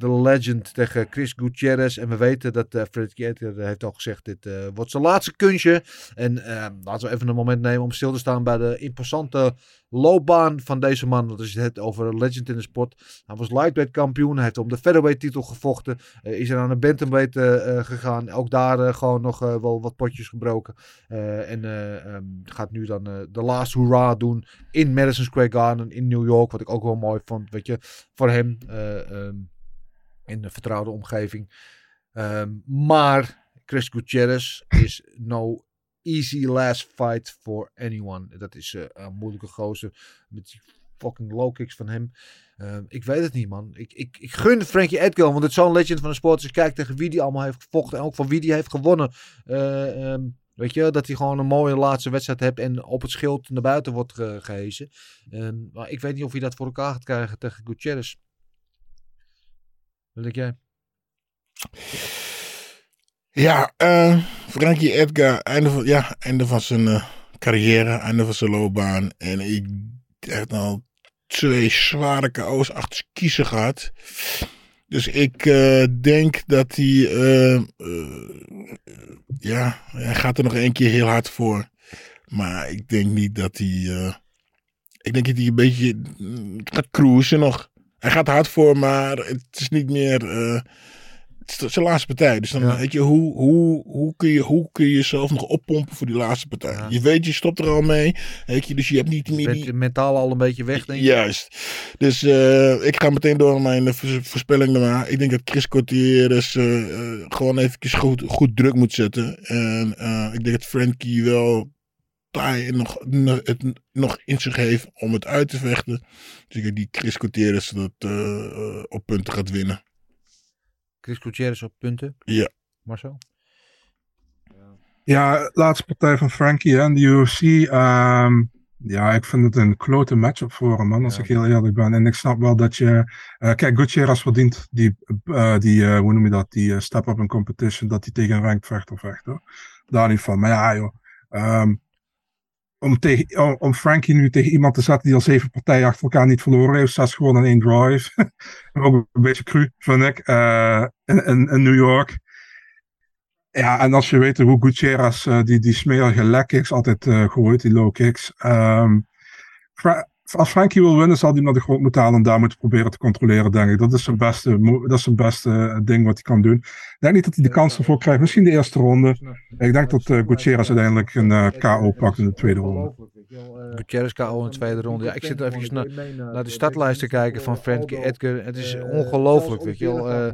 De legend tegen Chris Gutierrez. En we weten dat eh Frankie Edgar heeft al gezegd: dit eh, wordt zijn laatste kunstje. En eh, laten we even een moment nemen om stil te staan bij de imposante loopbaan van deze man. Als je het over legend in de sport. Hij was lightweight kampioen. Hij heeft om de featherweight titel gevochten. Eh, is er aan de bantamweight eh, eh, gegaan. Ook daar eh, gewoon nog eh, wel wat potjes gebroken. Eh, en eh, ehm, gaat nu dan eh, de last hurrah doen in Madison Square Garden in New York. Wat ik ook wel mooi vond. Weet je, voor hem. eh, ehm, in een vertrouwde omgeving. Ehm, maar Chris Gutierrez is no easy last fight for anyone. Dat is eh, een moeilijke gozer met die fucking low kicks van hem. Ehm, ik weet het niet, man. Ik, ik, ik gun Frankie Edgar, want het is zo'n legend van de sport. Als je kijkt tegen wie die allemaal heeft gevochten en ook van wie die heeft gewonnen. Eh, ehm, weet je, dat hij gewoon een mooie laatste wedstrijd hebt en op het schild naar buiten wordt ge gehezen. Maar ik weet niet of hij dat voor elkaar gaat krijgen tegen Gutierrez. Wat denk jij? Ja, eh Frankie Edgar, einde van, ja, einde van zijn eh, carrière, einde van zijn loopbaan. En ik heb al twee zware KO's achter kiezen gehad. Dus ik eh, denk dat hij. ja, hij gaat er nog één keer heel hard voor. Maar ik denk niet dat hij. ik denk dat hij een beetje gaat cruisen nog. Hij gaat er hard voor, maar het is niet meer. eh, het is zijn laatste partij. Dus dan Ja. weet je, hoe, hoe, hoe, kun je, hoe kun je jezelf nog oppompen voor die laatste partij? Ja. Je weet, je stopt er al mee. Weet je, dus je hebt niet Je meer bent die, mentaal al een beetje weg, denk ik. Juist. Dus eh, ik ga meteen door naar mijn eh, voors- voorspelling daarna. Ik denk dat Chris Cortieres eh, gewoon even goed, goed druk moet zetten. En ik denk dat Frankie wel taai nog, nog- het nog in zich heeft om het uit te vechten. Dus ik denk die Chris Cortieres dat eh, eh, op punten gaat winnen. Chris Gutierrez op punten. Ja. Marcel? Ja, laatste partij van Frankie hè, in de UFC. ehm, ja, ik vind het een klote matchup voor hem, man, als Ja. ik heel eerlijk ben. En ik snap wel dat je... eh, kijk, Gutierrez verdient die, eh, die eh, hoe noem je dat, die step-up in competition, dat hij tegen een ranked vechter vecht, hoor. Daar niet van. Maar ja, joh. ehm, om, tegen, om, Frankie nu tegen iemand te zetten die al zeven partijen achter elkaar niet verloren heeft, zes gewoon in één drive. Ook een beetje cru, vind ik, eh, in, in, New York. Ja, en als je weet hoe Gutierrez eh, die, die smerige leg altijd eh gooit, die low kicks. ehm, als Frankie wil winnen, zal hij hem naar de grond moeten halen en daar moeten proberen te controleren, denk ik. Dat is zijn beste, dat is zijn beste eh, ding wat hij kan doen. Ik denk niet dat hij de kans ervoor krijgt. Misschien de eerste ronde. Ik denk dat eh, Gutierrez uiteindelijk een eh, KO pakt in de tweede ronde. Gutierrez KO in de tweede ronde. Ja, ik zit even naar, naar de startlijst te kijken van Frankie Edgar. Het is ongelooflijk, weet je wel. Eh,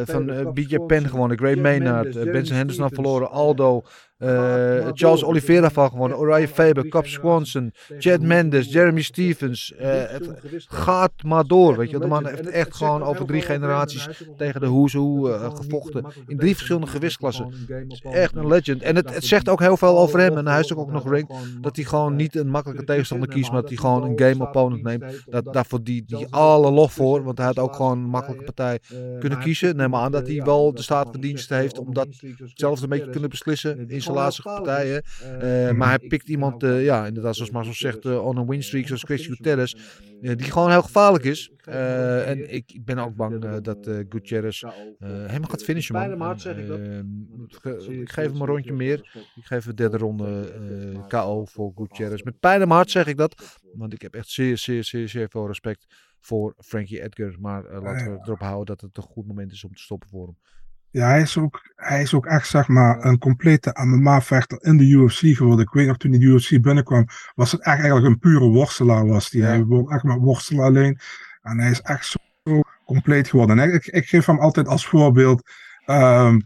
eh, van BJ Penn gewonnen, Gray Maynard, Benson Henderson verloren, Aldo, eh, Charles Oliveira van gewonnen, Uriah Faber, Cap Swanson, Chad Mendes, Jeremy Stevens. Eh, het gaat maar door, weet je. De man heeft echt gewoon over drie generaties tegen de Who's Who eh, gevochten. In drie verschillende gewichtsklassen. Is echt een legend. En het, het zegt ook heel veel over hem. En hij is ook, ook nog rank dat hij gewoon niet een makkelijke tegenstander kiest, maar dat hij gewoon een game opponent neemt. Dat, daarvoor die, die alle lof voor, want hij had ook gewoon een makkelijke partij kunnen kiezen. Neem maar aan dat hij wel de staat van dienst heeft om dat zelf een beetje kunnen beslissen in zijn laatste partijen. Eh, maar hij pikt iemand, eh, ja, inderdaad, zoals Marcel zegt, eh, on een win streak, zoals Chris Gutierrez, eh, die gewoon heel gevaarlijk is. Eh, en ik, ik ben ook bang eh, dat eh Gutierrez eh, helemaal gaat finishen, man. Ik dat. Eh, ge- ik geef hem een rondje meer. Ik geef een derde ronde eh, KO voor Gutierrez. Met pijn in mijn hart zeg ik dat. Want ik heb echt zeer, zeer, zeer, zeer veel respect voor Frankie Edgar. Maar eh, laten we erop houden dat het een goed moment is om te stoppen voor hem. Ja, hij is ook, hij is ook echt, zeg maar, een complete MMA-vechter in de UFC geworden. Ik weet nog, toen hij de UFC binnenkwam, was het echt eigenlijk een pure worstelaar was die. Hij wilde echt maar worstelen alleen. En hij is echt zo, zo compleet geworden. En ik, ik geef hem altijd als voorbeeld. ehm,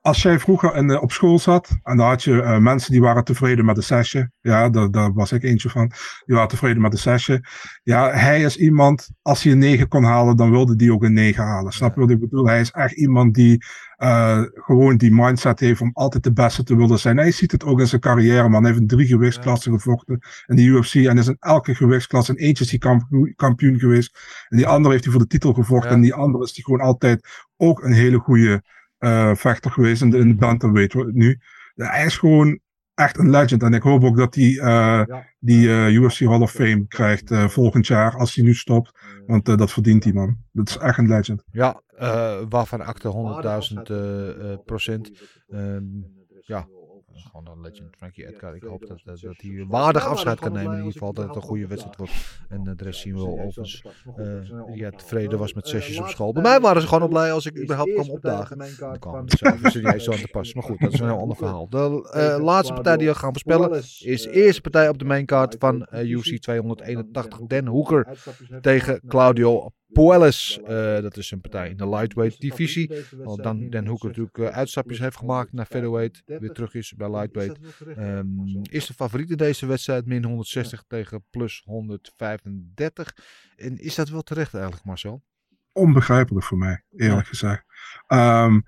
als jij vroeger in, de- op school zat en dan had je eh, mensen die waren tevreden met de sessie. Ja, daar, daar was ik eentje van. Die waren tevreden met de sessie. Ja, hij is iemand, als hij een 9 kon halen, dan wilde die ook een 9 halen. Snap je wat ik bedoel? Hij is echt iemand die eh, gewoon die mindset heeft om altijd de beste te willen zijn. Hij ziet het ook in zijn carrière, man. Hij heeft in drie gewichtsklassen gevochten in de UFC en is in elke gewichtsklasse. In eentje is hij kampioen geweest. En die andere heeft hij voor de titel gevochten. Ja. En die andere is hij gewoon altijd ook een hele goede eh, vechter geweest in de, in de bantamweight hoor, nu. Hij is gewoon echt een legend. En ik hoop ook dat hij eh, die eh, UFC Hall of Fame krijgt eh, volgend jaar als hij nu stopt. Want eh, dat verdient hij, man. Dat is echt een legend. Ja, eh, waarvan akte 100.000 eh, eh, procent. Ehm, ja, gewoon een legend. Frankie Edgar. Ik hoop dat, dat, dat hij waardig afscheid kan nemen. In ieder geval dat het een goede wedstrijd wordt. En eh, de rest zien we wel overigens. eh ja, tevreden was met sessies op school. Bij mij waren ze gewoon al blij als ik überhaupt kwam opdagen. Dan kwam het zo serieus zo aan te pas. Maar goed, dat is een heel ander verhaal. De eh, laatste partij die we gaan voorspellen is de eerste partij op de maincard van eh, UFC 281. Dan Hoeker tegen Claudio Puelles. Eh, dat is een partij in de lightweight divisie. Al dan Dan Hoeker natuurlijk eh, uitstapjes heeft gemaakt naar featherweight. Weer terug is bij lightweight. Ehm, is de favoriet in deze wedstrijd. Min 160 tegen plus 135. En is dat wel terecht eigenlijk Marcel? Onbegrijpelijk voor mij, eerlijk gezegd. Ehm,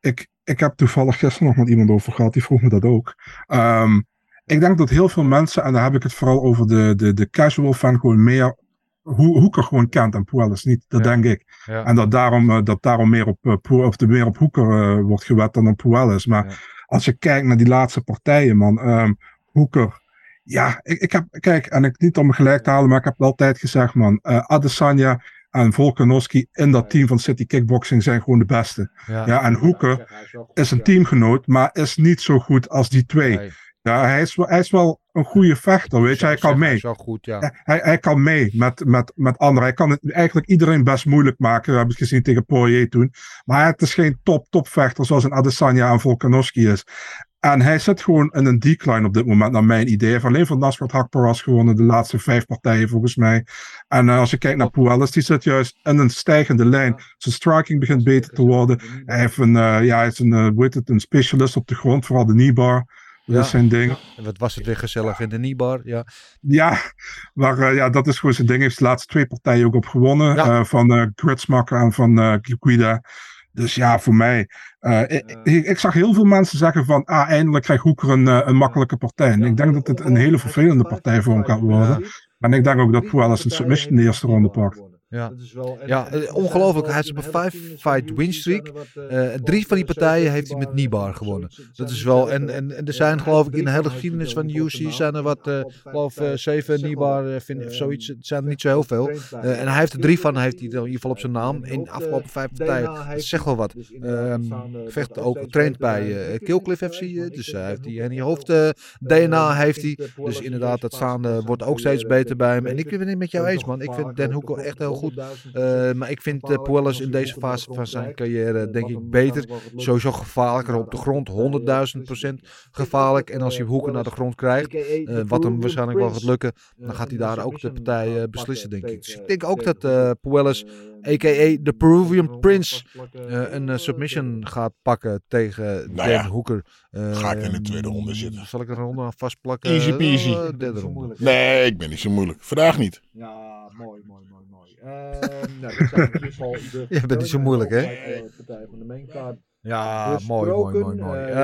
ik, ik heb toevallig gisteren nog met iemand over gehad, die vroeg me dat ook. Ehm, ik denk dat heel veel mensen, en daar heb ik het vooral over de, de, de casual fan, gewoon meer hoe Hoeker gewoon kent en Puelles niet. Dat Ja. denk ik. Ja. En dat daarom, eh, dat daarom meer op, eh, of meer op Hoeker eh, wordt gewet dan op Puelles. Maar als je kijkt naar die laatste partijen, man. ehm, Hoeker Ja, ik, ik heb, kijk, en ik niet om me gelijk te halen, maar ik heb altijd gezegd, man. eh Adesanya en Volkanovski in dat team van City Kickboxing zijn gewoon de beste. Ja, en Hoeker is een teamgenoot, maar is niet zo goed als die twee. Nee. Ja, hij is, wel- hij is wel een goede vechter, weet je. Hij kan mee. Hij goed, ja. Hij- Hij, kan mee met, met, met anderen. Hij kan het eigenlijk iedereen best moeilijk maken. Dat heb ik gezien tegen Poirier toen. Maar het is geen top, top vechter zoals een Adesanya en Volkanovski is. En hij zit gewoon in een decline op dit moment, naar mijn idee. Hij heeft alleen van Nasrat Hakparas gewonnen de laatste vijf partijen, volgens mij. En eh, als je kijkt naar Puelles, die zit juist in een stijgende lijn. Zijn striking begint beter te worden. Hij, heeft een, eh, ja, hij is een, heet het, een specialist op de grond, vooral de kneebar. Dat Ja. is zijn ding. En Wat was het weer gezellig in de Nibar, ja. Ja, maar eh, ja, dat is gewoon zijn ding. Hij heeft de laatste twee partijen ook op gewonnen. Ja. eh, van eh Gritsmakker en van eh Guida. Dus ja, voor mij. eh, ik, ik, ik zag heel veel mensen zeggen van, ah, eindelijk krijgt Hoeker een, een makkelijke partij. En ik denk dat het een hele vervelende partij voor hem gaat worden. En ik denk ook dat Puelles een submission in de eerste ronde pakt. Ja, ja eh, ongelooflijk. Hij is op een five-fight win streak. Eh, drie van die partijen heeft hij met Nibar gewonnen. Dat is wel, en, en, en er zijn geloof ik in de hele geschiedenis van de UFC zijn er wat, eh geloof eh, zeven Nibar eh, vind, of zoiets. Het zijn er niet zo heel veel. Eh, en hij heeft er drie van, heeft hij in ieder geval op zijn naam. In de afgelopen vijf partijen. Dat zegt wel wat. Ehm vecht ook, traint bij eh Killcliff FC. eh, dus hij heeft die, en die hoofd eh, DNA heeft hij. Dus inderdaad, dat staande wordt ook steeds beter bij hem. En ik ben het met jou eens, man. Ik vind Dan Hoekel echt heel goed. Eh, maar ik vind uh, Puelles in deze fase van zijn carrière denk ik beter. Sowieso gevaarlijker op de grond. 100.000 procent gevaarlijk. En als je Hoeken naar de grond krijgt, uh, wat hem waarschijnlijk wel gaat lukken, dan gaat hij daar ook de partij uh, beslissen, denk ik. Dus ik denk ook dat uh, Puelles, a.k.a. de Peruvian Prince, uh, een submission gaat pakken tegen Nou Dan Hoeker. Ga ik in de tweede ronde zitten. Zal ik er een ronde aan vastplakken? Easy peasy. Uh, derde ronde. Nee, ik ben niet zo moeilijk. Vandaag niet. Ja, mooi, mooi. Uh, nou, dat zijn in ieder geval de Je bent niet zo moeilijk, hè? Partij van de maincard. Ja, mooi, mooi, mooi, mooi. Uh,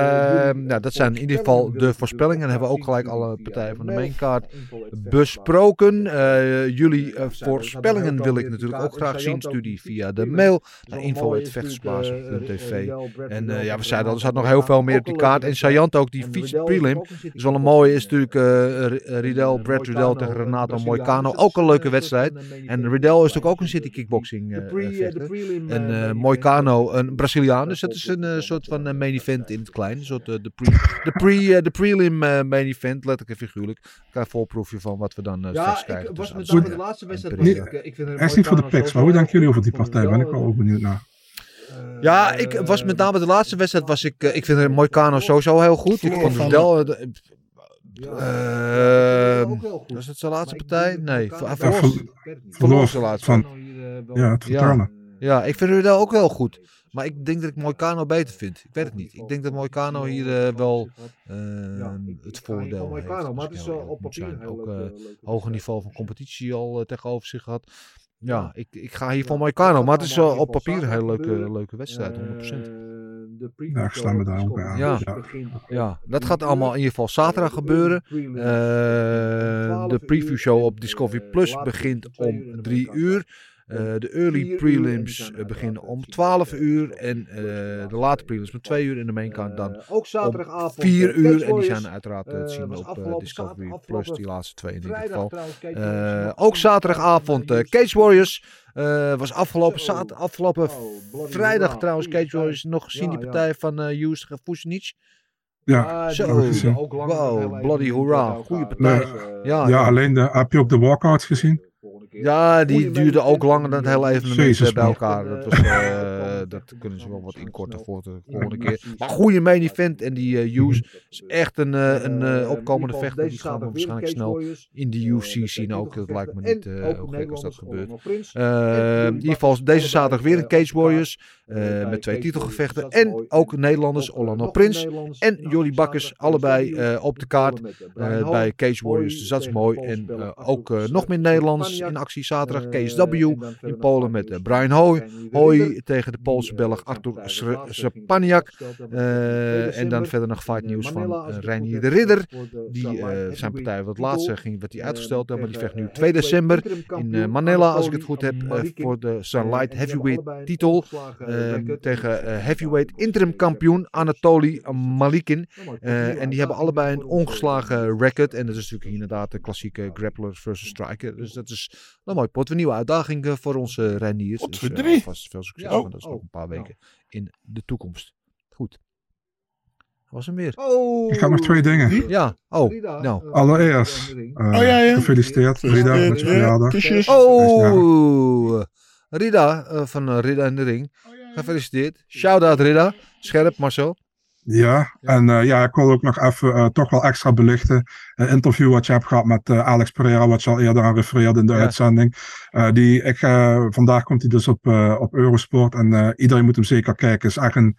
nou, dat zijn in ieder geval de voorspellingen. Dan hebben we ook gelijk alle partijen van de maincard besproken. Uh, jullie uh, voorspellingen wil ik natuurlijk ook graag zien. Studie via de mail naar En ja, we zeiden al, er zat nog heel veel meer op die kaart. En Sajant ook, die featured prelim. Is wel een mooie, is natuurlijk Riddell, Brad Riddell tegen Renato Moicano. Ook een leuke wedstrijd. En Riddell is natuurlijk ook een city kickboxing vechter. En Moicano, een Braziliaan. Dus dat is een uh, soort van uh, main event in het klein. Een soort uh, de, pre, de, pre, de prelim main event, letterlijk en figuurlijk. Krijg volproefje van wat we dan uh, ja, krijgen. Ik was met name de laatste wedstrijd. Ik, ik vind hij is niet voor de picks, maar hoe denken jullie over die partij? Ben ik wel ook benieuwd naar. Ja, ik was met name de laatste wedstrijd was ik, ik vind Moicano sowieso heel goed. Ik vond Del, uh, was het zijn laatste partij? Nee, verloor, zijn laatste. Van, ja, het vertalen. Ja, ja, ik vind Rudel ook heel goed. Maar ik denk dat ik Moicano beter vind. Ik weet het niet. Ik denk dat Moicano hier uh, wel uh, ja, het voordeel Moicano, heeft. Maar het is op papier ook uh, hoger niveau van competitie al uh, tegenover zich gehad. Ja, ik, ik ga hier voor Moicano. Maar het is op papier een hele leuke, leuke wedstrijd, 100%. Ja, ik sla me daar ook bij aan. Ja, ja. ja, dat gaat allemaal in ieder geval zaterdag gebeuren. Uh, de preview show op Discovery Plus begint om drie uur. Uh, de early prelims uh, beginnen om 12 uur en uh, de late prelims om 2 uur en de maincard dan ook zaterdagavond 4 uur. En die zijn uiteraard te zien op Discovery Plus, die laatste twee in ieder geval. ook zaterdagavond Cage Warriors. was afgelopen, afgelopen vrijdag trouwens Cage Warriors nog gezien die partij van uh, Hughes tegen Fusinic. Ja, zo. Wow, bloody hoera. Goede partij. Nee, ja, ja, alleen de, heb je ook de walkouts gezien? Ja, die duurde ook langer dan het hele evenement Jezus, bij elkaar. Dat, was, uh, dat kunnen ze wel wat inkorten voor de volgende keer. Maar goede main event. En die uh, Hughes is echt een, uh, een uh, opkomende vechter. Die gaan we waarschijnlijk snel in de UFC zien ook. Dat lijkt me niet uh, heel gek als dat gebeurt. Uh, in ieder geval deze zaterdag weer een Cage Warriors. Uh, met twee titelgevechten. En ook Nederlanders, Orlando Prins en Jordi Bakkers. Allebei uh, op de kaart uh, bij Cage Warriors. Dus dat is mooi. En uh, ook uh, nog meer Nederlanders in actie zaterdag. KSW in Polen met eh, Brian Hoy. Hoy tegen de Poolse Belg Artur Sepaniak. Eh, en dan verder nog fight nieuws van Reinier de Ridder. Die zijn partij wat laatste ging, werd die uitgesteld. Maar die vecht nu 2 december in Manila, als ik het goed heb, voor de Sunlight Heavyweight titel. Tegen heavyweight interim kampioen Anatoly Malikin. en die hebben allebei een ongeslagen record. En dat is natuurlijk inderdaad de klassieke grappler versus striker. Dus dat is een mooi pot. Een nieuwe uitdaging voor onze Reiniers. Pot Dus, voor drie. vast veel succes, Ja. want dat is nog een paar weken in de toekomst. Goed. Was er meer? Oh. Ik ga nog twee dingen. Ja. Oh, Rida, nou. eh, Allereerst, eh, Oh, ja, ja. gefeliciteerd Rida met je Ja, verjaardag. kusjes. Oh, Rida eh, van eh, Rida in de Ring. Gefeliciteerd. Shout-out Rida. Scherp, Marcel. Ja, en eh, ja, ik wil ook nog even eh, toch wel extra belichten. Een interview wat je hebt gehad met eh, Alex Pereira, wat je al eerder aan refereerde in de Ja. uitzending. Die, ik, vandaag komt hij dus op, op Eurosport en iedereen moet hem zeker kijken. Het is echt een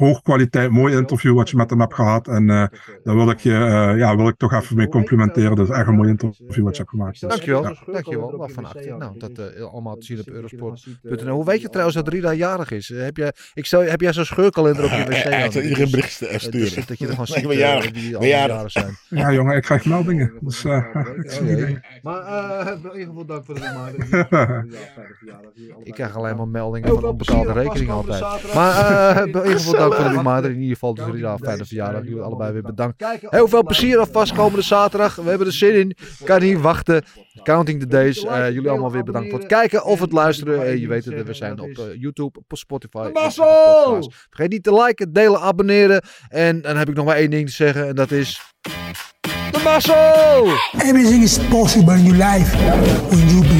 hoogkwaliteit, mooi interview wat je met hem hebt gehad. En eh, daar wil ik je eh, ja, wil ik toch even mee complimenteren. Dat is echt een mooi interview wat je hebt gemaakt. Dus, Dankjewel. ja. Dankjewel. Waarvan acte. Nou, dat eh, allemaal te zien op Eurosport.nl. Hoe weet je trouwens dat Rida jarig is? Eh, Heb, jij, ik stel, heb jij zo'n scheurkalender op je wc? Hij hangen? zal iedereen berichten Eh, sturen. dus dat je er gewoon Ik ziet eh, jarig. die allemaal jarig. zijn. Ja, jongen, ik krijg meldingen. Dus eh, ik. Maar eh, in ieder geval dank voor de. Ja, Ik krijg alleen maar meldingen van onbetaalde afkomende altijd. Maar eh, in ieder geval dank de reminder. In ieder geval dus Rida, fijne verjaardag. Jullie allebei weer bedankt. Heel veel plezier alvast komende zaterdag. We hebben er zin in. Kan niet wachten. Counting the days. Eh, jullie allemaal weer bedankt voor het kijken of het luisteren. Eh, je weet het, we zijn op eh, YouTube, op Spotify. Vergeet niet te liken, delen, abonneren. En dan heb ik nog maar één ding te zeggen. En dat is... De Marcel! Everything is possible in your life when you believe.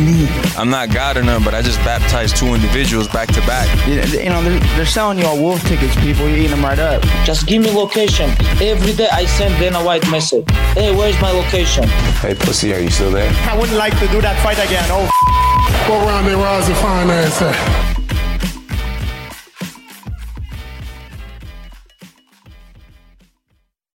I'm not God or none, but I just baptized two individuals back to back. You, you know, they're, they're selling you all wolf tickets, people. You're eating them right up. Just give me location. Every day I send Dana White message. Hey, where's my location? Hey, pussy, are you still there? I wouldn't like to do that fight again. Oh, Go around there, Roz, and find that.